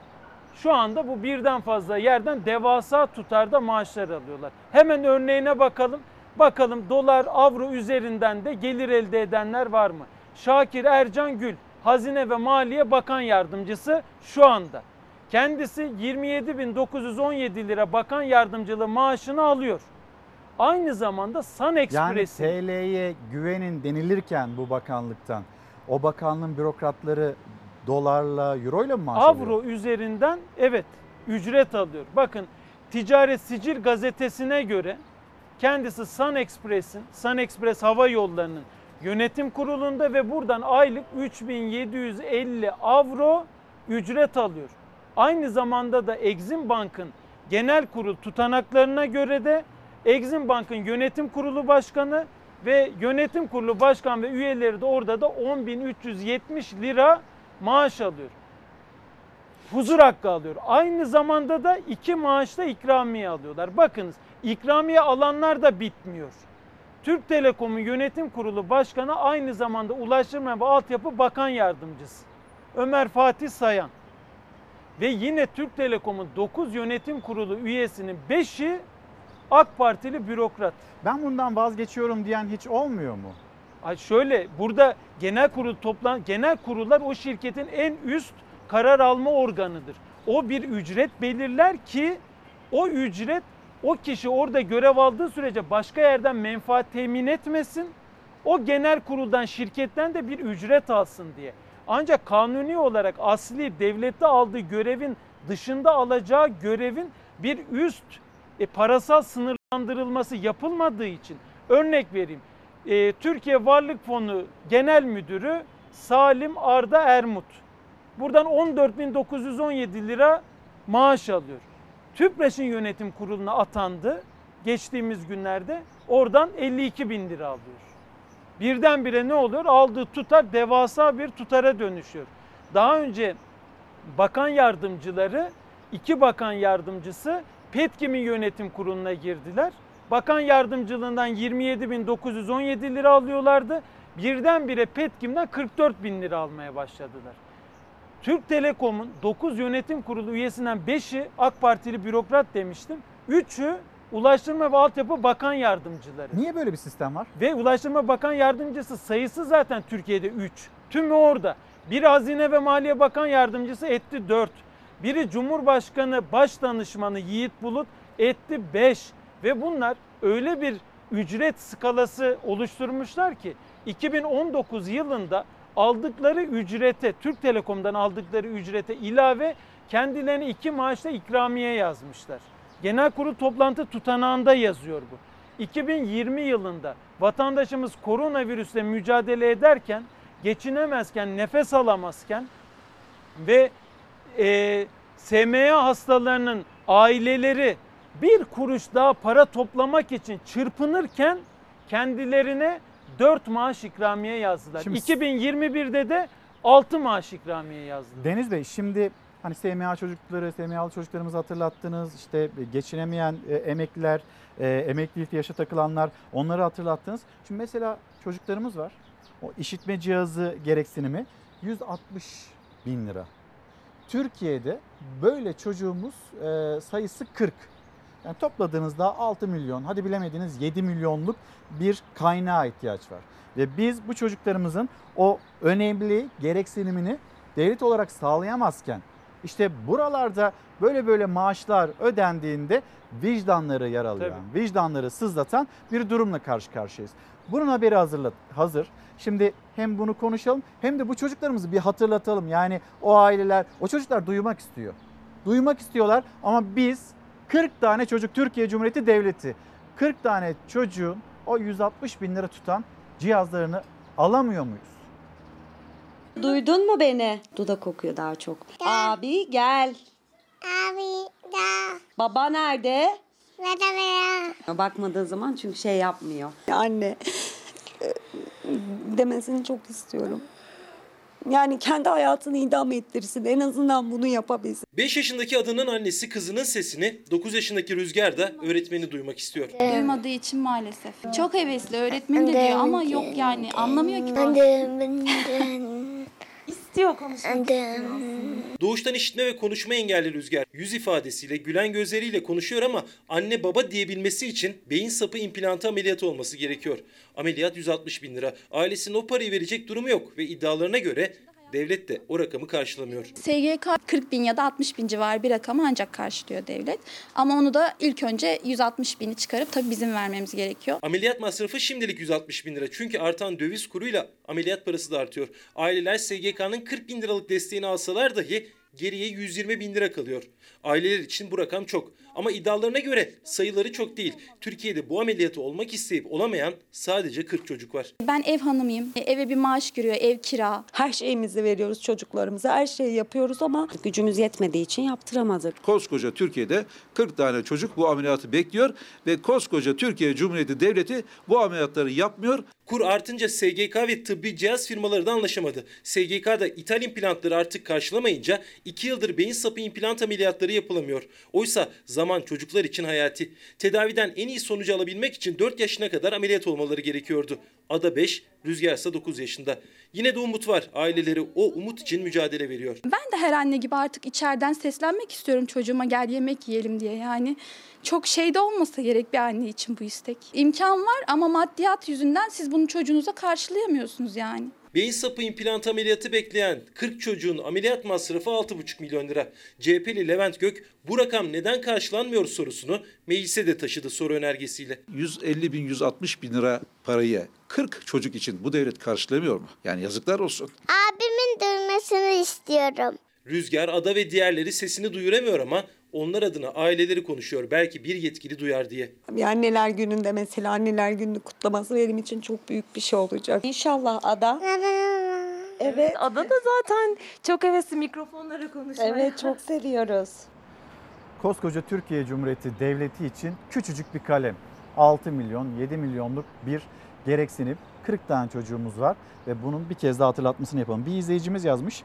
şu anda bu birden fazla yerden devasa tutarda maaşlar alıyorlar. Hemen örneğine bakalım. Bakalım dolar, avro üzerinden de gelir elde edenler var mı? Şakir Ercan Gül, Hazine ve Maliye Bakan Yardımcısı şu anda. Kendisi 27.917 lira bakan yardımcılığı maaşını alıyor. Aynı zamanda Sun Yani Express'in TL'ye güvenin denilirken bu bakanlıktan o bakanlığın bürokratları dolarla, euroyla mı maaş alıyor? avro üzerinden evet ücret alıyor. Bakın Ticaret Sicil gazetesine göre kendisi Sun Express'in, Sun Express Hava Yolları'nın yönetim kurulunda ve buradan aylık 3750 avro ücret alıyor. Aynı zamanda da Exim Bank'ın genel kurul tutanaklarına göre de Exim Bank'ın yönetim kurulu başkanı ve yönetim kurulu başkan ve üyeleri de orada da 10.370 lira maaş alıyor. Huzur hakkı alıyor. Aynı zamanda da iki maaşta ikramiye alıyorlar. Bakınız ikramiye alanlar da bitmiyor. Türk Telekom'un yönetim kurulu başkanı aynı zamanda Ulaştırma ve Altyapı Bakan Yardımcısı. Ömer Fatih Sayan. Ve yine Türk Telekom'un 9 yönetim kurulu üyesinin 5'i AK Partili bürokrat. Ben bundan vazgeçiyorum diyen hiç olmuyor mu? Ay şöyle burada genel kurul toplan genel kurullar o şirketin en üst karar alma organıdır. O bir ücret belirler ki o ücret o kişi orada görev aldığı sürece başka yerden menfaat temin etmesin. O genel kuruldan şirketten de bir ücret alsın diye. Ancak kanuni olarak asli devlette aldığı görevin dışında alacağı görevin bir üst e, parasal sınırlandırılması yapılmadığı için örnek vereyim. E, Türkiye Varlık Fonu Genel Müdürü Salim Arda Ermut. Buradan 14.917 lira maaş alıyor. TÜPRAŞ'ın yönetim kuruluna atandı geçtiğimiz günlerde. Oradan 52 bin lira alıyor. Birdenbire ne oluyor? Aldığı tutar devasa bir tutara dönüşüyor. Daha önce bakan yardımcıları, iki bakan yardımcısı Petkim'in yönetim kuruluna girdiler. Bakan yardımcılığından 27.917 lira alıyorlardı. Birdenbire Petkim'den 44 bin lira almaya başladılar. Türk Telekom'un 9 yönetim kurulu üyesinden 5'i AK Partili bürokrat demiştim. 3'ü Ulaştırma ve Altyapı Bakan Yardımcıları. Niye böyle bir sistem var? Ve Ulaştırma Bakan Yardımcısı sayısı zaten Türkiye'de 3. Tümü orada. Biri Hazine ve Maliye Bakan Yardımcısı etti 4. Biri Cumhurbaşkanı Başdanışmanı Yiğit Bulut etti 5. Ve bunlar öyle bir ücret skalası oluşturmuşlar ki 2019 yılında aldıkları ücrete, Türk Telekom'dan aldıkları ücrete ilave kendilerine iki maaşla ikramiye yazmışlar. Genel kurul toplantı tutanağında yazıyor bu. 2020 yılında vatandaşımız koronavirüsle mücadele ederken, geçinemezken, nefes alamazken ve e, SMA hastalarının aileleri bir kuruş daha para toplamak için çırpınırken kendilerine 4 maaş ikramiye yazdılar. Şimdi- 2021'de de 6 maaş ikramiye yazdılar. Deniz Bey şimdi hani SMA çocukları, SMA'lı çocuklarımızı hatırlattınız. İşte geçinemeyen e, emekliler, e, emeklilik yaşa takılanlar onları hatırlattınız. Şimdi mesela çocuklarımız var. O işitme cihazı gereksinimi 160 bin lira. Türkiye'de böyle çocuğumuz e, sayısı 40. Yani topladığınızda 6 milyon, hadi bilemediniz 7 milyonluk bir kaynağa ihtiyaç var. Ve biz bu çocuklarımızın o önemli gereksinimini devlet olarak sağlayamazken işte buralarda böyle böyle maaşlar ödendiğinde vicdanları yaralayan, vicdanları sızlatan bir durumla karşı karşıyayız. Bunun haberi hazırla, hazır. Şimdi hem bunu konuşalım hem de bu çocuklarımızı bir hatırlatalım. Yani o aileler, o çocuklar duymak istiyor. Duymak istiyorlar ama biz 40 tane çocuk Türkiye Cumhuriyeti Devleti 40 tane çocuğun o 160 bin lira tutan cihazlarını alamıyor muyuz? Duydun mu beni? Dudak kokuyor daha çok. Abi gel. Abi da. Baba nerede? Vada Bakmadığı zaman çünkü şey yapmıyor. Anne e, demesini çok istiyorum. Yani kendi hayatını idam ettirsin. En azından bunu yapabilsin. 5 yaşındaki adının annesi kızının sesini 9 yaşındaki Rüzgar da öğretmeni duymak istiyor. Duymadığı için maalesef. Çok hevesli öğretmeni de diyor ama yok yani anlamıyor ki. İstiyor konuşmak Doğuştan işitme ve konuşma engelli Rüzgar yüz ifadesiyle gülen gözleriyle konuşuyor ama anne baba diyebilmesi için beyin sapı implantı ameliyatı olması gerekiyor. Ameliyat 160 bin lira. Ailesinin o parayı verecek durumu yok ve iddialarına göre devlet de o rakamı karşılamıyor. SGK 40 bin ya da 60 bin civarı bir rakamı ancak karşılıyor devlet. Ama onu da ilk önce 160 bini çıkarıp tabii bizim vermemiz gerekiyor. Ameliyat masrafı şimdilik 160 bin lira. Çünkü artan döviz kuruyla ameliyat parası da artıyor. Aileler SGK'nın 40 bin liralık desteğini alsalar dahi geriye 120 bin lira kalıyor. Aileler için bu rakam çok. Ama iddialarına göre sayıları çok değil. Türkiye'de bu ameliyatı olmak isteyip olamayan sadece 40 çocuk var. Ben ev hanımıyım. E, Eve bir maaş giriyor, ev kira. Her şeyimizi veriyoruz çocuklarımıza. Her şeyi yapıyoruz ama gücümüz yetmediği için yaptıramadık. Koskoca Türkiye'de 40 tane çocuk bu ameliyatı bekliyor ve koskoca Türkiye Cumhuriyeti Devleti bu ameliyatları yapmıyor. Kur artınca SGK ve tıbbi cihaz firmaları da anlaşamadı. SGK da ithal implantları artık karşılamayınca 2 yıldır beyin sapı implant ameliyatları yapılamıyor. Oysa zaman çocuklar için hayati. Tedaviden en iyi sonucu alabilmek için 4 yaşına kadar ameliyat olmaları gerekiyordu. Ada 5, Rüzgar ise 9 yaşında. Yine de umut var. Aileleri o umut için mücadele veriyor. Ben de her anne gibi artık içeriden seslenmek istiyorum çocuğuma gel yemek yiyelim diye yani. Çok şeyde olmasa gerek bir anne için bu istek. İmkan var ama maddiyat yüzünden siz bunu çocuğunuza karşılayamıyorsunuz yani. Beyin sapı implant ameliyatı bekleyen 40 çocuğun ameliyat masrafı 6,5 milyon lira. CHP'li Levent Gök bu rakam neden karşılanmıyor sorusunu meclise de taşıdı soru önergesiyle. 150 bin 160 bin lira parayı 40 çocuk için bu devlet karşılamıyor mu? Yani yazıklar olsun. Abimin duymasını istiyorum. Rüzgar, Ada ve diğerleri sesini duyuramıyor ama onlar adına aileleri konuşuyor. Belki bir yetkili duyar diye. Bir anneler gününde mesela anneler gününü kutlaması benim için çok büyük bir şey olacak. İnşallah Ada. Evet. Ada da zaten çok hevesli mikrofonlara konuşmaya. Evet çok seviyoruz. Koskoca Türkiye Cumhuriyeti Devleti için küçücük bir kalem. 6 milyon, 7 milyonluk bir gereksinim. 40 tane çocuğumuz var ve bunun bir kez daha hatırlatmasını yapalım. Bir izleyicimiz yazmış,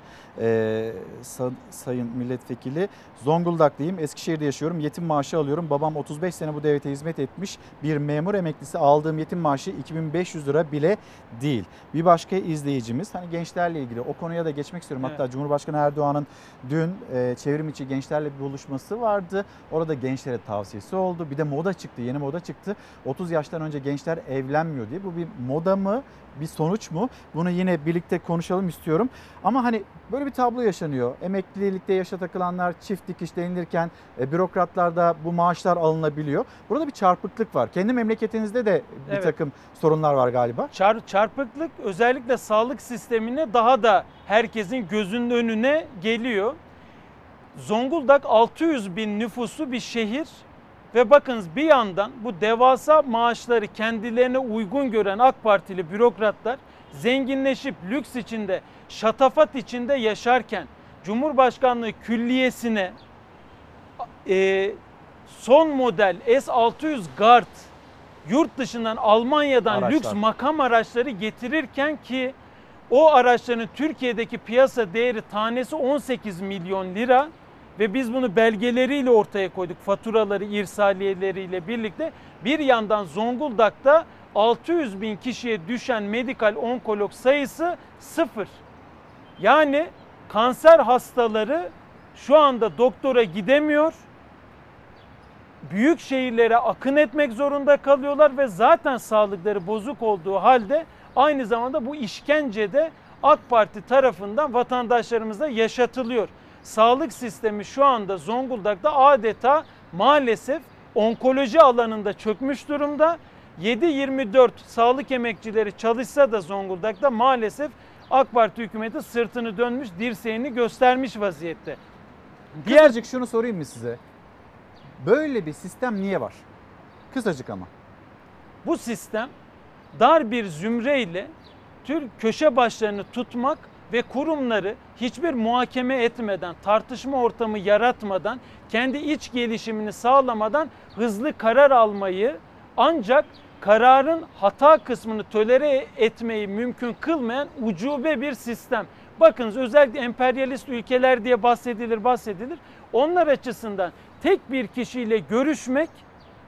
sa- sayın milletvekili, Zonguldaklıyım, Eskişehir'de yaşıyorum, yetim maaşı alıyorum. Babam 35 sene bu devlete hizmet etmiş bir memur emeklisi aldığım yetim maaşı 2500 lira bile değil. Bir başka izleyicimiz, hani gençlerle ilgili o konuya da geçmek istiyorum. Hatta Cumhurbaşkanı Erdoğan'ın dün e, çevrim içi gençlerle bir buluşması vardı. Orada gençlere tavsiyesi oldu. Bir de moda çıktı, yeni moda çıktı. 30 yaştan önce gençler evlenmiyor diye. Bu bir moda mı, bir sonuç mu? Bunu yine birlikte konuşalım istiyorum. Ama hani böyle bir tablo yaşanıyor. Emeklilikte yaşa takılanlar çift dikiş denilirken e, bürokratlarda bu maaşlar alınabiliyor. Burada bir çarpıklık var. Kendi memleketinizde de bir Evet. takım sorunlar var galiba. Çar- çarpıklık özellikle sağlık sistemine daha da herkesin gözünün önüne geliyor. Zonguldak 600 bin nüfuslu bir şehir ve bakınız bir yandan bu devasa maaşları kendilerine uygun gören AK Partili bürokratlar zenginleşip lüks içinde, şatafat içinde yaşarken Cumhurbaşkanlığı külliyesine e, son model S600 Guard yurt dışından Almanya'dan Araçlar. lüks makam araçları getirirken ki o araçların Türkiye'deki piyasa değeri tanesi 18 milyon lira ve biz bunu belgeleriyle ortaya koyduk. Faturaları, irsaliyeleriyle birlikte. Bir yandan Zonguldak'ta 600 bin kişiye düşen medikal onkolog sayısı sıfır. Yani kanser hastaları şu anda doktora gidemiyor. Büyük şehirlere akın etmek zorunda kalıyorlar ve zaten sağlıkları bozuk olduğu halde aynı zamanda bu işkencede AK Parti tarafından vatandaşlarımıza yaşatılıyor. Sağlık sistemi şu anda Zonguldak'ta adeta maalesef onkoloji alanında çökmüş durumda. 7-24 sağlık emekçileri çalışsa da Zonguldak'ta maalesef AK Parti hükümeti sırtını dönmüş, dirseğini göstermiş vaziyette. Diğercik şunu sorayım mı size? Böyle bir sistem niye var? Kısacık ama. Bu sistem dar bir zümreyle Türk köşe başlarını tutmak ve kurumları hiçbir muhakeme etmeden, tartışma ortamı yaratmadan, kendi iç gelişimini sağlamadan hızlı karar almayı ancak kararın hata kısmını tolere etmeyi mümkün kılmayan ucube bir sistem. Bakınız özellikle emperyalist ülkeler diye bahsedilir bahsedilir. Onlar açısından tek bir kişiyle görüşmek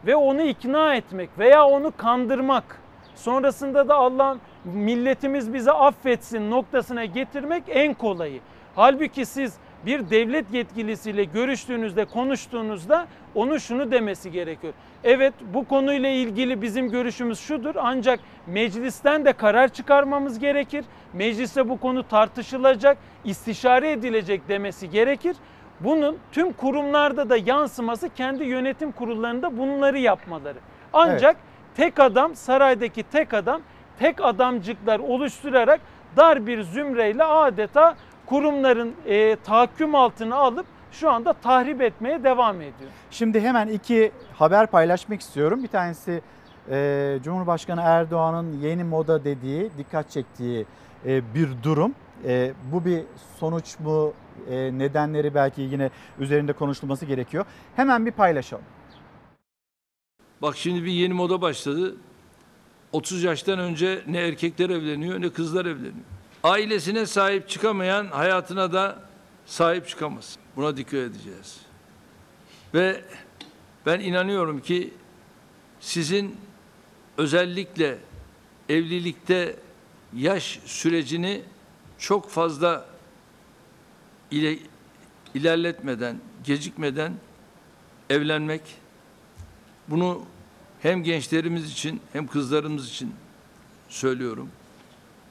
ve onu ikna etmek veya onu kandırmak sonrasında da Allah milletimiz bizi affetsin noktasına getirmek en kolayı. Halbuki siz bir devlet yetkilisiyle görüştüğünüzde, konuştuğunuzda onun şunu demesi gerekiyor. Evet bu konuyla ilgili bizim görüşümüz şudur ancak meclisten de karar çıkarmamız gerekir. Mecliste bu konu tartışılacak, istişare edilecek demesi gerekir. Bunun tüm kurumlarda da yansıması kendi yönetim kurullarında bunları yapmaları. Ancak tek adam saraydaki tek adam tek adamcıklar oluşturarak dar bir zümreyle adeta kurumların e, tahakküm altına alıp şu anda tahrip etmeye devam ediyor. Şimdi hemen iki haber paylaşmak istiyorum. Bir tanesi e, Cumhurbaşkanı Erdoğan'ın yeni moda dediği, dikkat çektiği e, bir durum. E, bu bir sonuç mu? E, nedenleri belki yine üzerinde konuşulması gerekiyor. Hemen bir paylaşalım. Bak şimdi bir yeni moda başladı. 30 yaştan önce ne erkekler evleniyor ne kızlar evleniyor. Ailesine sahip çıkamayan hayatına da sahip çıkamaz. Buna dikkat edeceğiz. Ve ben inanıyorum ki sizin özellikle evlilikte yaş sürecini çok fazla ile, ilerletmeden, gecikmeden evlenmek bunu hem gençlerimiz için hem kızlarımız için söylüyorum.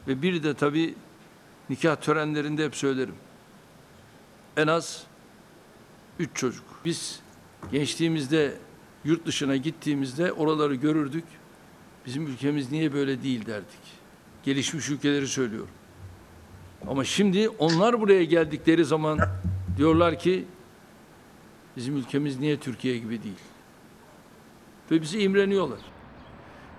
Ve bir de tabii nikah törenlerinde hep söylerim. En az üç çocuk. Biz gençliğimizde yurt dışına gittiğimizde oraları görürdük. Bizim ülkemiz niye böyle değil derdik. Gelişmiş ülkeleri söylüyorum. Ama şimdi onlar buraya geldikleri zaman diyorlar ki bizim ülkemiz niye Türkiye gibi değil? Ve bizi imreniyorlar.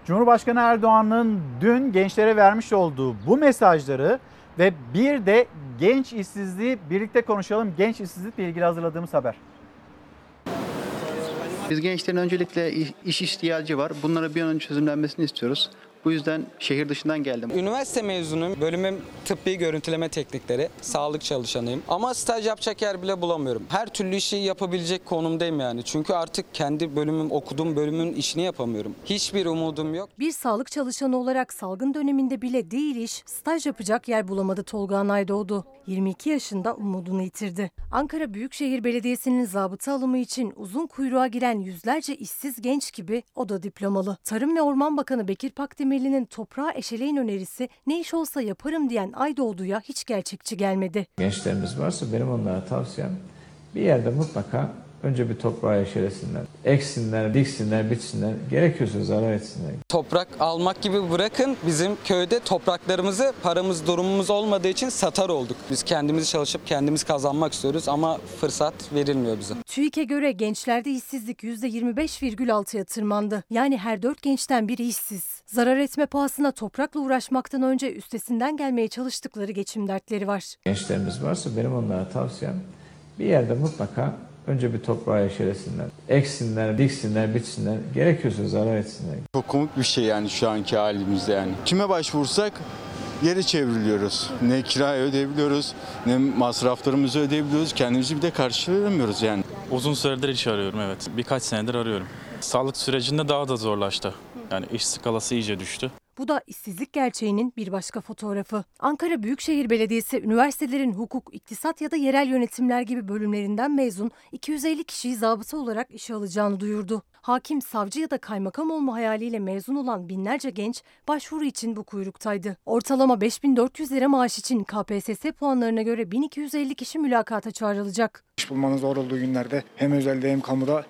Cumhurbaşkanı Erdoğan'ın dün gençlere vermiş olduğu bu mesajları ve bir de genç işsizliği birlikte konuşalım. Genç işsizlikle ilgili hazırladığımız haber. Biz gençlerin öncelikle iş ihtiyacı var. Bunlara bir an önce çözümlenmesini istiyoruz. Bu yüzden şehir dışından geldim. Üniversite mezunuyum. Bölümüm tıbbi görüntüleme teknikleri. Sağlık çalışanıyım. Ama staj yapacak yer bile bulamıyorum. Her türlü işi yapabilecek konumdayım yani. Çünkü artık kendi bölümüm, okuduğum bölümün işini yapamıyorum. Hiçbir umudum yok. Bir sağlık çalışanı olarak salgın döneminde bile değil iş, staj yapacak yer bulamadı Tolga Anaydoğdu. 22 yaşında umudunu yitirdi. Ankara Büyükşehir Belediyesi'nin zabıta alımı için uzun kuyruğa giren yüzlerce işsiz genç gibi o da diplomalı. Tarım ve Orman Bakanı Bekir Pakdemirli'nin toprağa eşeleyin önerisi ne iş olsa yaparım diyen Aydoğdu'ya hiç gerçekçi gelmedi. Gençlerimiz varsa benim onlara tavsiyem bir yerde mutlaka önce bir toprağa eşelesinler. Eksinler, diksinler, bitsinler. Gerekiyorsa zarar etsinler. Toprak almak gibi bırakın bizim köyde topraklarımızı paramız durumumuz olmadığı için satar olduk. Biz kendimizi çalışıp kendimiz kazanmak istiyoruz ama fırsat verilmiyor bize. TÜİK'e göre gençlerde işsizlik %25,6'ya tırmandı. Yani her dört gençten biri işsiz. Zarar etme pahasına toprakla uğraşmaktan önce üstesinden gelmeye çalıştıkları geçim dertleri var. Gençlerimiz varsa benim onlara tavsiyem bir yerde mutlaka önce bir toprağa eşelesinler. Eksinler, diksinler, bitsinler. Gerekiyorsa zarar etsinler. Çok komik bir şey yani şu anki halimizde yani. Kime başvursak geri çevriliyoruz. Ne kirayı ödeyebiliyoruz, ne masraflarımızı ödeyebiliyoruz. Kendimizi bir de karşılayamıyoruz yani. Uzun süredir iş arıyorum evet. Birkaç senedir arıyorum. Sağlık sürecinde daha da zorlaştı. Yani iş skalası iyice düştü. Bu da işsizlik gerçeğinin bir başka fotoğrafı. Ankara Büyükşehir Belediyesi üniversitelerin hukuk, iktisat ya da yerel yönetimler gibi bölümlerinden mezun 250 kişiyi zabıta olarak işe alacağını duyurdu. Hakim, savcı ya da kaymakam olma hayaliyle mezun olan binlerce genç başvuru için bu kuyruktaydı. Ortalama 5400 lira maaş için KPSS puanlarına göre 1250 kişi mülakata çağrılacak. İş bulmanın zor olduğu günlerde hem özelde hem kamuda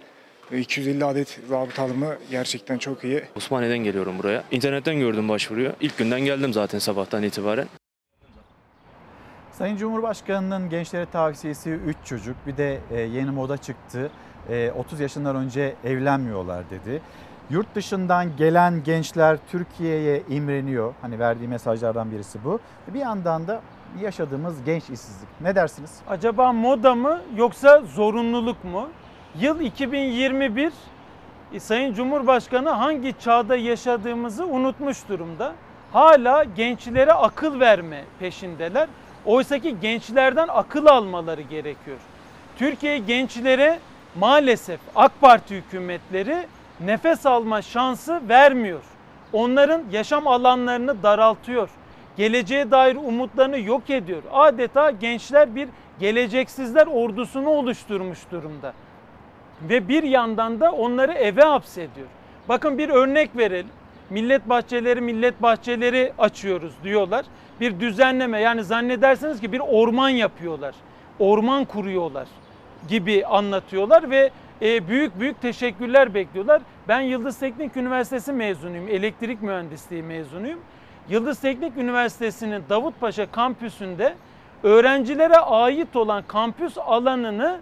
250 adet zabıt alımı gerçekten çok iyi. Osmaniye'den geliyorum buraya. İnternetten gördüm başvuruyu. İlk günden geldim zaten sabahtan itibaren. Sayın Cumhurbaşkanı'nın gençlere tavsiyesi 3 çocuk bir de e, yeni moda çıktı. E, 30 yaşından önce evlenmiyorlar dedi. Yurt dışından gelen gençler Türkiye'ye imreniyor. Hani verdiği mesajlardan birisi bu. Bir yandan da yaşadığımız genç işsizlik. Ne dersiniz? Acaba moda mı yoksa zorunluluk mu? Yıl 2021 e, Sayın Cumhurbaşkanı hangi çağda yaşadığımızı unutmuş durumda. Hala gençlere akıl verme peşindeler. Oysaki gençlerden akıl almaları gerekiyor. Türkiye gençlere maalesef AK Parti hükümetleri nefes alma şansı vermiyor. Onların yaşam alanlarını daraltıyor. Geleceğe dair umutlarını yok ediyor. Adeta gençler bir geleceksizler ordusunu oluşturmuş durumda. Ve bir yandan da onları eve hapsediyor. Bakın bir örnek verelim. Millet bahçeleri millet bahçeleri açıyoruz diyorlar. Bir düzenleme yani zannedersiniz ki bir orman yapıyorlar. Orman kuruyorlar gibi anlatıyorlar ve e, büyük büyük teşekkürler bekliyorlar. Ben Yıldız Teknik Üniversitesi mezunuyum. Elektrik mühendisliği mezunuyum. Yıldız Teknik Üniversitesi'nin Davutpaşa kampüsünde öğrencilere ait olan kampüs alanını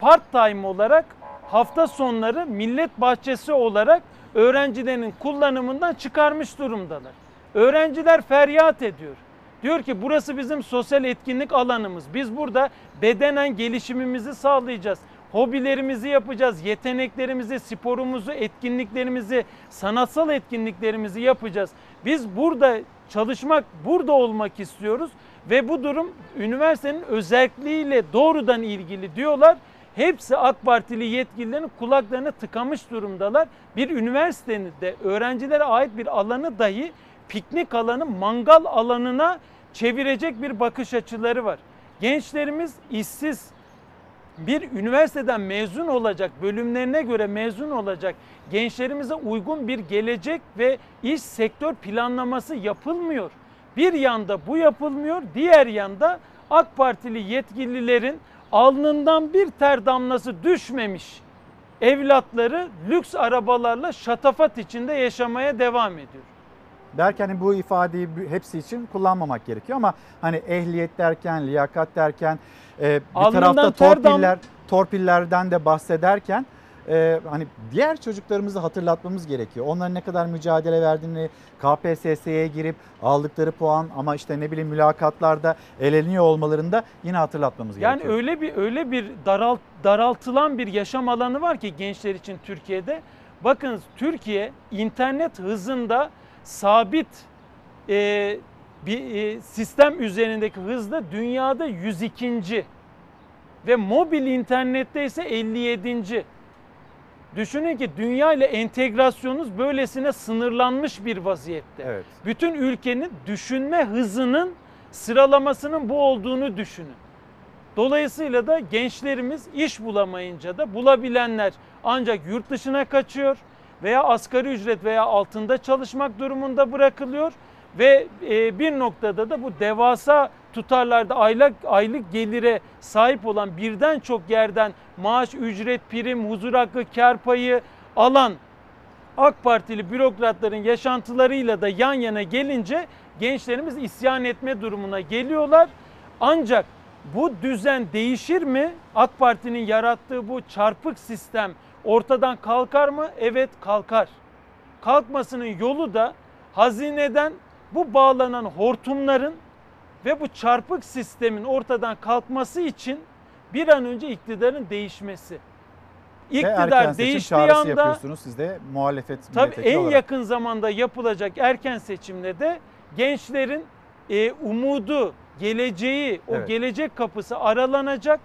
part-time olarak hafta sonları millet bahçesi olarak öğrencilerin kullanımından çıkarmış durumdalar. Öğrenciler feryat ediyor. Diyor ki burası bizim sosyal etkinlik alanımız. Biz burada bedenen gelişimimizi sağlayacağız. Hobilerimizi yapacağız, yeteneklerimizi, sporumuzu, etkinliklerimizi, sanatsal etkinliklerimizi yapacağız. Biz burada çalışmak, burada olmak istiyoruz ve bu durum üniversitenin özelliğiyle doğrudan ilgili diyorlar. Hepsi AK Partili yetkililerin kulaklarını tıkamış durumdalar. Bir üniversitenin de öğrencilere ait bir alanı dahi piknik alanı mangal alanına çevirecek bir bakış açıları var. Gençlerimiz işsiz bir üniversiteden mezun olacak, bölümlerine göre mezun olacak gençlerimize uygun bir gelecek ve iş sektör planlaması yapılmıyor. Bir yanda bu yapılmıyor, diğer yanda AK Partili yetkililerin alnından bir ter damlası düşmemiş evlatları lüks arabalarla şatafat içinde yaşamaya devam ediyor. Derken hani bu ifadeyi hepsi için kullanmamak gerekiyor ama hani ehliyet derken, liyakat derken e, bir Alnından tarafta ter dam- torpiller, torpillerden de bahsederken e, hani diğer çocuklarımızı hatırlatmamız gerekiyor. Onların ne kadar mücadele verdiğini, KPSS'ye girip aldıkları puan ama işte ne bileyim mülakatlarda eleniyor olmalarında yine hatırlatmamız Yani gerekiyor. öyle bir öyle bir daralt, daraltılan bir yaşam alanı var ki gençler için Türkiye'de. Bakın Türkiye internet hızında sabit e, bir e, sistem üzerindeki hızda dünyada 102. ve mobil internette ise 57. Düşünün ki dünya ile entegrasyonunuz böylesine sınırlanmış bir vaziyette. Evet. Bütün ülkenin düşünme hızının sıralamasının bu olduğunu düşünün. Dolayısıyla da gençlerimiz iş bulamayınca da bulabilenler ancak yurt dışına kaçıyor veya asgari ücret veya altında çalışmak durumunda bırakılıyor ve e, bir noktada da bu devasa tutarlarda aylık aylık gelire sahip olan birden çok yerden maaş, ücret, prim, huzur hakkı, kar payı alan AK Partili bürokratların yaşantılarıyla da yan yana gelince gençlerimiz isyan etme durumuna geliyorlar. Ancak bu düzen değişir mi? AK Parti'nin yarattığı bu çarpık sistem ortadan kalkar mı? Evet kalkar. Kalkmasının yolu da hazineden bu bağlanan hortumların ve bu çarpık sistemin ortadan kalkması için bir an önce iktidarın değişmesi. Ve İktidar seçim değiştiği anda yapıyorsunuz siz de muhalefet Tabii en olarak. yakın zamanda yapılacak erken seçimde de gençlerin e, umudu, geleceği, o Evet. gelecek kapısı aralanacak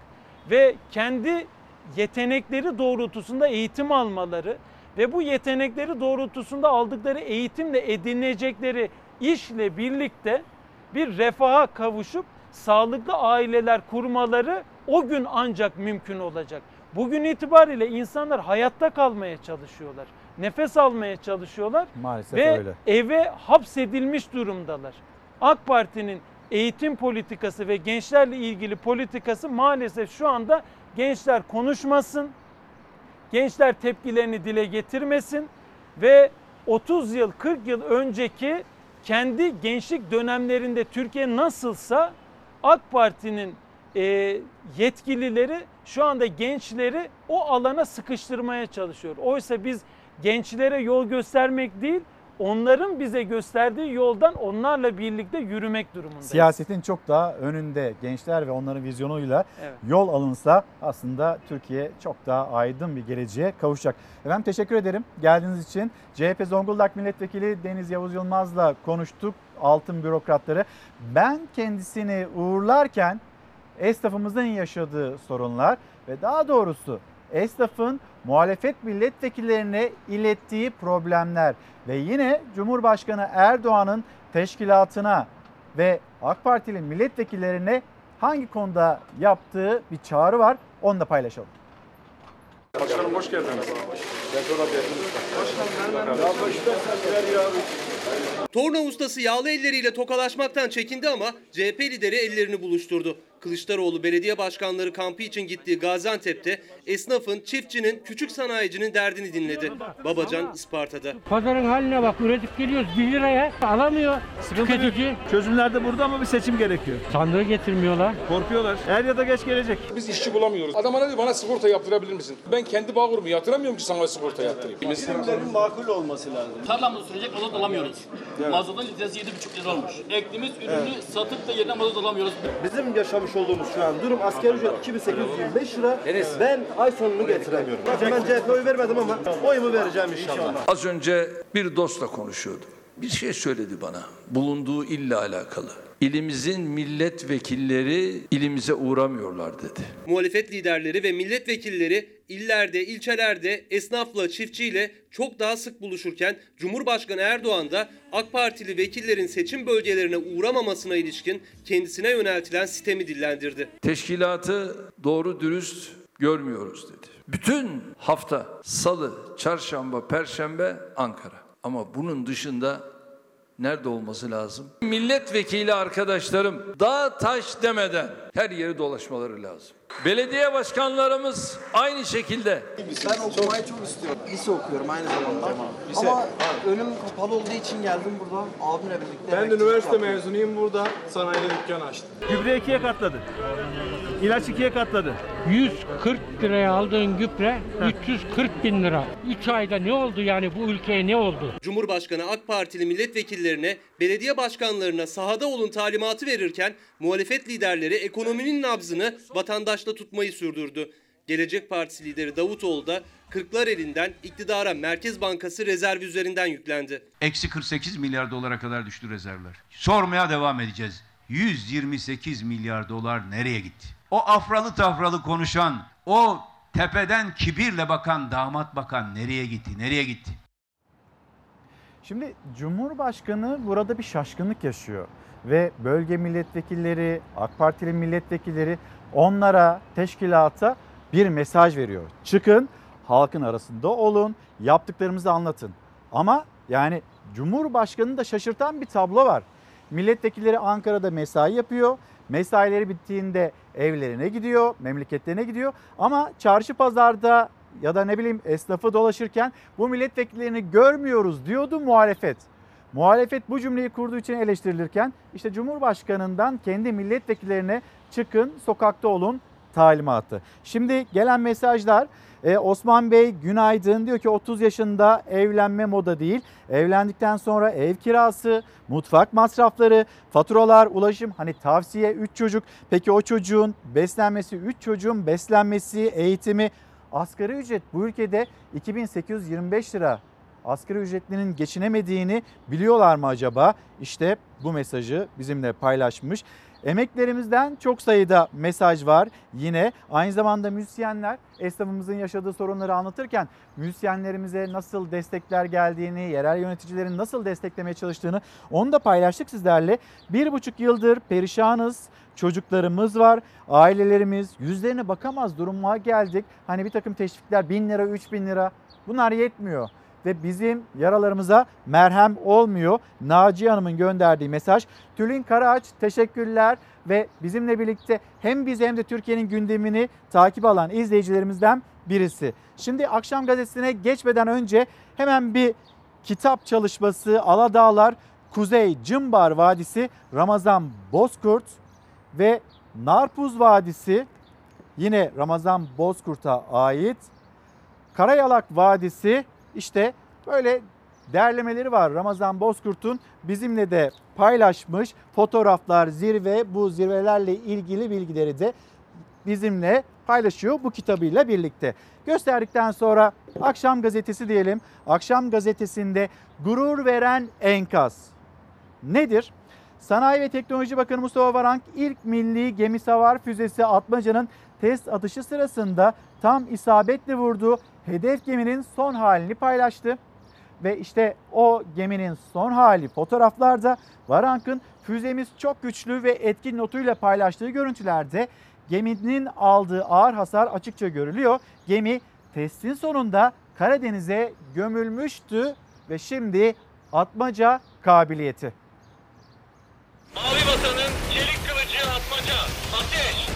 ve kendi yetenekleri doğrultusunda eğitim almaları ve bu yetenekleri doğrultusunda aldıkları eğitimle edinecekleri işle birlikte bir refaha kavuşup sağlıklı aileler kurmaları o gün ancak mümkün olacak. Bugün itibariyle insanlar hayatta kalmaya çalışıyorlar. Nefes almaya çalışıyorlar Maalesef ve öyle. eve hapsedilmiş durumdalar. AK Parti'nin eğitim politikası ve gençlerle ilgili politikası maalesef şu anda gençler konuşmasın, gençler tepkilerini dile getirmesin ve 30 yıl 40 yıl önceki kendi gençlik dönemlerinde Türkiye nasılsa AK Parti'nin e, yetkilileri şu anda gençleri o alana sıkıştırmaya çalışıyor. Oysa biz gençlere yol göstermek değil, onların bize gösterdiği yoldan onlarla birlikte yürümek durumundayız. Siyasetin çok daha önünde gençler ve onların vizyonuyla Evet. yol alınsa aslında Türkiye çok daha aydın bir geleceğe kavuşacak. Efendim teşekkür ederim geldiğiniz için. CHP Zonguldak Milletvekili Deniz Yavuz Yılmaz'la konuştuk altın bürokratları. Ben kendisini uğurlarken esnafımızın yaşadığı sorunlar ve daha doğrusu esnafın muhalefet milletvekillerine ilettiği problemler ve yine Cumhurbaşkanı Erdoğan'ın teşkilatına ve AK Partili milletvekillerine hangi konuda yaptığı bir çağrı var onu da paylaşalım. Başkanım hoş geldiniz. Torna ustası yağlı elleriyle tokalaşmaktan çekindi ama CHP lideri ellerini buluşturdu. Kılıçdaroğlu belediye başkanları kampı için gittiği Gaziantep'te esnafın, çiftçinin, küçük sanayicinin derdini dinledi. Babacan Isparta'da. Pazarın haline bak üretip geliyoruz 1 liraya alamıyor tüketici. Çözümler de burada ama bir seçim gerekiyor. Sandığı getirmiyorlar. Korkuyorlar. Er ya da geç gelecek. Biz işçi bulamıyoruz. Adama ne diyor bana sigorta yaptırabilir misin? Ben kendi bağkurumu yatıramıyorum ki sana sigorta yaptırayım. Primlerin makul olması lazım. Tarlamızı sürecek mazot alamıyoruz. Mazotun litresi 7,5 lira olmuş. Ektiğimiz ürünü satıp da yerine mazot alamıyoruz. Bizim yaşamış olduğumuz şu an durum asgari ücret 2825 lira. Ben ay sonunu getiremiyorum. Ben CHP oy vermedim ama oyumu vereceğim inşallah. Az önce bir dostla konuşuyordum. Bir şey söyledi bana bulunduğu ille alakalı. İlimizin milletvekilleri ilimize uğramıyorlar dedi. Muhalefet liderleri ve milletvekilleri illerde, ilçelerde esnafla, çiftçiyle çok daha sık buluşurken Cumhurbaşkanı Erdoğan da AK Partili vekillerin seçim bölgelerine uğramamasına ilişkin kendisine yöneltilen sistemi dillendirdi. Teşkilatı doğru dürüst görmüyoruz dedi. Bütün hafta salı, çarşamba, perşembe Ankara. Ama bunun dışında nerede olması lazım? Milletvekili arkadaşlarım dağ taş demeden her yeri dolaşmaları lazım. Belediye başkanlarımız aynı şekilde. Ben okumayı çok istiyorum. Lise okuyorum aynı zamanda. Ama önüm kapalı olduğu için geldim burada abimle birlikte. Ben de üniversite mezunuyum burada sanayide dükkan açtım. Gübre ikiye katladı. İlaç ikiye katladı. 140 liraya aldığın gübre 340 bin lira. 3 ayda ne oldu yani bu ülkeye ne oldu? Cumhurbaşkanı AK Partili milletvekillerine, belediye başkanlarına sahada olun talimatı verirken muhalefet liderleri ekonominin nabzını vatandaşla tutmayı sürdürdü. Gelecek Partisi lideri Davutoğlu da kırklar elinden iktidara Merkez Bankası rezervi üzerinden yüklendi. Eksi 48 milyar dolara kadar düştü rezervler. Sormaya devam edeceğiz. 128 milyar dolar nereye gitti? O afralı tafralı konuşan, o tepeden kibirle bakan damat bakan nereye gitti? Nereye gitti? Şimdi Cumhurbaşkanı burada bir şaşkınlık yaşıyor ve bölge milletvekilleri, AK Partili milletvekilleri onlara, teşkilata bir mesaj veriyor. Çıkın, halkın arasında olun, yaptıklarımızı anlatın. Ama yani Cumhurbaşkanı'nı da şaşırtan bir tablo var. Milletvekilleri Ankara'da mesai yapıyor. Mesaileri bittiğinde evlerine gidiyor, memleketlerine gidiyor. Ama çarşı pazarda ya da ne bileyim esnafı dolaşırken bu milletvekillerini görmüyoruz diyordu muhalefet. Muhalefet bu cümleyi kurduğu için eleştirilirken işte Cumhurbaşkanı'ndan kendi milletvekillerine çıkın sokakta olun talimatı. Şimdi gelen mesajlar ee, Osman Bey günaydın diyor ki 30 yaşında evlenme moda değil. Evlendikten sonra ev kirası, mutfak masrafları, faturalar, ulaşım hani tavsiye 3 çocuk. Peki o çocuğun beslenmesi, 3 çocuğun beslenmesi, eğitimi asgari ücret bu ülkede 2825 lira. Asgari ücretlinin geçinemediğini biliyorlar mı acaba? İşte bu mesajı bizimle paylaşmış. Emeklerimizden çok sayıda mesaj var. Yine aynı zamanda müzisyenler esnafımızın yaşadığı sorunları anlatırken müzisyenlerimize nasıl destekler geldiğini, yerel yöneticilerin nasıl desteklemeye çalıştığını onu da paylaştık sizlerle. Bir buçuk yıldır perişanız, çocuklarımız var, ailelerimiz yüzlerine bakamaz duruma geldik. Hani bir takım teşvikler bin lira, üç bin lira bunlar yetmiyor ve bizim yaralarımıza merhem olmuyor. Naciye Hanım'ın gönderdiği mesaj. Tülin Karaağaç teşekkürler ve bizimle birlikte hem biz hem de Türkiye'nin gündemini takip alan izleyicilerimizden birisi. Şimdi akşam gazetesine geçmeden önce hemen bir kitap çalışması Aladağlar Kuzey Cımbar Vadisi Ramazan Bozkurt ve Narpuz Vadisi yine Ramazan Bozkurt'a ait. Karayalak Vadisi işte böyle derlemeleri var Ramazan Bozkurt'un bizimle de paylaşmış fotoğraflar, zirve, bu zirvelerle ilgili bilgileri de bizimle paylaşıyor bu kitabıyla birlikte. Gösterdikten sonra Akşam Gazetesi diyelim. Akşam Gazetesi'nde gurur veren enkaz nedir? Sanayi ve Teknoloji Bakanı Mustafa Varank ilk milli gemi savar füzesi Atmaca'nın test atışı sırasında tam isabetle vurduğu hedef geminin son halini paylaştı. Ve işte o geminin son hali fotoğraflarda Varank'ın füzemiz çok güçlü ve etkin notuyla paylaştığı görüntülerde geminin aldığı ağır hasar açıkça görülüyor. Gemi testin sonunda Karadeniz'e gömülmüştü ve şimdi atmaca kabiliyeti. Vatanın çelik kılıcı atmaca. Ateş!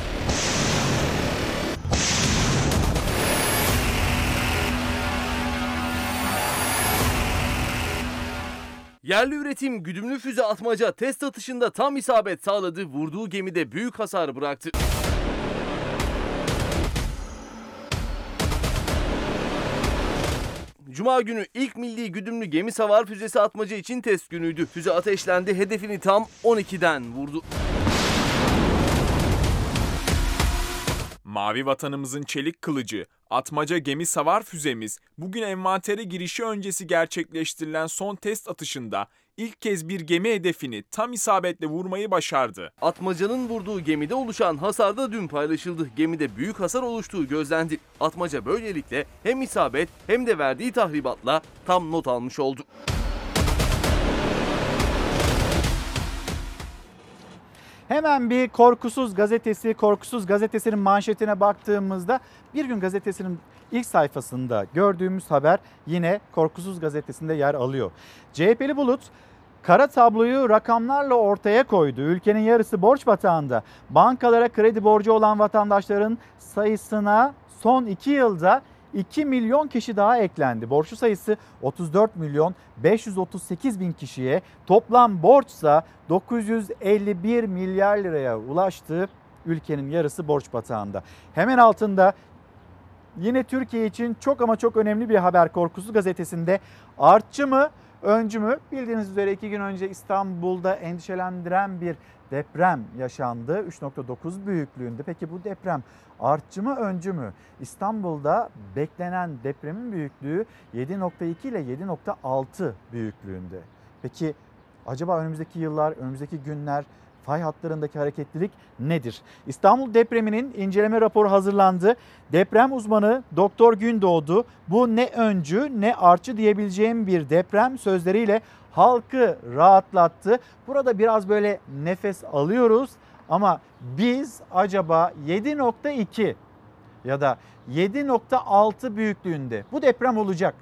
Yerli üretim güdümlü füze atmaca test atışında tam isabet sağladı, vurduğu gemide büyük hasar bıraktı. Cuma günü ilk milli güdümlü gemi savar füzesi atmaca için test günüydü. Füze ateşlendi, hedefini tam 12'den vurdu. Mavi vatanımızın çelik kılıcı, atmaca gemi savar füzemiz bugün envantere girişi öncesi gerçekleştirilen son test atışında ilk kez bir gemi hedefini tam isabetle vurmayı başardı. Atmacanın vurduğu gemide oluşan hasar da dün paylaşıldı. Gemide büyük hasar oluştuğu gözlendi. Atmaca böylelikle hem isabet hem de verdiği tahribatla tam not almış oldu. Hemen bir Korkusuz Gazetesi, Korkusuz Gazetesi'nin manşetine baktığımızda Bir Gün Gazetesi'nin ilk sayfasında gördüğümüz haber yine Korkusuz Gazetesi'nde yer alıyor. CHP'li Bulut kara tabloyu rakamlarla ortaya koydu. Ülkenin yarısı borç batağında. Bankalara kredi borcu olan vatandaşların sayısına son 2 yılda 2 milyon kişi daha eklendi. Borçlu sayısı 34 milyon 538 bin kişiye toplam borçsa 951 milyar liraya ulaştı. Ülkenin yarısı borç batağında. Hemen altında yine Türkiye için çok ama çok önemli bir haber Korkusu gazetesinde artçı mı öncü mü? Bildiğiniz üzere iki gün önce İstanbul'da endişelendiren bir deprem yaşandı. 3.9 büyüklüğünde. Peki bu deprem artçı mı öncü mü? İstanbul'da beklenen depremin büyüklüğü 7.2 ile 7.6 büyüklüğünde. Peki acaba önümüzdeki yıllar, önümüzdeki günler fay hatlarındaki hareketlilik nedir? İstanbul depreminin inceleme raporu hazırlandı. Deprem uzmanı Doktor Gündoğdu bu ne öncü ne artçı diyebileceğim bir deprem sözleriyle halkı rahatlattı. Burada biraz böyle nefes alıyoruz ama biz acaba 7.2 ya da 7.6 büyüklüğünde bu deprem olacak.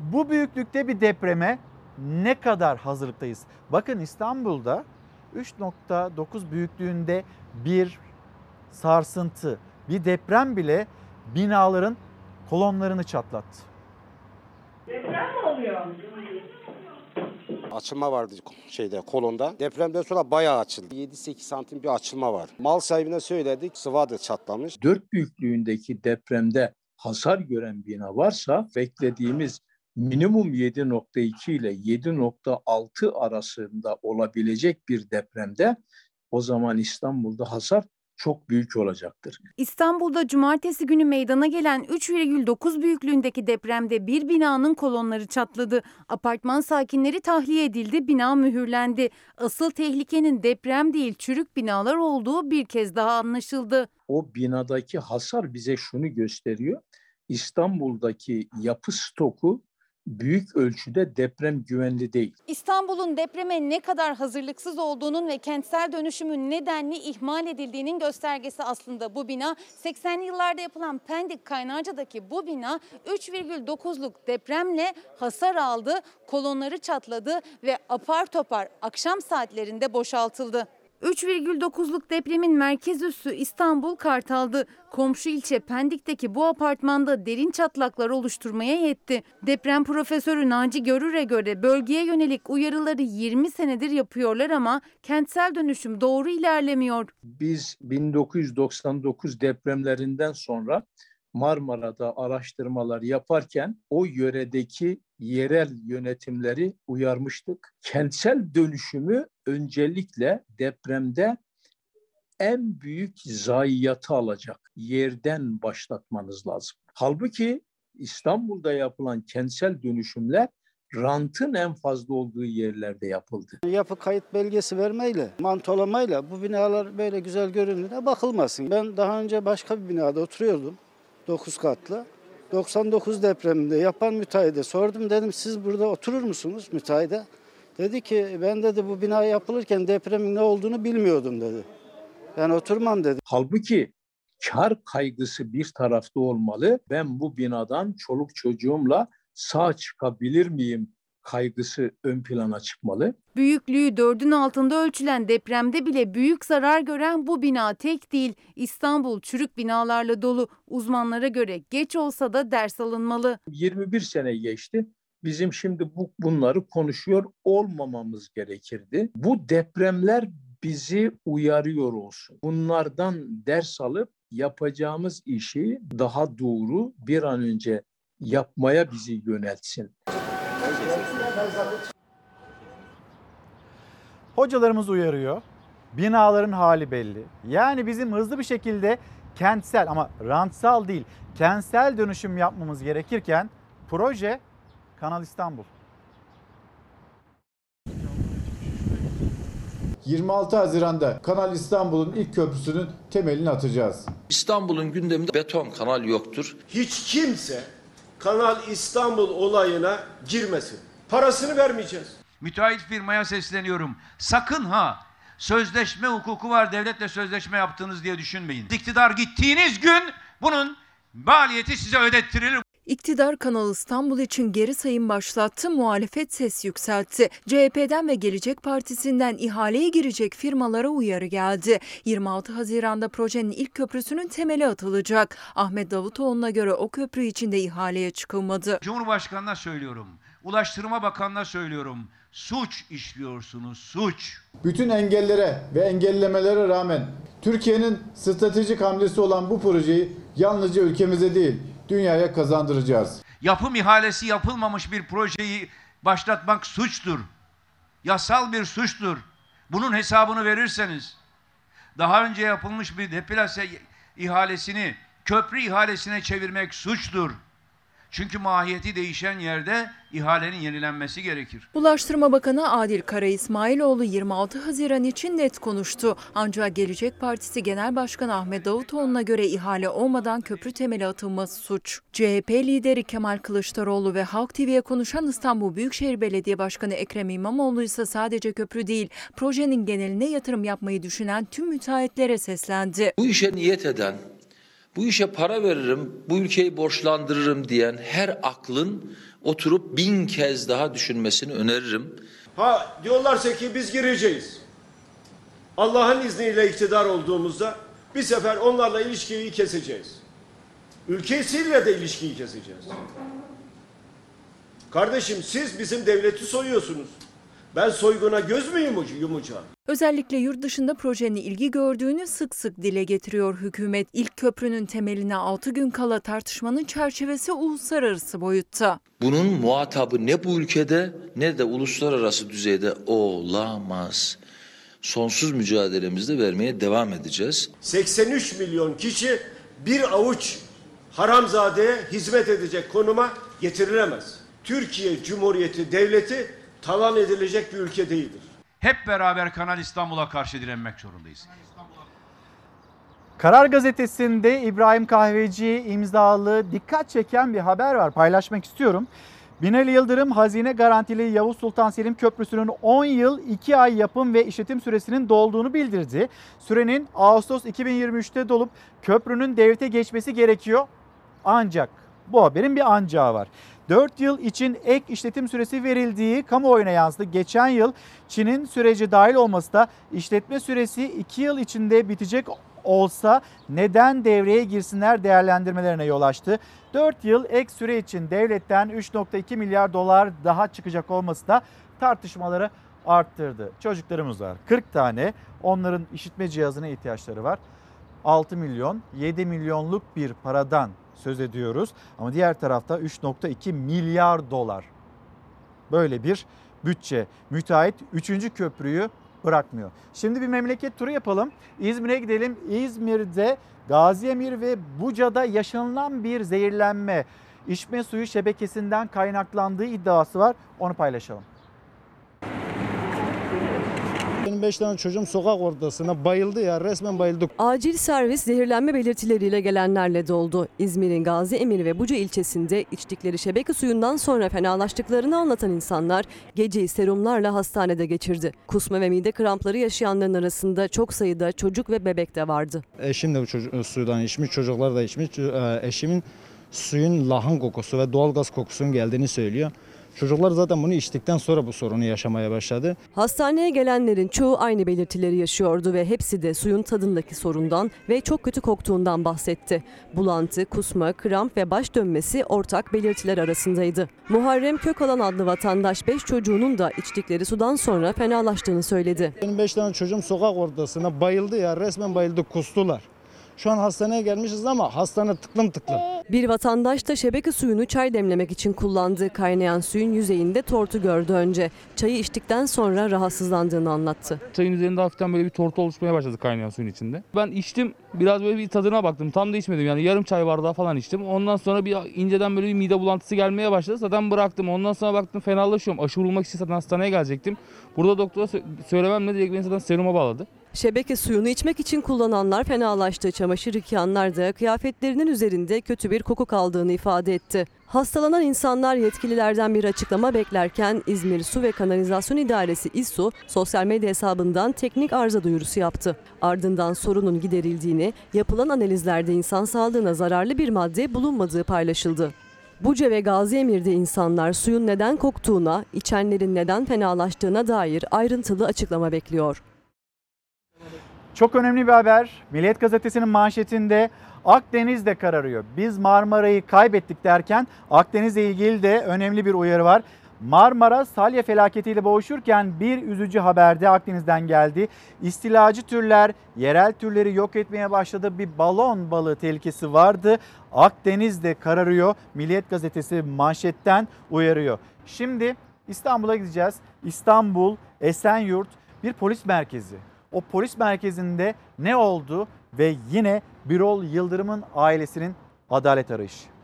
Bu büyüklükte bir depreme ne kadar hazırlıktayız? Bakın İstanbul'da 3.9 büyüklüğünde bir sarsıntı, bir deprem bile binaların kolonlarını çatlattı. Deprem mi oluyor? Açılma vardı şeyde kolonda. Depremden sonra bayağı açıldı. 7-8 santim bir açılma var. Mal sahibine söyledik sıvadı çatlamış. 4 büyüklüğündeki depremde hasar gören bina varsa beklediğimiz minimum 7.2 ile 7.6 arasında olabilecek bir depremde o zaman İstanbul'da hasar çok büyük olacaktır. İstanbul'da cumartesi günü meydana gelen 3,9 büyüklüğündeki depremde bir binanın kolonları çatladı. Apartman sakinleri tahliye edildi, bina mühürlendi. Asıl tehlikenin deprem değil çürük binalar olduğu bir kez daha anlaşıldı. O binadaki hasar bize şunu gösteriyor. İstanbul'daki yapı stoku büyük ölçüde deprem güvenli değil. İstanbul'un depreme ne kadar hazırlıksız olduğunun ve kentsel dönüşümün nedenli ihmal edildiğinin göstergesi aslında bu bina. 80'li yıllarda yapılan Pendik Kaynarca'daki bu bina 3,9'luk depremle hasar aldı, kolonları çatladı ve apar topar akşam saatlerinde boşaltıldı. 3,9'luk depremin merkez üssü İstanbul Kartal'dı. Komşu ilçe Pendik'teki bu apartmanda derin çatlaklar oluşturmaya yetti. Deprem profesörü Naci Görür'e göre bölgeye yönelik uyarıları 20 senedir yapıyorlar ama kentsel dönüşüm doğru ilerlemiyor. Biz 1999 depremlerinden sonra Marmara'da araştırmalar yaparken o yöredeki yerel yönetimleri uyarmıştık. Kentsel dönüşümü öncelikle depremde en büyük zayiatı alacak yerden başlatmanız lazım. Halbuki İstanbul'da yapılan kentsel dönüşümler rantın en fazla olduğu yerlerde yapıldı. Yapı kayıt belgesi vermeyle, mantolamayla bu binalar böyle güzel göründüğüne bakılmasın. Ben daha önce başka bir binada oturuyordum. 9 katlı. 99 depreminde yapan müteahhide sordum dedim siz burada oturur musunuz müteahhide? Dedi ki ben dedi bu bina yapılırken depremin ne olduğunu bilmiyordum dedi. Ben oturmam dedi. Halbuki kar kaygısı bir tarafta olmalı. Ben bu binadan çoluk çocuğumla sağ çıkabilir miyim kaygısı ön plana çıkmalı. Büyüklüğü dördün altında ölçülen depremde bile büyük zarar gören bu bina tek değil. İstanbul çürük binalarla dolu. Uzmanlara göre geç olsa da ders alınmalı. 21 sene geçti. Bizim şimdi bu bunları konuşuyor olmamamız gerekirdi. Bu depremler bizi uyarıyor olsun. Bunlardan ders alıp yapacağımız işi daha doğru bir an önce yapmaya bizi yöneltsin. Hocalarımız uyarıyor. Binaların hali belli. Yani bizim hızlı bir şekilde kentsel ama rantsal değil, kentsel dönüşüm yapmamız gerekirken proje Kanal İstanbul. 26 Haziran'da Kanal İstanbul'un ilk köprüsünün temelini atacağız. İstanbul'un gündeminde beton kanal yoktur. Hiç kimse Kanal İstanbul olayına girmesin. Parasını vermeyeceğiz. Müteahhit firmaya sesleniyorum. Sakın ha sözleşme hukuku var devletle sözleşme yaptığınız diye düşünmeyin. İktidar gittiğiniz gün bunun maliyeti size ödettirilir. İktidar Kanal İstanbul için geri sayım başlattı, muhalefet ses yükseltti. CHP'den ve Gelecek Partisi'nden ihaleye girecek firmalara uyarı geldi. 26 Haziran'da projenin ilk köprüsünün temeli atılacak. Ahmet Davutoğlu'na göre o köprü için de ihaleye çıkılmadı. Cumhurbaşkanına söylüyorum. Ulaştırma Bakanı'na söylüyorum. Suç işliyorsunuz, suç. Bütün engellere ve engellemelere rağmen Türkiye'nin stratejik hamlesi olan bu projeyi yalnızca ülkemize değil, dünyaya kazandıracağız. Yapım ihalesi yapılmamış bir projeyi başlatmak suçtur. Yasal bir suçtur. Bunun hesabını verirseniz daha önce yapılmış bir deplase ihalesini köprü ihalesine çevirmek suçtur. Çünkü mahiyeti değişen yerde ihalenin yenilenmesi gerekir. Ulaştırma Bakanı Adil Kara İsmailoğlu 26 Haziran için net konuştu. Ancak Gelecek Partisi Genel Başkanı Ahmet Davutoğlu'na göre ihale olmadan köprü temeli atılması suç. CHP lideri Kemal Kılıçdaroğlu ve Halk TV'ye konuşan İstanbul Büyükşehir Belediye Başkanı Ekrem İmamoğlu ise sadece köprü değil, projenin geneline yatırım yapmayı düşünen tüm müteahhitlere seslendi. Bu işe niyet eden, bu işe para veririm, bu ülkeyi borçlandırırım diyen her aklın oturup bin kez daha düşünmesini öneririm. Ha diyorlarsa ki biz gireceğiz. Allah'ın izniyle iktidar olduğumuzda bir sefer onlarla ilişkiyi keseceğiz. Ülkesiyle de ilişkiyi keseceğiz. Kardeşim siz bizim devleti soyuyorsunuz. Ben soyguna göz mü yumacağım? Özellikle yurt dışında projenin ilgi gördüğünü sık sık dile getiriyor hükümet. İlk köprünün temeline 6 gün kala tartışmanın çerçevesi uluslararası boyutta. Bunun muhatabı ne bu ülkede ne de uluslararası düzeyde olamaz. sonsuz mücadelemizde vermeye devam edeceğiz. 83 milyon kişi bir avuç haramzadeye hizmet edecek konuma getirilemez. Türkiye Cumhuriyeti Devleti talan edilecek bir ülke değildir. Hep beraber Kanal İstanbul'a karşı direnmek zorundayız. Karar Gazetesi'nde İbrahim Kahveci imzalı dikkat çeken bir haber var. Paylaşmak istiyorum. Binali Yıldırım hazine garantili Yavuz Sultan Selim Köprüsü'nün 10 yıl 2 ay yapım ve işletim süresinin dolduğunu bildirdi. Sürenin Ağustos 2023'te dolup köprünün devlete geçmesi gerekiyor. Ancak bu haberin bir ancağı var. 4 yıl için ek işletim süresi verildiği kamuoyuna yansıdı. Geçen yıl Çin'in süreci dahil olması da işletme süresi 2 yıl içinde bitecek olsa neden devreye girsinler değerlendirmelerine yol açtı. 4 yıl ek süre için devletten 3.2 milyar dolar daha çıkacak olması da tartışmaları arttırdı. Çocuklarımız var 40 tane onların işitme cihazına ihtiyaçları var. 6 milyon 7 milyonluk bir paradan söz ediyoruz. Ama diğer tarafta 3.2 milyar dolar. Böyle bir bütçe. Müteahhit 3. köprüyü bırakmıyor. Şimdi bir memleket turu yapalım. İzmir'e gidelim. İzmir'de Gaziemir ve Buca'da yaşanılan bir zehirlenme, içme suyu şebekesinden kaynaklandığı iddiası var. Onu paylaşalım. Benim 5 tane çocuğum sokak ortasına bayıldı ya resmen bayıldık. Acil servis zehirlenme belirtileriyle gelenlerle doldu. İzmir'in Gazi Emir ve Buca ilçesinde içtikleri şebeke suyundan sonra fenalaştıklarını anlatan insanlar geceyi serumlarla hastanede geçirdi. Kusma ve mide krampları yaşayanların arasında çok sayıda çocuk ve bebek de vardı. Eşim de bu çocuk, sudan içmiş, çocuklar da içmiş. Ee, Eşimin suyun lahın kokusu ve doğalgaz kokusunun geldiğini söylüyor. Çocuklar zaten bunu içtikten sonra bu sorunu yaşamaya başladı. Hastaneye gelenlerin çoğu aynı belirtileri yaşıyordu ve hepsi de suyun tadındaki sorundan ve çok kötü koktuğundan bahsetti. Bulantı, kusma, kramp ve baş dönmesi ortak belirtiler arasındaydı. Muharrem Kökalan adlı vatandaş 5 çocuğunun da içtikleri sudan sonra fenalaştığını söyledi. Benim 5 tane çocuğum sokak ortasına bayıldı ya resmen bayıldı kustular. Şu an hastaneye gelmişiz ama hastane tıklım tıklım. Bir vatandaş da şebeke suyunu çay demlemek için kullandığı kaynayan suyun yüzeyinde tortu gördü önce. Çayı içtikten sonra rahatsızlandığını anlattı. Çayın üzerinde hafiften böyle bir tortu oluşmaya başladı kaynayan suyun içinde. Ben içtim biraz böyle bir tadına baktım. Tam da içmedim yani yarım çay bardağı falan içtim. Ondan sonra bir inceden böyle bir mide bulantısı gelmeye başladı. Zaten bıraktım. Ondan sonra baktım fenalaşıyorum. Aşı vurulmak için zaten hastaneye gelecektim. Burada doktora sö- söylememle direkt beni zaten seruma bağladı. Şebeke suyunu içmek için kullananlar fenalaştı. Çamaşır yıkayanlar da kıyafetlerinin üzerinde kötü bir koku kaldığını ifade etti. Hastalanan insanlar yetkililerden bir açıklama beklerken İzmir Su ve Kanalizasyon İdaresi İSSU sosyal medya hesabından teknik arıza duyurusu yaptı. Ardından sorunun giderildiğini, yapılan analizlerde insan sağlığına zararlı bir madde bulunmadığı paylaşıldı. Buca ve Gaziemir'de insanlar suyun neden koktuğuna, içenlerin neden fenalaştığına dair ayrıntılı açıklama bekliyor. Çok önemli bir haber. Milliyet Gazetesi'nin manşetinde Akdeniz'de kararıyor. Biz Marmara'yı kaybettik derken Akdeniz'le ilgili de önemli bir uyarı var. Marmara salya felaketiyle boğuşurken bir üzücü haber de Akdeniz'den geldi. İstilacı türler yerel türleri yok etmeye başladı. Bir balon balığı tehlikesi vardı. Akdeniz'de kararıyor. Milliyet Gazetesi manşetten uyarıyor. Şimdi İstanbul'a gideceğiz. İstanbul, Esenyurt bir polis merkezi. O polis merkezinde ne oldu ve yine Birol Yıldırım'ın ailesinin adalet arayışı.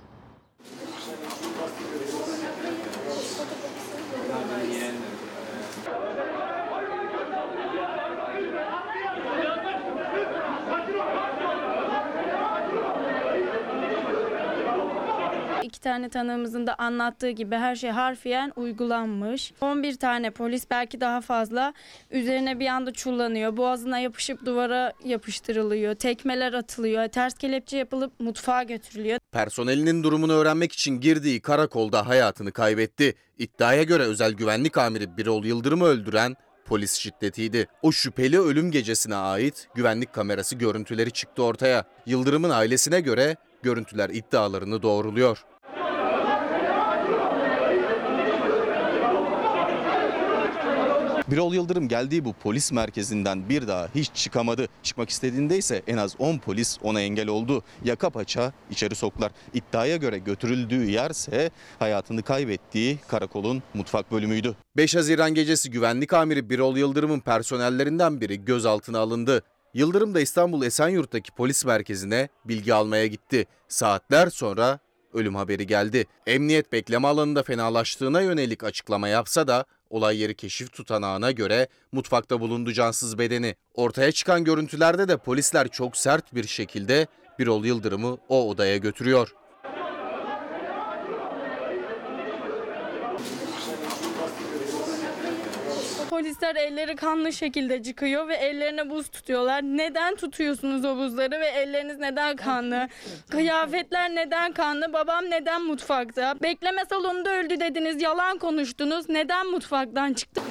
Tane tanığımızın da anlattığı gibi her şey harfiyen uygulanmış. 11 tane polis belki daha fazla üzerine bir anda çullanıyor. Boğazına yapışıp duvara yapıştırılıyor. Tekmeler atılıyor. Ters kelepçe yapılıp mutfağa götürülüyor. Personelinin durumunu öğrenmek için girdiği karakolda hayatını kaybetti. İddiaya göre özel güvenlik amiri Birol Yıldırım'ı öldüren polis şiddetiydi. O şüpheli ölüm gecesine ait güvenlik kamerası görüntüleri çıktı ortaya. Yıldırım'ın ailesine göre görüntüler iddialarını doğruluyor. Birol Yıldırım geldiği bu polis merkezinden bir daha hiç çıkamadı. Çıkmak istediğinde ise en az 10 polis ona engel oldu. Yaka paça içeri soktular. İddiaya göre götürüldüğü yerse hayatını kaybettiği karakolun mutfak bölümüydü. 5 Haziran gecesi güvenlik amiri Birol Yıldırım'ın personellerinden biri gözaltına alındı. Yıldırım da İstanbul Esenyurt'taki polis merkezine bilgi almaya gitti. Saatler sonra ölüm haberi geldi. Emniyet bekleme alanında fenalaştığına yönelik açıklama yapsa da olay yeri keşif tutanağına göre mutfakta bulundu cansız bedeni. Ortaya çıkan görüntülerde de polisler çok sert bir şekilde Birol Yıldırım'ı o odaya götürüyor. Polisler elleri kanlı şekilde çıkıyor ve ellerine buz tutuyorlar. Neden tutuyorsunuz o buzları ve elleriniz neden kanlı? Kıyafetler neden kanlı? Babam neden mutfakta? Bekleme salonunda öldü dediniz, yalan konuştunuz. Neden mutfaktan çıktı?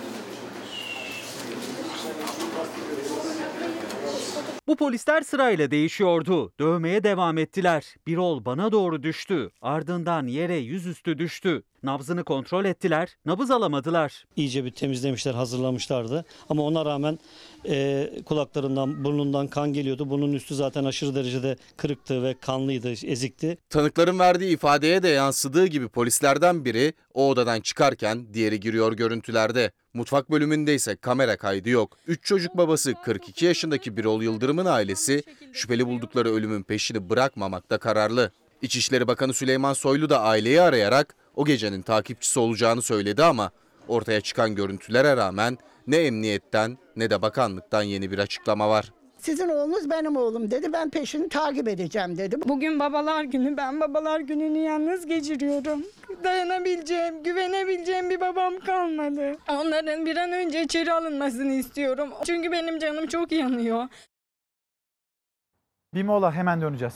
Bu polisler sırayla değişiyordu. Dövmeye devam ettiler. Birol bana doğru düştü. Ardından yere yüzüstü düştü. Nabzını kontrol ettiler. Nabız alamadılar. İyice bir temizlemişler, hazırlamışlardı. Ama ona rağmen e, kulaklarından, burnundan kan geliyordu. Bunun üstü zaten aşırı derecede kırıktı ve kanlıydı, ezikti. Tanıkların verdiği ifadeye de yansıdığı gibi polislerden biri o odadan çıkarken diğeri giriyor görüntülerde. Mutfak bölümünde ise kamera kaydı yok. 3 çocuk babası 42 yaşındaki Birol Yıldırım'ın ailesi şüpheli buldukları ölümün peşini bırakmamakta kararlı. İçişleri Bakanı Süleyman Soylu da aileyi arayarak o gecenin takipçisi olacağını söyledi ama ortaya çıkan görüntülere rağmen ne emniyetten ne de bakanlıktan yeni bir açıklama var. Sizin oğlunuz benim oğlum dedi. Ben peşini takip edeceğim dedi. Bugün babalar günü. Ben babalar gününü yalnız geçiriyorum. Dayanabileceğim, güvenebileceğim bir babam kalmadı. Onların bir an önce içeri alınmasını istiyorum. Çünkü benim canım çok yanıyor. Bir mola hemen döneceğiz.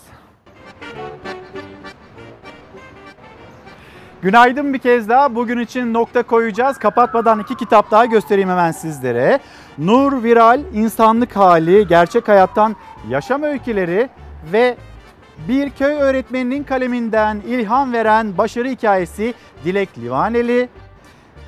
Günaydın bir kez daha. Bugün için nokta koyacağız. Kapatmadan iki kitap daha göstereyim hemen sizlere. Nur Viral, İnsanlık Hali, Gerçek Hayattan Yaşam Öyküleri ve bir köy öğretmeninin kaleminden ilham veren başarı hikayesi Dilek Livaneli.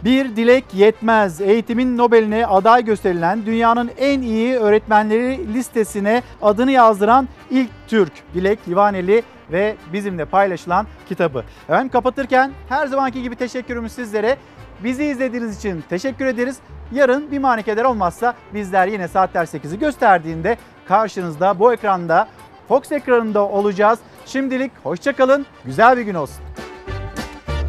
Bir dilek yetmez. Eğitimin Nobel'ine aday gösterilen dünyanın en iyi öğretmenleri listesine adını yazdıran ilk Türk Dilek Livaneli ve bizimle paylaşılan kitabı. Efendim kapatırken her zamanki gibi teşekkürümüz sizlere. Bizi izlediğiniz için teşekkür ederiz. Yarın bir manikeder olmazsa bizler yine saatler 8'i gösterdiğinde karşınızda bu ekranda Fox ekranında olacağız. Şimdilik hoşçakalın, güzel bir gün olsun.